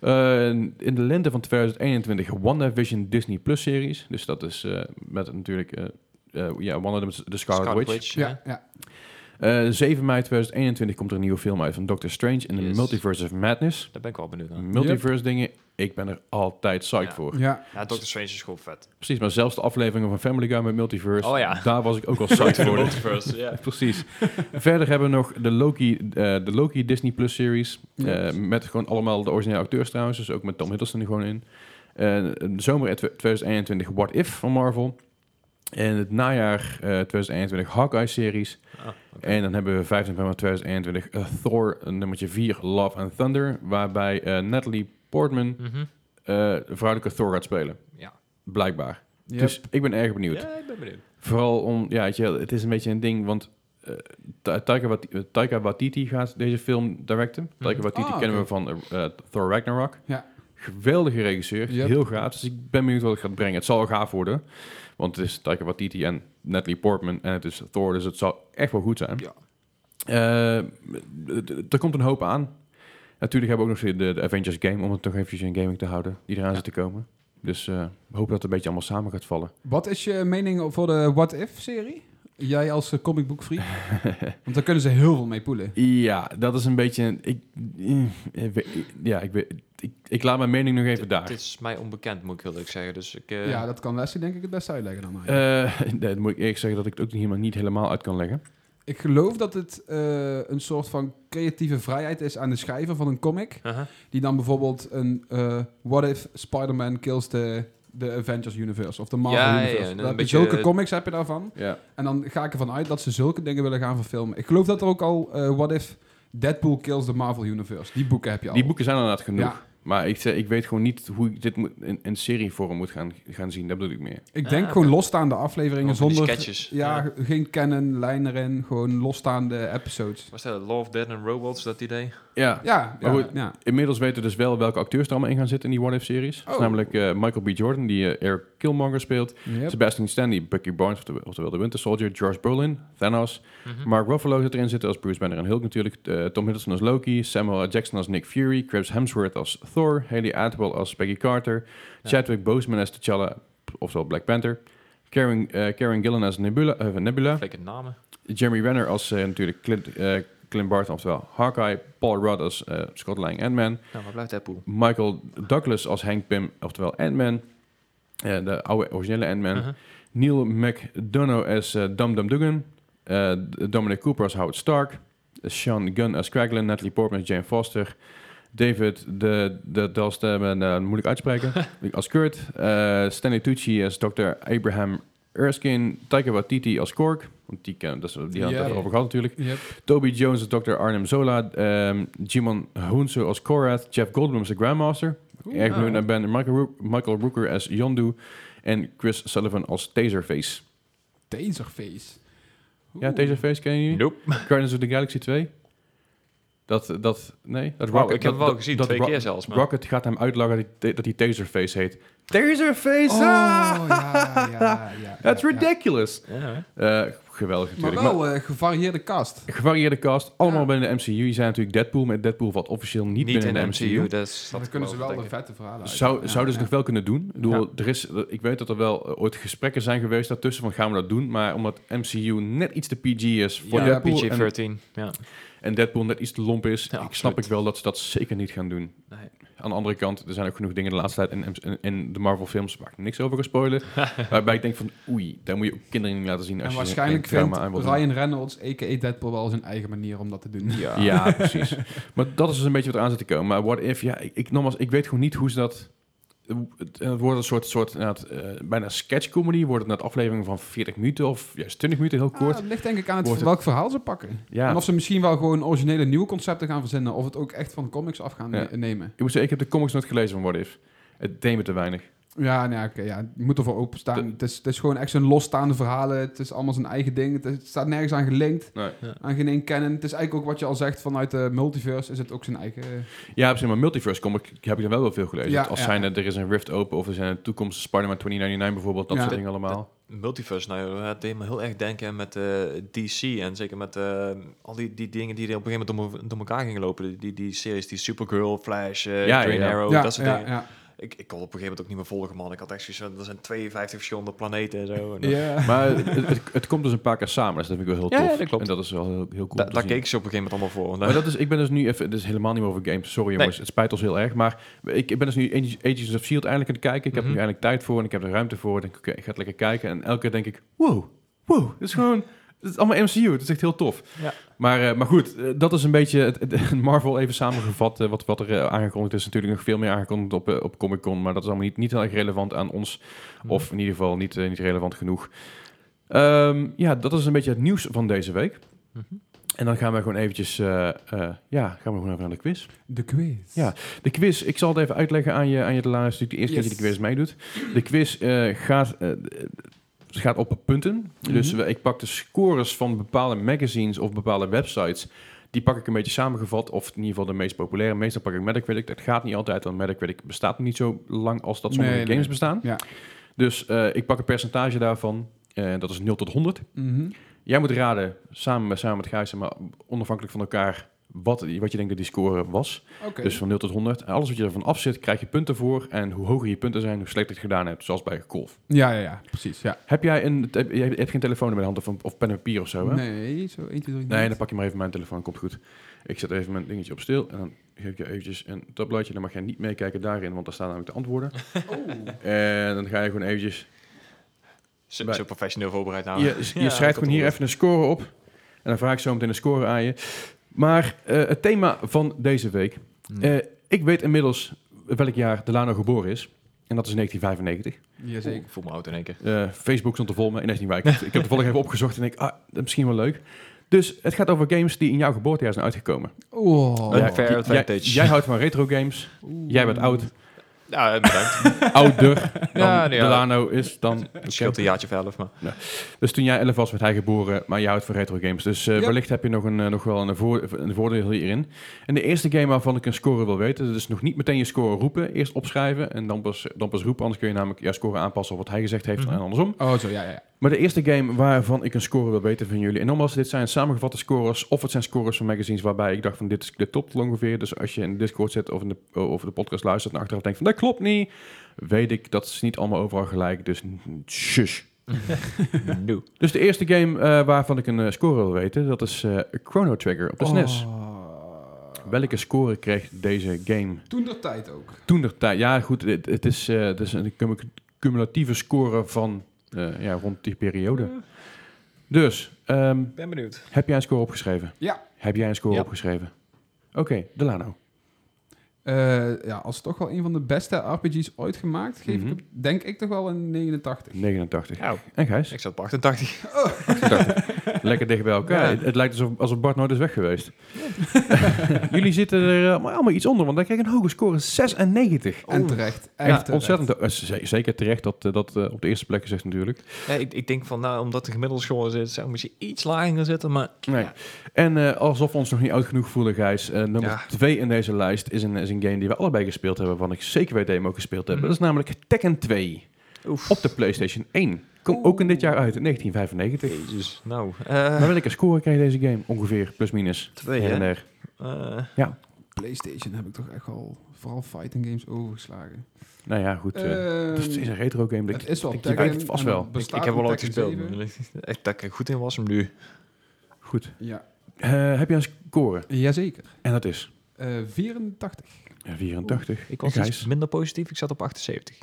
S1: Eh, in de lente van 2021 WandaVision Disney Plus series. Dus dat is eh, met natuurlijk... eh eh, ja, Wanda de, de Scarlet,
S2: Scarlet
S1: Witch.
S2: Witch.
S3: Ja, ja.
S1: Eh, 7 mei 2021 komt er een nieuwe film uit van Doctor Strange in the
S2: Yes.
S1: Multiverse of Madness.
S2: Daar ben ik wel benieuwd naar.
S1: Multiverse dingen, ik ben er altijd psyched
S2: Ja.
S1: voor.
S3: ja.
S2: Ja, Doctor Strange is gewoon vet.
S1: Precies, maar zelfs de afleveringen van Family Guy met Multiverse,
S2: Oh ja.
S1: daar was ik ook al psyched voor.
S2: Multiverse, ja.
S1: Precies. Verder hebben we nog de Loki, eh, de Loki Disney Plus series. Eh, met gewoon allemaal de originele acteurs trouwens. Dus ook met Tom Hiddleston er gewoon in. Eh, de zomer in 2021 What If van Marvel. En het najaar eh 2021 Hawkeye series.
S2: Ah.
S1: En dan hebben we 5 november 2021 eh, Thor eh, nummertje 4 Love and Thunder. Waarbij eh, Natalie Portman
S2: Mhm.
S1: eh, de vrouwelijke Thor gaat spelen.
S2: Ja.
S1: Blijkbaar.
S3: Yep.
S1: Dus ik ben erg benieuwd.
S2: Ja, ik ben benieuwd.
S1: Vooral om, ja, weet je, het is een beetje een ding, want eh, Ta- Taika, Wat- eh, Taika Waititi gaat deze film directen. Taika
S2: Mhm.
S1: Waititi
S3: Ah,
S1: kennen we van eh, eh, Thor Ragnarok.
S3: Ja.
S1: Geweldige regisseur,
S3: Yep.
S1: heel gaaf. Dus ik ben benieuwd wat het gaat brengen. Het zal wel gaaf worden, want het is Taika Waititi en Natalie Portman en het is Thor, dus het zal echt wel goed zijn.
S2: Ja.
S1: Eh, er komt een hoop aan. Natuurlijk hebben we ook nog de, de Avengers game, om het toch eventjes in gaming te houden, die eraan zit te komen. Dus eh, we hopen dat het een beetje allemaal samen gaat vallen.
S3: Wat is je mening voor de What If-serie? Jij als uh, comicboekfreak? Want daar kunnen ze heel veel mee poelen.
S1: Ja, dat is een beetje. Ik, eh, ja, ik, ik, ik laat mijn mening nog even daar.
S2: Dit is mij onbekend, moet ik heel eerlijk zeggen. Dus ik... eh,
S3: ja, dat kan Leslie denk ik het best uitleggen dan. eigenlijk.
S1: Eh, nee, dan moet ik eerlijk zeggen dat ik het ook niet helemaal, niet helemaal uit kan leggen.
S3: Ik geloof dat het eh, een soort van creatieve vrijheid is aan de schrijver van een comic. Die dan bijvoorbeeld een eh, What if Spider-Man kills the, the Avengers Universe of de Marvel
S2: Ja, ja, ja,
S3: Universe.
S2: een beetje,
S3: zulke
S2: eh,
S3: comics heb je daarvan.
S1: Ja.
S3: En dan ga ik ervan uit dat ze zulke dingen willen gaan verfilmen. Ik geloof dat er ook al eh, What if Deadpool kills the Marvel Universe. Die boeken heb je al.
S1: Die boeken zijn inderdaad genoeg.
S3: Ja.
S1: Maar ik, zeg- ik weet gewoon niet hoe ik dit moet, in, in serievorm moet gaan, gaan zien. Dat bedoel ik meer.
S3: Ik
S2: Ah,
S3: denk
S2: oké.
S3: gewoon losstaande afleveringen zonder...
S2: sketches.
S3: Ja,
S2: Ja.
S3: geen canon, lijn erin. Gewoon losstaande episodes.
S2: Was dat Love, Dead and Robots, dat idee?
S1: Ja.
S3: Ja,
S1: Maar goed,
S3: ja.
S1: Inmiddels weten we dus wel welke acteurs er allemaal in gaan zitten in die What If-series.
S3: Oh.
S1: namelijk eh, Michael B. Jordan, die eh, Eric Killmonger speelt.
S3: Yep.
S1: Sebastian Stan, die Bucky Barnes, oftewel- de Winter Soldier. George Brolin, Thanos.
S2: Mhm.
S1: Mark Ruffalo zit erin zitten als Bruce Banner en Hulk natuurlijk. eh, Tom Hiddleston als Loki. Samuel L. Jackson als Nick Fury. Chris Hemsworth als Thor. Haley Atwell als Peggy Carter.
S2: Ja.
S1: Chadwick Boseman als T'Challa, oftewel Black Panther. Karen, Karen Gillan als Nebula. Nebula.
S2: Namen.
S1: Jeremy Renner als natuurlijk Clint, Clint Barton, oftewel Hawkeye. Paul Rudd als eh, Scott Lang Ant-Man.
S2: Nou, blijft Deadpool?
S1: Michael Douglas als Hank Pym, oftewel Ant-Man. Eh, de oude originele Ant-Man.
S2: Uh-huh.
S1: Neil McDonough als eh, Dum Dum Dugan. Dominic Cooper als Howard Stark. Sean Gunn als Kraglin. Natalie Portman als Jane Foster. David de, de Dalstem, uh, moeilijk uitspreken, als Kurt. Stanley Tucci als Dr. Abraham Erskine. Taika Waititi als Kork. Want die, ken, dat is, die hadden het over gehad natuurlijk.
S3: Yep.
S1: Toby Jones als Dr. Arnim Zola. ehm Jimon Hunsu als Korath. Jeff Goldblum als de Grandmaster. Erg benieuwd naar ben. Michael, Rook- Michael Rooker als Yondu. En Chris Sullivan als Taserface.
S3: Taserface.
S1: Ja. Taserface ken je niet?
S2: Nope.
S1: Guardians of the Galaxy 2? Dat, dat, nee, dat Rocket.
S2: ik heb
S1: dat,
S2: het wel gezien,
S1: dat
S2: twee keer zelfs. Maar.
S1: Rocket gaat hem uitleggen dat hij, Taserface heet. Taserface!
S3: Oh,
S1: ah!
S3: ja, ja, ja.
S1: That's
S3: ja,
S1: ridiculous!
S2: Ja?
S1: Eh, geweldig
S3: Maar
S1: natuurlijk.
S3: wel eh, gevarieerde cast.
S1: gevarieerde cast, allemaal
S3: Ja.
S1: binnen de MCU. Je zijn natuurlijk Deadpool, maar Deadpool valt officieel niet,
S2: Niet
S1: binnen
S2: in
S1: de MCU.
S2: MCU, dat
S3: kunnen ze wel de vette verhalen uit.
S1: Zou,
S3: Ja,
S1: zouden ze nog wel kunnen doen. Ik, bedoel,
S2: Ja.
S1: er is, ik weet dat er wel eh, ooit gesprekken zijn geweest daartussen van gaan we dat doen. Maar omdat MCU net iets te PG is voor
S3: Ja,
S1: Deadpool en,
S2: PG-13, ja.
S1: En Deadpool net iets te lomp is,
S2: Ja,
S1: ik snap ik wel dat ze dat zeker niet gaan doen.
S2: Nee.
S1: Aan de andere kant, er zijn ook genoeg dingen de laatste tijd in, in, in de Marvel films waar ik niks over ga spoilen. waarbij ik denk van oei, daar moet je ook kinderen niet laten zien. Als
S3: En
S1: je
S3: waarschijnlijk vindt
S1: aan.
S3: Ryan Reynolds, a.k.a. Deadpool, wel zijn eigen manier om dat te doen.
S2: Ja.
S1: Ja, precies. Maar dat is dus een beetje wat eraan zit te komen. Maar what if, ja, ik, ik, nogmaals, ik weet gewoon niet hoe ze dat... Het, wordt een soort, soort eh, bijna sketchcomedy. Wordt het net aflevering van 40 minuten of juist 20 minuten, heel kort.
S3: Ah, het ligt denk ik aan het, welk verhaal ze pakken.
S1: ja,
S3: En of ze misschien wel gewoon originele nieuwe concepten gaan verzinnen. Of het ook echt van comics af gaan
S1: Ja.
S3: nemen.
S1: ik moet zeggen, ik heb de comics nooit gelezen van What If. Het deed me te weinig.
S3: Ja, nou ja, oké, ja, je moet ervoor openstaan.
S1: De-
S3: Het is, het is gewoon echt zo'n losstaande verhalen. Het is allemaal zijn eigen ding. Het, is- het staat nergens aan gelinkt.
S1: Nee.
S3: Aan geen één canon. Het is eigenlijk ook wat je al zegt vanuit de multiverse. Is het ook zijn eigen...
S1: Ja, precies, maar Multiverse comic heb ik dan wel wel veel gelezen.
S3: Ja,
S1: Als
S3: ja,
S1: zijn er is een Rift open of er zijn een toekomst Spider-Man 2099 bijvoorbeeld. Dat
S3: Ja.
S1: soort dingen allemaal.
S2: Multiverse, nou, het deed me heel erg denken met eh, DC en zeker met eh, al die, die dingen die er op een gegeven moment door, door elkaar gingen lopen. Die, die, die series, die Supergirl, Flash,
S1: Ja,
S2: Green
S1: ja, ja.
S2: Arrow,
S3: ja,
S2: dat soort
S3: ja,
S2: dingen. Ik, ik kon op een gegeven moment ook niet meer volgen, man. Ik had echt zoiets van, er zijn 52 verschillende planeten en zo. En
S3: Ja.
S1: Maar het, het, het komt dus een paar keer samen, dus dat vind ik wel heel tof.
S2: ja, dat klopt.
S1: En dat is wel heel, heel cool.
S2: Da- daar
S1: zien.
S2: keek ze op een gegeven moment allemaal voor.
S1: Maar dat is, ik ben dus nu even, het is helemaal niet meer over games, sorry jongens, het spijt ons heel erg, maar ik, ik ben dus nu Age- Agents of S.H.I.E.L.D. eindelijk aan het kijken, ik heb
S2: Mhm.
S1: nu eindelijk tijd voor en ik heb er ruimte voor, ik denk oké, ik ga het lekker kijken en elke keer denk ik, wow, wow, het is gewoon, het is allemaal MCU, het is echt heel tof.
S2: Ja.
S1: Maar, eh, maar goed, eh, dat is een beetje het, het- Marvel even samengevat, eh, wat, wat er aangekondigd is, natuurlijk nog veel meer aangekondigd op, op Comic Con, maar dat is allemaal niet, niet heel erg relevant aan ons, of in ieder geval niet, niet relevant genoeg. Ehm, ja, dat is een beetje het nieuws van deze week.
S2: Mhm.
S1: En dan gaan we gewoon eventjes, ja, gaan we gewoon even naar de quiz.
S3: De quiz.
S1: Ja. De quiz, ik zal het even uitleggen aan je, aan je de laatste de eerste keer dat je de quiz meedoet. De quiz gaat, het gaat op punten. Dus
S3: Mhm.
S1: we- ik pak de scores van bepaalde magazines of bepaalde websites. Die pak ik een beetje samengevat, of in ieder geval de meest populaire. Meestal pak ik Metacritic. Dat gaat niet altijd, want Metacritic bestaat niet zo lang als dat sommige
S3: Nee, nee.
S1: games bestaan.
S3: Ja.
S1: Dus eh, ik pak een percentage daarvan. eh, dat is 0 tot 100.
S3: Mhm.
S1: Jij moet raden, samen, met- samen met Gijs, maar onafhankelijk van elkaar, wat, wat je denkt dat die score was. Dus van 0 tot 100. En alles wat je ervan af zit, krijg je punten voor. En hoe hoger je punten zijn, hoe slechter je het gedaan hebt. Zoals bij golf.
S3: Ja, ja, ja, precies. Ja.
S1: Heb jij een... Heb, je hebt geen telefoon in de hand of, een- of pen en papier of zo, hè?
S3: Nee, zo 1, 2, 3.
S1: Nee, dan pak je maar even mijn telefoon. Komt goed. Ik zet even mijn dingetje op stil. En dan geef ik je eventjes een tabbladje. Dan mag jij niet meekijken daarin, want daar staan namelijk de antwoorden.
S3: Oh.
S1: En dan ga je gewoon eventjes...
S2: Zo,
S1: Bij-
S2: zo professioneel voorbereid nou.
S1: je je schrijft gewoon hier even een score op. dan vraag ik zo meteen de score aan je. Maar eh, het thema van deze week.
S2: Hm.
S1: Eh, ik weet inmiddels welk jaar Delano geboren is. En dat is 1995.
S3: Jazeker.
S2: Ik voel me oud in één keer.
S1: Eh, Facebook stond er vol mee. Nee, is niet waar. Ik, ik heb toevallig even opgezocht en ik, ah, dat is misschien wel leuk. Dus het gaat over games die in jouw geboortejaar zijn uitgekomen.
S3: Oh.
S2: Een
S1: Ja,
S2: fair
S1: jij-
S2: advantage.
S1: Jij, houdt van retro games. Jij bent oud.
S2: Ja, bedankt.
S1: Ouder dan
S2: Ja, nee, ja.
S1: Delano is dan.
S2: Het scheelt een jaartje of elf, maar...
S1: Dus toen jij 11 was, werd hij geboren, maar je houdt van retro games. Dus eh,
S3: Ja.
S1: wellicht heb je nog, een, eh, nog wel een, voor, een voordeel hierin. En de eerste game waarvan ik een score wil weten, dus nog niet meteen je score roepen, eerst opschrijven en dan pas, dan pas roepen. Anders kun je namelijk jouw score aanpassen op wat hij gezegd heeft
S2: Mhm.
S1: en andersom.
S3: Oh, zo, ja, ja. ja.
S1: Maar de eerste game waarvan ik een score wil weten van jullie. En nogmaals, dit zijn samengevatte scores. Of het zijn scores van magazines waarbij ik dacht van dit is de top ongeveer. Dus als je in de Discord zit of in de, of de podcast luistert en achteraf denkt van dat klopt niet. Weet ik, dat is niet allemaal overal gelijk. Dus shush.
S2: Nu.
S1: Dus de eerste game eh, waarvan ik een eh, score wil weten, dat is eh, Chrono Trigger op de SNES.
S3: Oh.
S1: Welke score kreeg deze game
S3: Toen de tijd ook.
S1: toen de tijd? Ja goed, het, het is, eh, het is een cum- cumulatieve score van eh, ja, rond die periode. Dus, ehm,
S2: Ben benieuwd.
S1: heb jij een score opgeschreven?
S3: Ja.
S1: Heb jij een score
S2: Ja.
S1: opgeschreven? Oké, Delano.
S3: Eh, ja, als toch wel een van de beste RPG's ooit gemaakt, geef
S1: Mhm.
S3: ik, hem, denk ik toch wel een 89.
S1: 89.
S2: Ja,
S1: En Gijs?
S2: ik zat op 88.
S1: Lekker dicht bij elkaar.
S2: Ja.
S1: Het, het lijkt alsof, alsof Bart nooit is weg geweest. Jullie zitten er eh, maar allemaal iets onder, want hij kreeg een hoge score, 96.
S3: En terecht. Echt
S1: Ja,
S3: terecht.
S1: ontzettend. eh, z- zeker terecht dat dat op de eerste plek gezegd natuurlijk.
S2: Ja, ik, ik denk van, nou, omdat de gemiddelde score zit, zou ik misschien iets lager zitten, maar...
S1: Nee. En eh, alsof we ons nog niet oud genoeg voelen, Gijs. eh, nummer
S2: Ja.
S1: 2 in deze lijst is een, is een game die we allebei gespeeld hebben, waarvan ik zeker weet dat je hem ook gespeeld hebt.
S2: Mhm.
S1: Dat is namelijk Tekken 2
S2: Oef.
S1: op de PlayStation 1. Kom ook in dit jaar uit, in 1995.
S2: Jezus, nou.
S1: Maar
S2: eh
S1: welke score kreeg deze game? Ongeveer, plus minus.
S2: twee, hè?
S1: der.
S2: Eh,
S3: PlayStation heb ik toch echt wel vooral fighting games overgeslagen.
S1: Nou ja, goed. eh,
S3: Ehm,
S1: het is een retro game.
S3: het is wel
S1: ik, je
S3: Tekken
S1: weet het vast wel.
S2: ik, ik heb wel ooit
S3: Tekken
S2: gespeeld.
S3: 7.
S2: Echt dat ik er goed in was, maar nu...
S1: Goed.
S3: Ja,
S1: Eh, heb je een score?
S3: jazeker.
S1: En dat is
S3: Eh 84.
S1: Ja, 84.
S2: Ik was iets minder positief, ik zat op 78.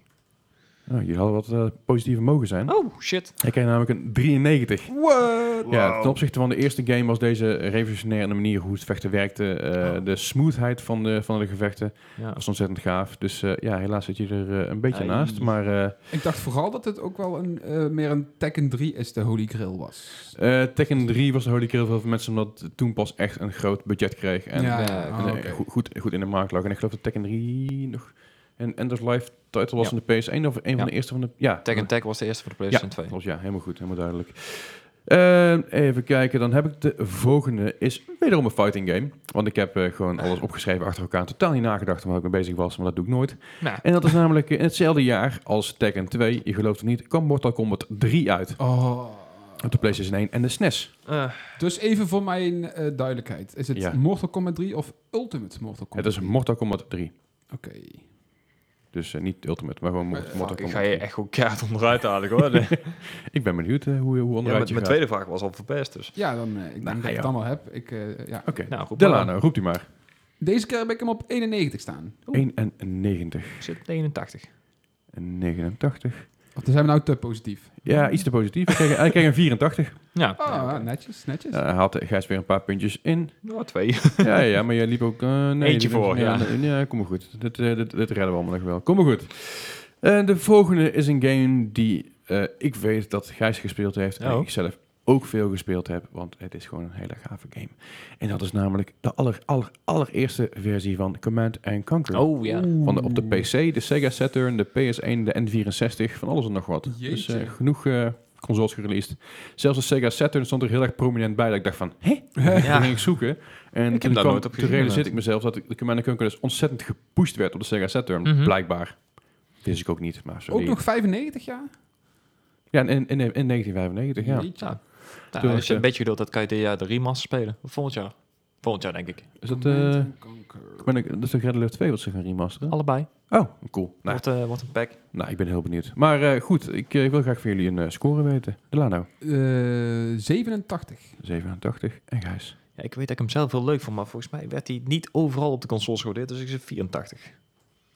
S1: Oh, je had wat eh, positiever mogen zijn.
S2: Oh, shit.
S1: Hij kreeg namelijk een 93.
S3: What?
S1: Ja, ten opzichte van de eerste game was deze revolutionair in de manier hoe het vechten werkte. eh,
S2: Oh.
S1: De smoothheid van de, van de gevechten
S2: Ja.
S1: was ontzettend gaaf. Dus eh, ja, helaas zit je er een beetje naast. Maar eh,
S3: Ik dacht vooral dat het ook wel een, eh, meer een Tekken 3 is de Holy Grail was.
S1: eh, Tekken 3 was de holy grail voor veel mensen, omdat het toen pas echt een groot budget kreeg. En,
S3: ja,
S2: ja,
S3: oh,
S1: goed, goed, goed in de markt lag. En ik geloof dat Tekken 3 nog een End of Life title was
S2: Ja.
S1: in de PS1 of een
S2: Ja.
S1: van de eerste van de... Ja,
S2: Tekken Tag was de eerste voor de PlayStation 2.
S1: Klopt, ja, helemaal goed, helemaal duidelijk. Ehm, even kijken, dan heb ik de volgende. Is wederom een fighting game. Want ik heb eh, gewoon alles opgeschreven achter elkaar. Totaal niet nagedacht waar ik mee bezig was, maar dat doe ik nooit.
S2: Nou,
S1: En dat is namelijk in hetzelfde jaar als Tekken 2. Je gelooft het niet, kwam Mortal Kombat 3 uit.
S3: Oh.
S1: Op de PlayStation 1 en de SNES.
S2: eh,
S3: Dus even voor mijn eh, duidelijkheid. Is het
S1: Ja.
S3: Mortal Kombat 3 of Ultimate Mortal
S1: Het
S3: Kombat
S1: is
S3: 3?
S1: Mortal Kombat 3.
S3: Oké.
S1: Dus eh, niet Ultimate, maar gewoon Mor- Mortal
S2: fuck, ik
S1: Kombat
S2: ga je
S1: 3.
S2: echt gewoon keihard onderuit halen, hoor.
S1: Ik ben benieuwd eh, hoe, hoe
S2: Ja,
S1: onderuit
S2: met
S1: je
S2: mijn
S1: gaat.
S2: tweede vraag was al verpest, dus.
S3: Ja, dan, eh, ik denk
S1: Nou,
S3: dat ik
S1: ja.
S3: het allemaal heb. Ik, ja.
S1: Oké,
S2: Nou, goed, maar
S1: Delano, roept u maar.
S3: Deze keer heb ik hem op 91 staan.
S1: 91
S2: Ik zit op 89.
S1: en 89.
S3: Of dan zijn we nou te positief.
S1: Ja, iets te positief. Hij kreeg, hij kreeg een 84.
S2: Ja, ja, oké.
S3: netjes, netjes.
S1: Uh, had Gijs weer een paar puntjes in.
S2: Nou, twee.
S1: Ja, ja, maar jij liep ook... eh, nee,
S2: Eentje
S1: liep-
S2: voor, ja.
S1: ja, kom maar goed. Dit, eh, dit, dit redden we allemaal nog wel. Kom maar goed. Eh, de volgende is een game die eh, ik weet dat Gijs gespeeld heeft. En
S2: Oh.
S1: ik zelf ook veel gespeeld heb. Want het is gewoon een hele gave game. En dat is namelijk de aller, aller, allereerste versie van Command and Conquer.
S2: Oh, ja.
S1: Van de, op de PC, de Sega Saturn, de PS1, de N64, van alles en nog wat. Dus eh, genoeg eh, consoles gereleased. Zelfs de Sega Saturn stond er heel erg prominent bij. Dat ik dacht van, hè?
S2: Ja.
S1: Toen ging ik zoeken. En
S2: heb
S1: toen, kwam,
S2: nooit op
S1: toen
S2: gezien,
S1: realiseerde ik mezelf dat de Command Conquer dus ontzettend gepusht werd op de Sega Saturn.
S2: Mhm.
S1: Blijkbaar. Wist ik ook niet, maar zo.
S3: Ook nog 95 jaar?
S1: Ja, in, in, in 1995, ja.
S3: Jeetje.
S2: Ja.
S1: Toen
S2: Nou, als je een
S1: eh,
S2: beetje geduld hebt, kan je dit jaar de remaster spelen. Volgend jaar. Volgend jaar, denk ik.
S1: Is dat, eh dat is toch Red Alert 2 wat ze gaan remasteren?
S2: Allebei.
S1: Oh, cool. Nou,
S2: Wordt, eh, wordt een pack.
S1: nou, ik ben heel benieuwd. Maar eh, goed, ik eh, wil graag van jullie een eh, score weten. Delano,
S3: Eh, 87.
S1: 87 en Gijs.
S2: Ja, ik weet dat ik hem zelf heel leuk vond, maar volgens mij werd hij niet overal op de consoles gewaardeerd. Dus ik zit 84.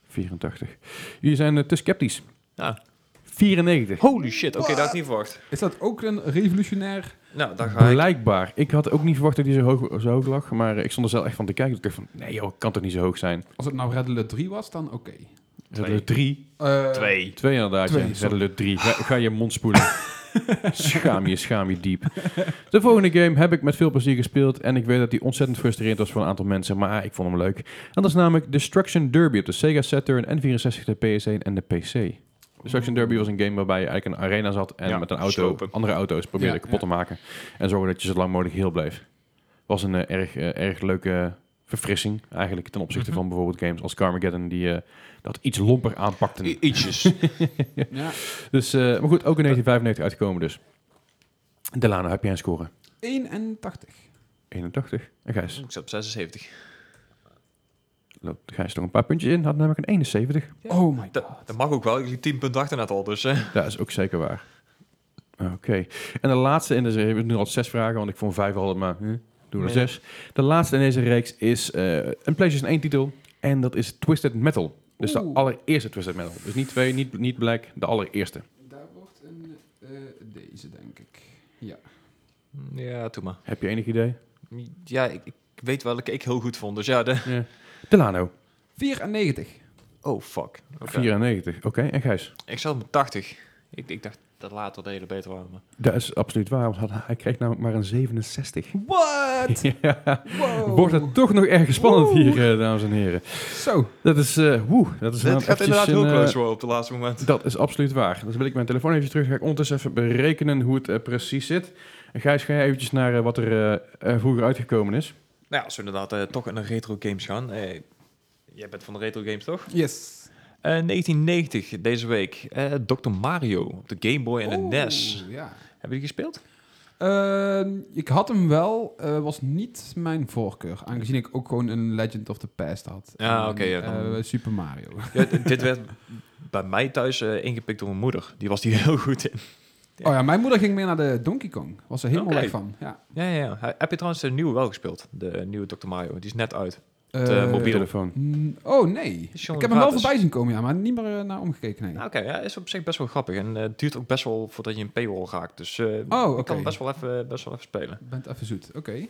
S1: 84. Jullie zijn eh, te sceptisch.
S2: Ja.
S1: 94.
S2: Holy shit, oké, dat had ik niet verwacht.
S3: Is dat ook een revolutionair...
S2: Nou, dan ga ik...
S1: Blijkbaar. Ik had ook niet verwacht dat hij zo hoog, zo hoog lag. Maar eh, ik stond er zelf echt van te kijken. Ik dacht van, nee joh, kan toch niet zo hoog zijn.
S3: Als het nou Red Alert 3 was, dan oké.
S1: Red Alert 3.
S3: Eh,
S2: Twee.
S1: Twee inderdaad,
S3: Twee,
S1: ja. Red
S3: sorry.
S1: Alert 3. Ga, ga je mond spoelen. schaam je, schaam je diep. De volgende game heb ik met veel plezier gespeeld. En ik weet dat die ontzettend frustrerend was voor een aantal mensen. Maar ik vond hem leuk. En dat is namelijk Destruction Derby op de Sega Saturn, N64, de PS1 en de PC. Destruction Derby was een game waarbij je eigenlijk een arena zat en
S2: Ja,
S1: met een auto
S2: slopen.
S1: andere auto's probeerde
S3: Ja,
S1: kapot
S3: ja.
S1: te maken. En zorgen dat je zo lang mogelijk heel bleef. Was een eh, erg, eh, erg leuke verfrissing eigenlijk ten opzichte
S2: Mhm.
S1: van bijvoorbeeld games als Carmageddon die eh, dat iets lomper aanpakten.
S2: I- ietsjes.
S3: Ja.
S1: Dus, eh, maar goed, ook in 1995 uitgekomen dus. Delano, heb jij een score?
S3: 81.
S1: 81. En Gijs?
S2: ik zat op 76.
S1: Loopt Gijs nog een paar puntjes in. Had namelijk een 71.
S3: Oh my
S2: Dat,
S3: god.
S2: dat mag ook wel. Ik liep 10 punten achter net al, dus... eh.
S1: Dat is ook zeker waar. Oké. En de laatste in deze... We hebben nu al zes vragen, want ik vond vijf al, maar hm, doen we er
S2: Nee.
S1: zes. De laatste in deze reeks is eh, een PlayStation 1 titel. En dat is Twisted Metal. Dus de allereerste Twisted Metal. Dus niet twee, niet, niet Black, de allereerste.
S3: Daar wordt een... eh, deze, denk ik. Ja.
S2: Ja, doe maar.
S1: Heb je enig idee?
S2: Ja, ik, ik weet welke ik heel goed vond. Dus ja, de...
S1: Ja. Delano,
S3: 94.
S2: Oh, fuck. Oké.
S1: 94. Oké, en Gijs?
S2: Ik zat op 80. Ik, ik dacht dat later de hele beter waren. Maar...
S1: Dat is absoluut waar, want hij- kreeg namelijk maar een 67.
S3: What?
S1: ja.
S3: Wow.
S1: Wordt het toch nog erg spannend hier, eh, dames en heren.
S3: Zo.
S1: Dat is, eh woe, dat is
S2: Het
S1: inderdaad
S2: gaat inderdaad heel
S1: eh,
S2: close worden op het laatste moment.
S1: Dat is absoluut waar. Dus wil ik mijn telefoon even terug. Ga ik ondertussen even berekenen hoe het precies zit. En Gijs, ga jij eventjes naar wat er vroeger uitgekomen is?
S2: Nou, als we inderdaad eh, toch in de retro games gaan. Eh, jij bent van de retro games, toch?
S3: Yes.
S2: Eh 1990, deze week. eh Dr. Mario op de Game Boy en de
S3: Oeh,
S2: NES.
S3: Ja.
S2: Hebben die gespeeld?
S3: Ehm, ik had hem wel, eh, was niet mijn voorkeur. Aangezien ik ook gewoon een Legend of the Past had.
S2: Ja, oké, ja, dan-
S3: eh, Super Mario.
S2: Ja, dit werd bij mij thuis eh, ingepikt door mijn moeder. Die was hier heel goed in. Ja.
S3: Oh ja, mijn moeder ging mee naar de Donkey Kong. Was er helemaal weg van. Ja.
S2: Ja, ja, ja. Heb je trouwens de nieuwe wel gespeeld? De nieuwe Dr. Mario. Die is net uit.
S3: Eh,
S2: De mobiele.
S1: Telefoon.
S3: oh nee. Ik heb hem wel voorbij zien komen, ja, maar niet meer eh, naar omgekeken. Nee.
S2: Nou, Oké, ja, is op zich best wel grappig. En eh, het duurt ook best wel voordat je een paywall raakt. Dus eh
S3: Oh,
S2: ik kan best wel even, best wel even spelen.
S3: Je bent even zoet. Oké.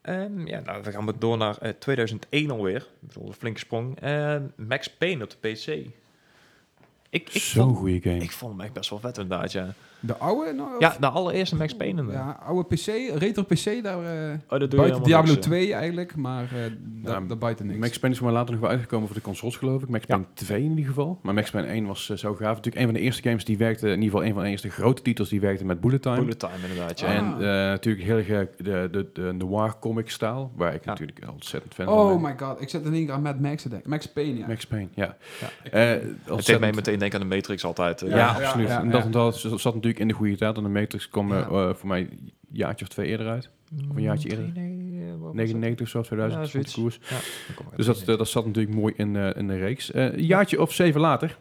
S2: Ehm, ja, nou, we gaan door naar eh, 2001 alweer. Ik bedoel, een flinke sprong. Ehm, Max Payne op de PC. Ik, ik,
S1: Zo'n goede game.
S2: ik vond hem echt best wel vet inderdaad, ja.
S3: De oude? Nou,
S2: Ja, de allereerste Max Payne.
S3: Ja, oude PC, retro PC, daar eh,
S2: Oh, dat doe je
S3: buiten Diablo
S2: niks, eh.
S3: 2 eigenlijk, maar eh daar
S1: Ja,
S3: daar buiten niks.
S1: Max Payne is voor mij later nog wel uitgekomen voor de consoles, geloof ik. Max Payne 2 in ieder geval. Maar Max Payne 1 was eh, zo gaaf. Natuurlijk een van de eerste games die werkte, in ieder geval een van de eerste grote titels die werkte met bullet time.
S2: Bullet time inderdaad, ja.
S3: Ah.
S1: En eh, natuurlijk heel erg de, de, de noir comic style, waar ik
S2: Ja.
S1: natuurlijk ontzettend fan van
S3: Oh my god, ik in één keer aan Mad Max te denken. Max Payne, ja.
S1: Max Payne, ja.
S2: Ja.
S1: Eh,
S2: Het deed mij meteen denken aan de Matrix altijd.
S1: Ja,
S3: Ja,
S1: absoluut.
S3: ja,
S1: en
S3: ja.
S1: dat, dat zat natuurlijk in de goede tijd. En de Matrix kwam eh,
S3: Ja.
S1: voor mij een jaartje of twee eerder uit. Of een jaartje eerder.
S2: Nee, nee, eh, wat was dat?
S1: 99 of zo, 2000
S2: Ja,
S1: stond de
S2: zoiets.
S1: koers.
S2: Ja, dan kom ik
S1: Dus dat, eh, dat zat natuurlijk mooi in, in de reeks. Een jaartje of zeven later.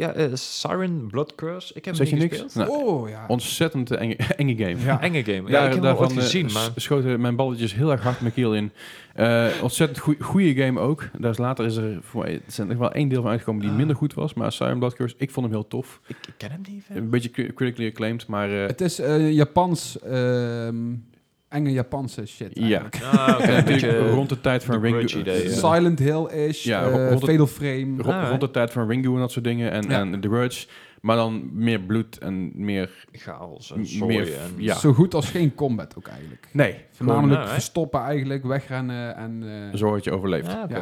S2: Ja, eh, Siren Blood Curse. Ik heb
S1: Zeg
S2: hem
S1: je niks? Nou,
S3: Oh ja.
S1: Ontzettend enge, enge game.
S3: Ja.
S2: Enge game. Ja,
S1: Daar-
S2: ik heb hem wel ooit
S1: eh,
S2: gezien, maar...
S1: schoten mijn balletjes heel erg hard mijn keel in. Eh, ontzettend goede game ook. Daar is later is er voor mij, er zijn nog wel één deel van uitgekomen die
S2: Ah.
S1: minder goed was. Maar Siren Blood Curse, ik vond hem heel tof.
S2: Ik, ik ken hem niet. eh.
S1: Een beetje cri- critically acclaimed, maar... eh,
S3: Het is eh, Japans, ehm, enge Japanse shit
S1: Ja.
S3: eigenlijk.
S2: Ah, een beetje...
S1: rond de tijd van
S2: idee, ja.
S3: Silent Hill-ish,
S1: Ja,
S3: eh,
S1: rond
S3: Fatal Frame.
S1: Ro- rond de tijd van Ringo en dat soort dingen. En,
S3: Ja.
S1: en The Grudge. Maar dan meer bloed en meer...
S2: chaos en
S1: meer-
S2: en...
S1: ja.
S3: Zo goed als geen combat ook eigenlijk.
S1: Nee,
S3: Voornamelijk
S2: nou, hè?
S3: verstoppen eigenlijk, wegrennen en... eh,
S1: zorg dat je overleeft.
S2: Ah, oké.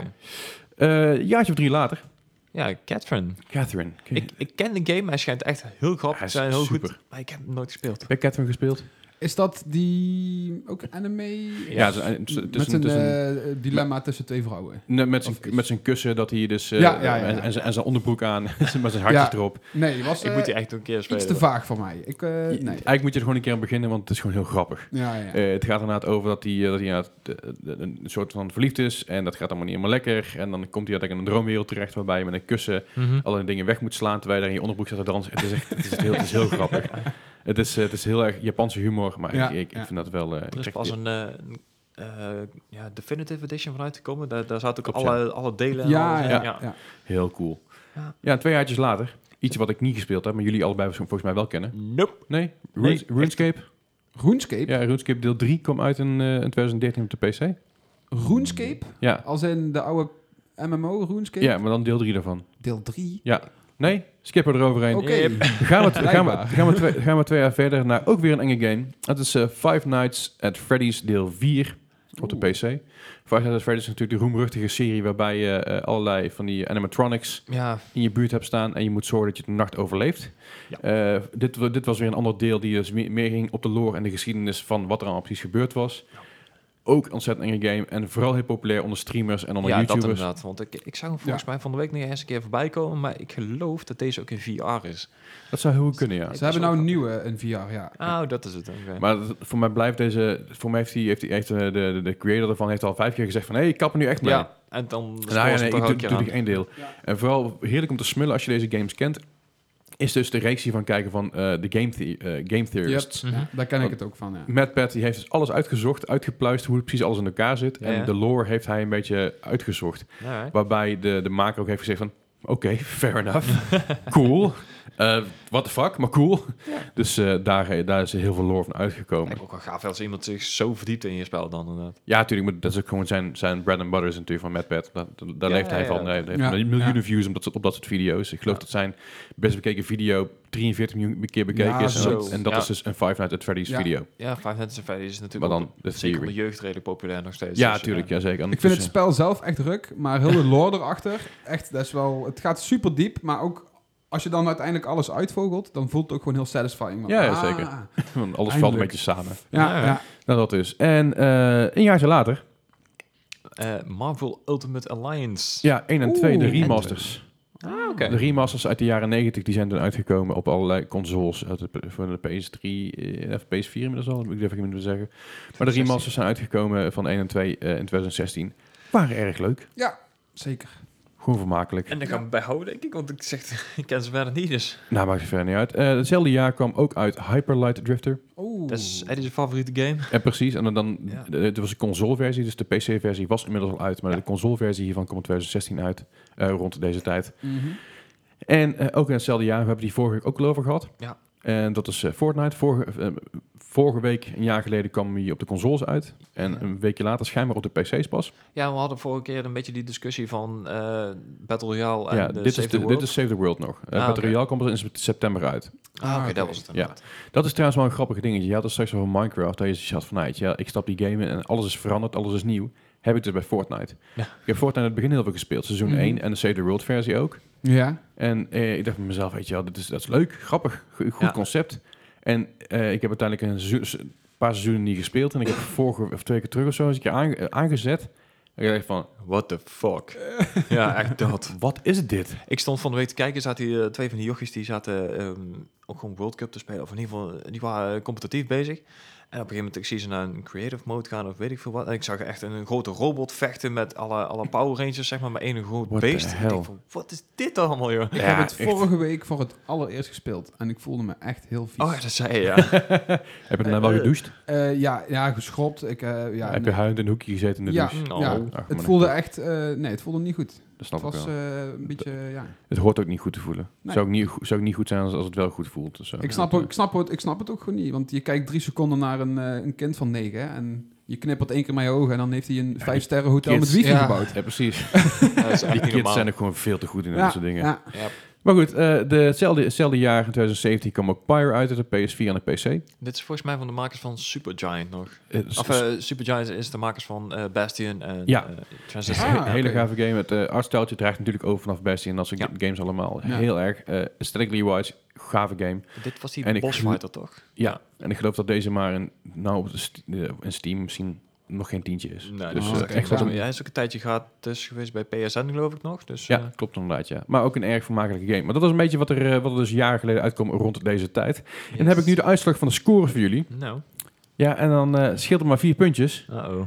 S3: Ja.
S1: Eh, jaartje of drie later.
S2: Ja, Catherine.
S1: Catherine.
S2: Ik, ik ken de game, hij schijnt echt heel grappig
S1: Hij
S2: te
S1: is
S2: zijn, heel
S1: super.
S2: goed. Maar ik heb hem nooit gespeeld.
S1: Heb je Catherine gespeeld?
S3: Is dat die ook anime?
S1: Ja, het is een- het is- het is
S3: met
S1: een-
S3: eh, dilemma tussen twee vrouwen.
S1: Nee, met, zijn, met zijn kussen dat hij dus... eh,
S3: Ja, ja, ja,
S1: en,
S3: ja.
S1: en, zijn- en zijn onderbroek aan. met zijn hartjes
S3: Ja.
S1: erop.
S3: Nee, was
S2: ik
S3: eh,
S2: moet die echt een keer spelen.
S3: iets te vaag voor mij. Ik, eh, nee.
S1: Eigenlijk moet je er gewoon een keer aan beginnen, want het is gewoon heel grappig.
S3: Ja, ja.
S1: Eh, het gaat inderdaad over dat hij, eh, dat hij eh, eh, een soort van verliefd is. En dat gaat allemaal niet helemaal lekker. En dan komt hij uiteindelijk in een droomwereld terecht waarbij je met een kussen
S2: Mhm.
S1: allerlei dingen weg moet slaan terwijl je daar in je onderbroek staat te dansen. Het is, echt, het is, heel, het is heel grappig. Het is, eh, het is heel erg Japanse humor, maar
S3: Ja,
S1: ik, ik,
S3: ja.
S1: vind dat wel... eh,
S2: Er is pas een eh, eh, ja, Definitive Edition van uitgekomen. Daar, daar zaten ook
S1: Klopt,
S2: alle, alle delen en
S3: ja, ja,
S2: in.
S3: ja, ja.
S1: Heel cool.
S2: Ja.
S1: Ja, twee jaartjes later. Iets wat ik niet gespeeld heb, maar jullie allebei volgens mij wel kennen.
S2: Nope.
S1: Nee?
S2: Nee,
S1: Runes- RuneScape?
S3: RuneScape?
S1: Ja, RuneScape deel 3 kwam uit in, eh, in 2013 op de PC.
S3: RuneScape?
S1: Ja.
S3: Als in de oude MMO RuneScape?
S1: ja, maar dan deel 3 daarvan.
S3: Deel 3?
S1: Ja. Nee? Skippen we eroverheen.
S3: Oké.
S1: Gaan we, gaan, we, gaan, we twee, gaan we twee jaar verder naar ook weer een enge game. Het is eh, Five Nights at Freddy's deel 4 op de
S3: Oeh.
S1: PC. Five Nights at Freddy's is natuurlijk de roemruchtige serie waarbij je eh, allerlei van die animatronics
S2: Ja,
S1: in je buurt hebt staan en je moet zorgen dat je de nacht overleeft. Eh, dit, dit was weer een ander deel die dus meer, ging op de lore en de geschiedenis van wat er allemaal precies gebeurd was. Ook een ontzettend enge game en vooral heel populair onder streamers en onder
S2: ja dat
S1: YouTubers.
S2: inderdaad. Want ik, ik zag hem volgens mij van de week nog eens een keer voorbij komen. Maar ik geloof dat deze ook in VR is.
S1: Dat zou heel goed kunnen, ja.
S3: Ze hebben nou een nieuwe in VR, ja.
S2: Oh, dat is het. oké.
S1: Maar dat- voor mij blijft deze, voor mij heeft, die, heeft, die, heeft eh, de, de, de creator ervan heeft al vijf keer gezegd van, hé, hey, ik kap er nu echt mee.
S2: ja, en dan
S1: Nou ja, nee, ik doe, ik één deel.
S3: Ja.
S1: En vooral heerlijk om te smullen als je deze games kent, is dus de reactie van kijken van eh, de game, the- eh, game theorists.
S2: Mhm.
S3: Daar ken ik het ook van, ja.
S1: Matt Pat die heeft dus alles uitgezocht, uitgepluist hoe het precies alles in elkaar zit.
S2: Ja,
S1: en
S2: ja.
S1: de lore heeft hij een beetje uitgezocht. Waarbij de, de maker ook heeft gezegd van... Oké, fair enough. cool. Eh what the fuck, maar cool. Dus eh, daar, daar is heel veel lore van uitgekomen.
S2: Me ook wel gaaf als iemand zich zo verdiept in je spel dan inderdaad.
S1: Ja, natuurlijk. Maar dat is ook gewoon zijn, zijn bread and butter is natuurlijk van Matt Pat. Daar, daar
S2: Ja,
S1: leeft hij
S2: ja,
S1: van.
S2: ja.
S1: Hij heeft
S3: Ja,
S1: miljoenen
S3: ja.
S1: views op dat, soort- op dat soort video's. Ik geloof
S2: Ja.
S1: dat zijn best bekeken video 43 miljoen keer bekeken
S3: Ja,
S1: is. En
S2: zo.
S1: dat, en dat
S2: Ja.
S1: is dus een Five Nights at Freddy's
S3: Ja.
S1: video.
S2: Ja, Five Nights at Freddy's is
S1: Maar
S2: natuurlijk
S1: dan
S2: ook
S1: de
S2: zeker
S1: theory.
S2: jeugd redelijk populair nog steeds.
S1: Ja,
S2: Dus,
S1: natuurlijk.
S2: ja.
S1: Ja, zeker.
S3: Ik vind het spel zelf echt ruk, maar heel de lore erachter, echt, dat is wel, het gaat super diep, maar ook als je dan uiteindelijk alles uitvogelt, dan voelt het ook gewoon heel satisfying. Want,
S1: Ja, ja,
S3: ah,
S1: zeker. Want Alles valt een beetje samen.
S3: Ja,
S2: Ja,
S3: ja.
S2: ja.
S1: Nou, dat is. En eh, een jaar later,
S2: Eh, Marvel Ultimate Alliance.
S1: ja, 1 en 2, de remasters.
S2: Ah, oké.
S1: De remasters uit de jaren 90, die zijn toen uitgekomen op allerlei consoles. Voor de PS3, eh, of PS4 inmiddels al, ik durf ik niet meer te zeggen. Maar de remasters zijn uitgekomen van 1 en 2 eh, in 2016. Waren erg leuk.
S3: Zeker.
S1: Gewoon vermakelijk.
S2: En daar gaan we bij houden, denk ik, want ik zeg, ik ken ze verder niet, dus.
S1: Nou, maakt het verder niet uit. Eh, hetzelfde jaar kwam ook uit Hyper Light Drifter.
S3: Oeh.
S2: Dat is Eddie's favoriete game.
S1: En precies, en dan, dan
S2: Ja.
S1: de- het was een consoleversie, dus de PC-versie was inmiddels al uit. Maar de consoleversie hiervan kwam in 2016 uit, eh, rond deze tijd.
S3: Mhm.
S1: En eh, ook in hetzelfde jaar, we hebben die vorige week ook al over gehad.
S2: Ja.
S1: En dat is eh, Fortnite. Vorige, eh, vorige week, een jaar geleden, kwam hij op de consoles uit. En
S2: Ja.
S1: een weekje later schijnbaar op de PC's pas.
S2: Ja, we hadden vorige keer een beetje die discussie van eh, Battle Royale en
S1: ja,
S2: de
S1: dit, is
S2: Save
S1: de,
S2: the World.
S1: dit is Save the World nog. Uh,
S2: Ah,
S1: Battle. Royale komt er in september uit.
S2: Ah, oké,
S3: Ah,
S2: dat was het
S1: Ja. Dat is trouwens wel een grappig dingetje. Je had het straks over Minecraft. Dat je had van, nou, ja, ik stap die game in en alles is veranderd, alles is nieuw. Heb ik dus bij Fortnite.
S2: Ja.
S1: Ik heb Fortnite in het begin heel veel gespeeld. Seizoen
S3: Mhm.
S1: 1 en de Save the World versie ook.
S3: Ja.
S1: En eh, ik dacht bij mezelf, weet je wel, dit is, dat is leuk, grappig, go- goed
S2: Ja.
S1: concept. En eh, ik heb uiteindelijk een, paar seizoenen niet gespeeld. En ik heb vorige of twee keer terug of zo eens een keer eh, aangezet. En ik dacht van,
S2: What the fuck? ja, echt dat.
S1: wat is dit?
S2: Ik stond van de week te kijken, zaten hier eh, twee van die jochies die zaten ehm, ook gewoon World Cup te spelen. Of in ieder geval, die waren eh, competitief bezig. En op een gegeven moment, ik zie ze naar een creative mode gaan of weet ik veel wat. En ik zag echt een grote robot vechten met alle, alle Power Rangers, zeg maar, met één groot
S1: What the
S2: beest. En ik denk van, wat is dit allemaal, joh?
S3: Ik
S1: Ja,
S3: heb het
S1: echt.
S3: vorige week voor het allereerst gespeeld en ik voelde me echt heel vies.
S2: Oh, ja, dat zei je, ja.
S1: Heb je daarna wel
S2: Eh,
S1: gedoucht?
S3: Eh, ja, ja, geschropt. Ik, eh, ja,
S1: heb je huilend in een hoekje gezeten in de
S3: Ja,
S1: douche?
S2: Oh.
S3: ja.
S2: Ach,
S3: het voelde echt... eh, nee, het voelde niet goed.
S1: Dat snap
S3: Het
S1: ik
S3: was
S1: wel.
S3: eh, een beetje, ja...
S1: Het hoort ook niet goed te voelen.
S3: Nee.
S1: Zou, ook niet, zou ook niet goed zijn als, als het wel goed voelt. Dus, eh,
S3: Ik snap, ook, ik, snap het, ik snap het ook gewoon niet. Want je kijkt drie seconden naar een, eh, een kind van negen. hè, En je knippert één keer met je ogen. En dan heeft hij een vijf sterren hotel
S1: kids-
S3: met wifi
S2: ja.
S3: gebouwd.
S1: Ja, precies. Die kids
S2: normaal.
S1: zijn ook gewoon veel te goed in
S3: Ja,
S1: dat soort dingen.
S3: ja.
S2: Ja.
S1: Maar goed, eh, de, hetzelfde, hetzelfde jaar, in 2017, kwam ook Pyre uit, uit de PS4 en de PC.
S2: Dit is volgens mij van de makers van Supergiant nog.
S1: Eh, s-
S2: Of eh Supergiant is de makers van eh, Bastion en
S1: Ja.
S2: eh, Transistor.
S3: Ah,
S1: Een hele
S3: oké.
S1: gave game. Het uh, artstijltje draagt natuurlijk over vanaf Bastion en dat soort
S2: Ja.
S1: ga- games allemaal.
S3: Ja.
S1: Heel erg. eh aesthetically wise, gave game.
S2: Dit was die boss fighter, toch?
S1: Ja, en ik geloof dat deze maar in, nou, op de st- eh, in Steam misschien nog geen tientje is.
S2: Nee,
S1: dus
S3: oh,
S1: eh,
S3: oké.
S1: echt
S3: Ja.
S1: wat een,
S2: Ja, hij is ook een tijdje gratis geweest bij PSN, geloof ik nog. Dus,
S1: ja,
S2: eh,
S1: klopt inderdaad, ja. Maar ook een erg vermakelijke game. Maar dat was een beetje wat er, eh, wat er dus jaren geleden uitkwam rond deze tijd. En dan heb ik nu de uitslag van de score voor jullie.
S2: Nou,
S1: Ja, en dan eh scheelt er maar vier puntjes.
S2: uh-oh.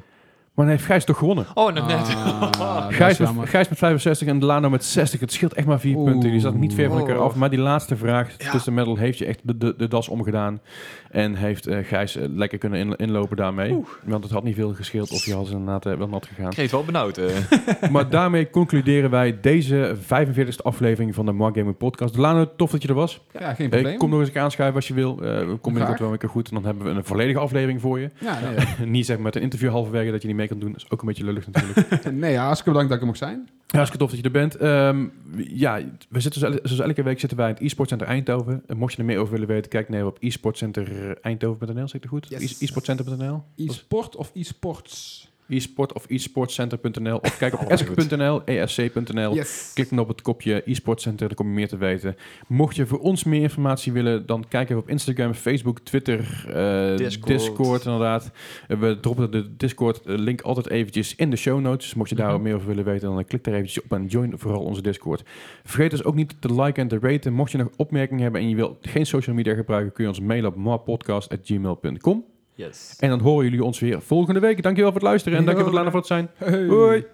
S1: dan heeft Gijs toch gewonnen.
S2: Oh, net. net.
S3: Ah,
S1: Gijs met,
S3: jammer.
S1: Gijs met 65 en Lano met 60. Het scheelt echt maar vier
S3: Oeh.
S1: punten. Die zat niet ver van elkaar
S2: Oh.
S1: af. Maar die laatste vraag
S2: Ja.
S1: tussen Metal heeft je echt de, de, de das omgedaan. En heeft eh, Gijs eh, lekker kunnen in- inlopen daarmee. Want het had niet veel gescheeld of je had inderdaad eh, wel nat gegaan.
S2: Het wel benauwd. eh.
S1: maar daarmee concluderen wij deze 45e aflevering van de Mark Gaming Podcast. Lano, tof dat je er was.
S3: Ja, geen probleem.
S1: kom nog eens een keer aanschuiven als je wil. Eh, kom binnenkort wel een keer goed. En dan hebben we een volledige aflevering voor je.
S3: Ja, nee,
S1: niet zeg maar met een interview halverwege dat je niet mee kan doen. Dat is ook een beetje lullig natuurlijk.
S3: nee, ja, hartstikke bedankt dat ik er mocht zijn.
S1: Ja, hartstikke tof dat je er bent. Ehm, ja, we zitten zoals, elke week zitten wij in het e-sportcenter Eindhoven. En mocht je er meer over willen weten, kijk neer op e-sportcenter Eindhoven.nl, zeg ik het goed?
S3: Yes.
S1: E- e-sportcenter.nl?
S3: E-sport of e-sports?
S1: E-sport of e-sportcenter.nl of kijk op esk.nl, esc.nl.
S3: Yes.
S1: Klik dan op het kopje e-sportcenter, dan kom je meer te weten. Mocht je voor ons meer informatie willen, dan kijk even op Instagram, Facebook, Twitter, eh,
S2: Discord.
S1: Discord. inderdaad. Eh, we droppen de Discord eh, link altijd eventjes in de show notes. Dus mocht je daar
S3: Mhm.
S1: meer over willen weten, dan klik daar eventjes op en join vooral onze Discord. Vergeet dus ook niet te liken en te raten. Mocht je nog opmerkingen hebben en je wilt geen social media gebruiken, kun je ons mailen op marpodcast.gmail.com.
S2: Yes.
S1: En dan horen jullie ons weer volgende week. Dankjewel voor het luisteren en dankjewel Lana voor het zijn.
S3: Hey.
S1: Hoi!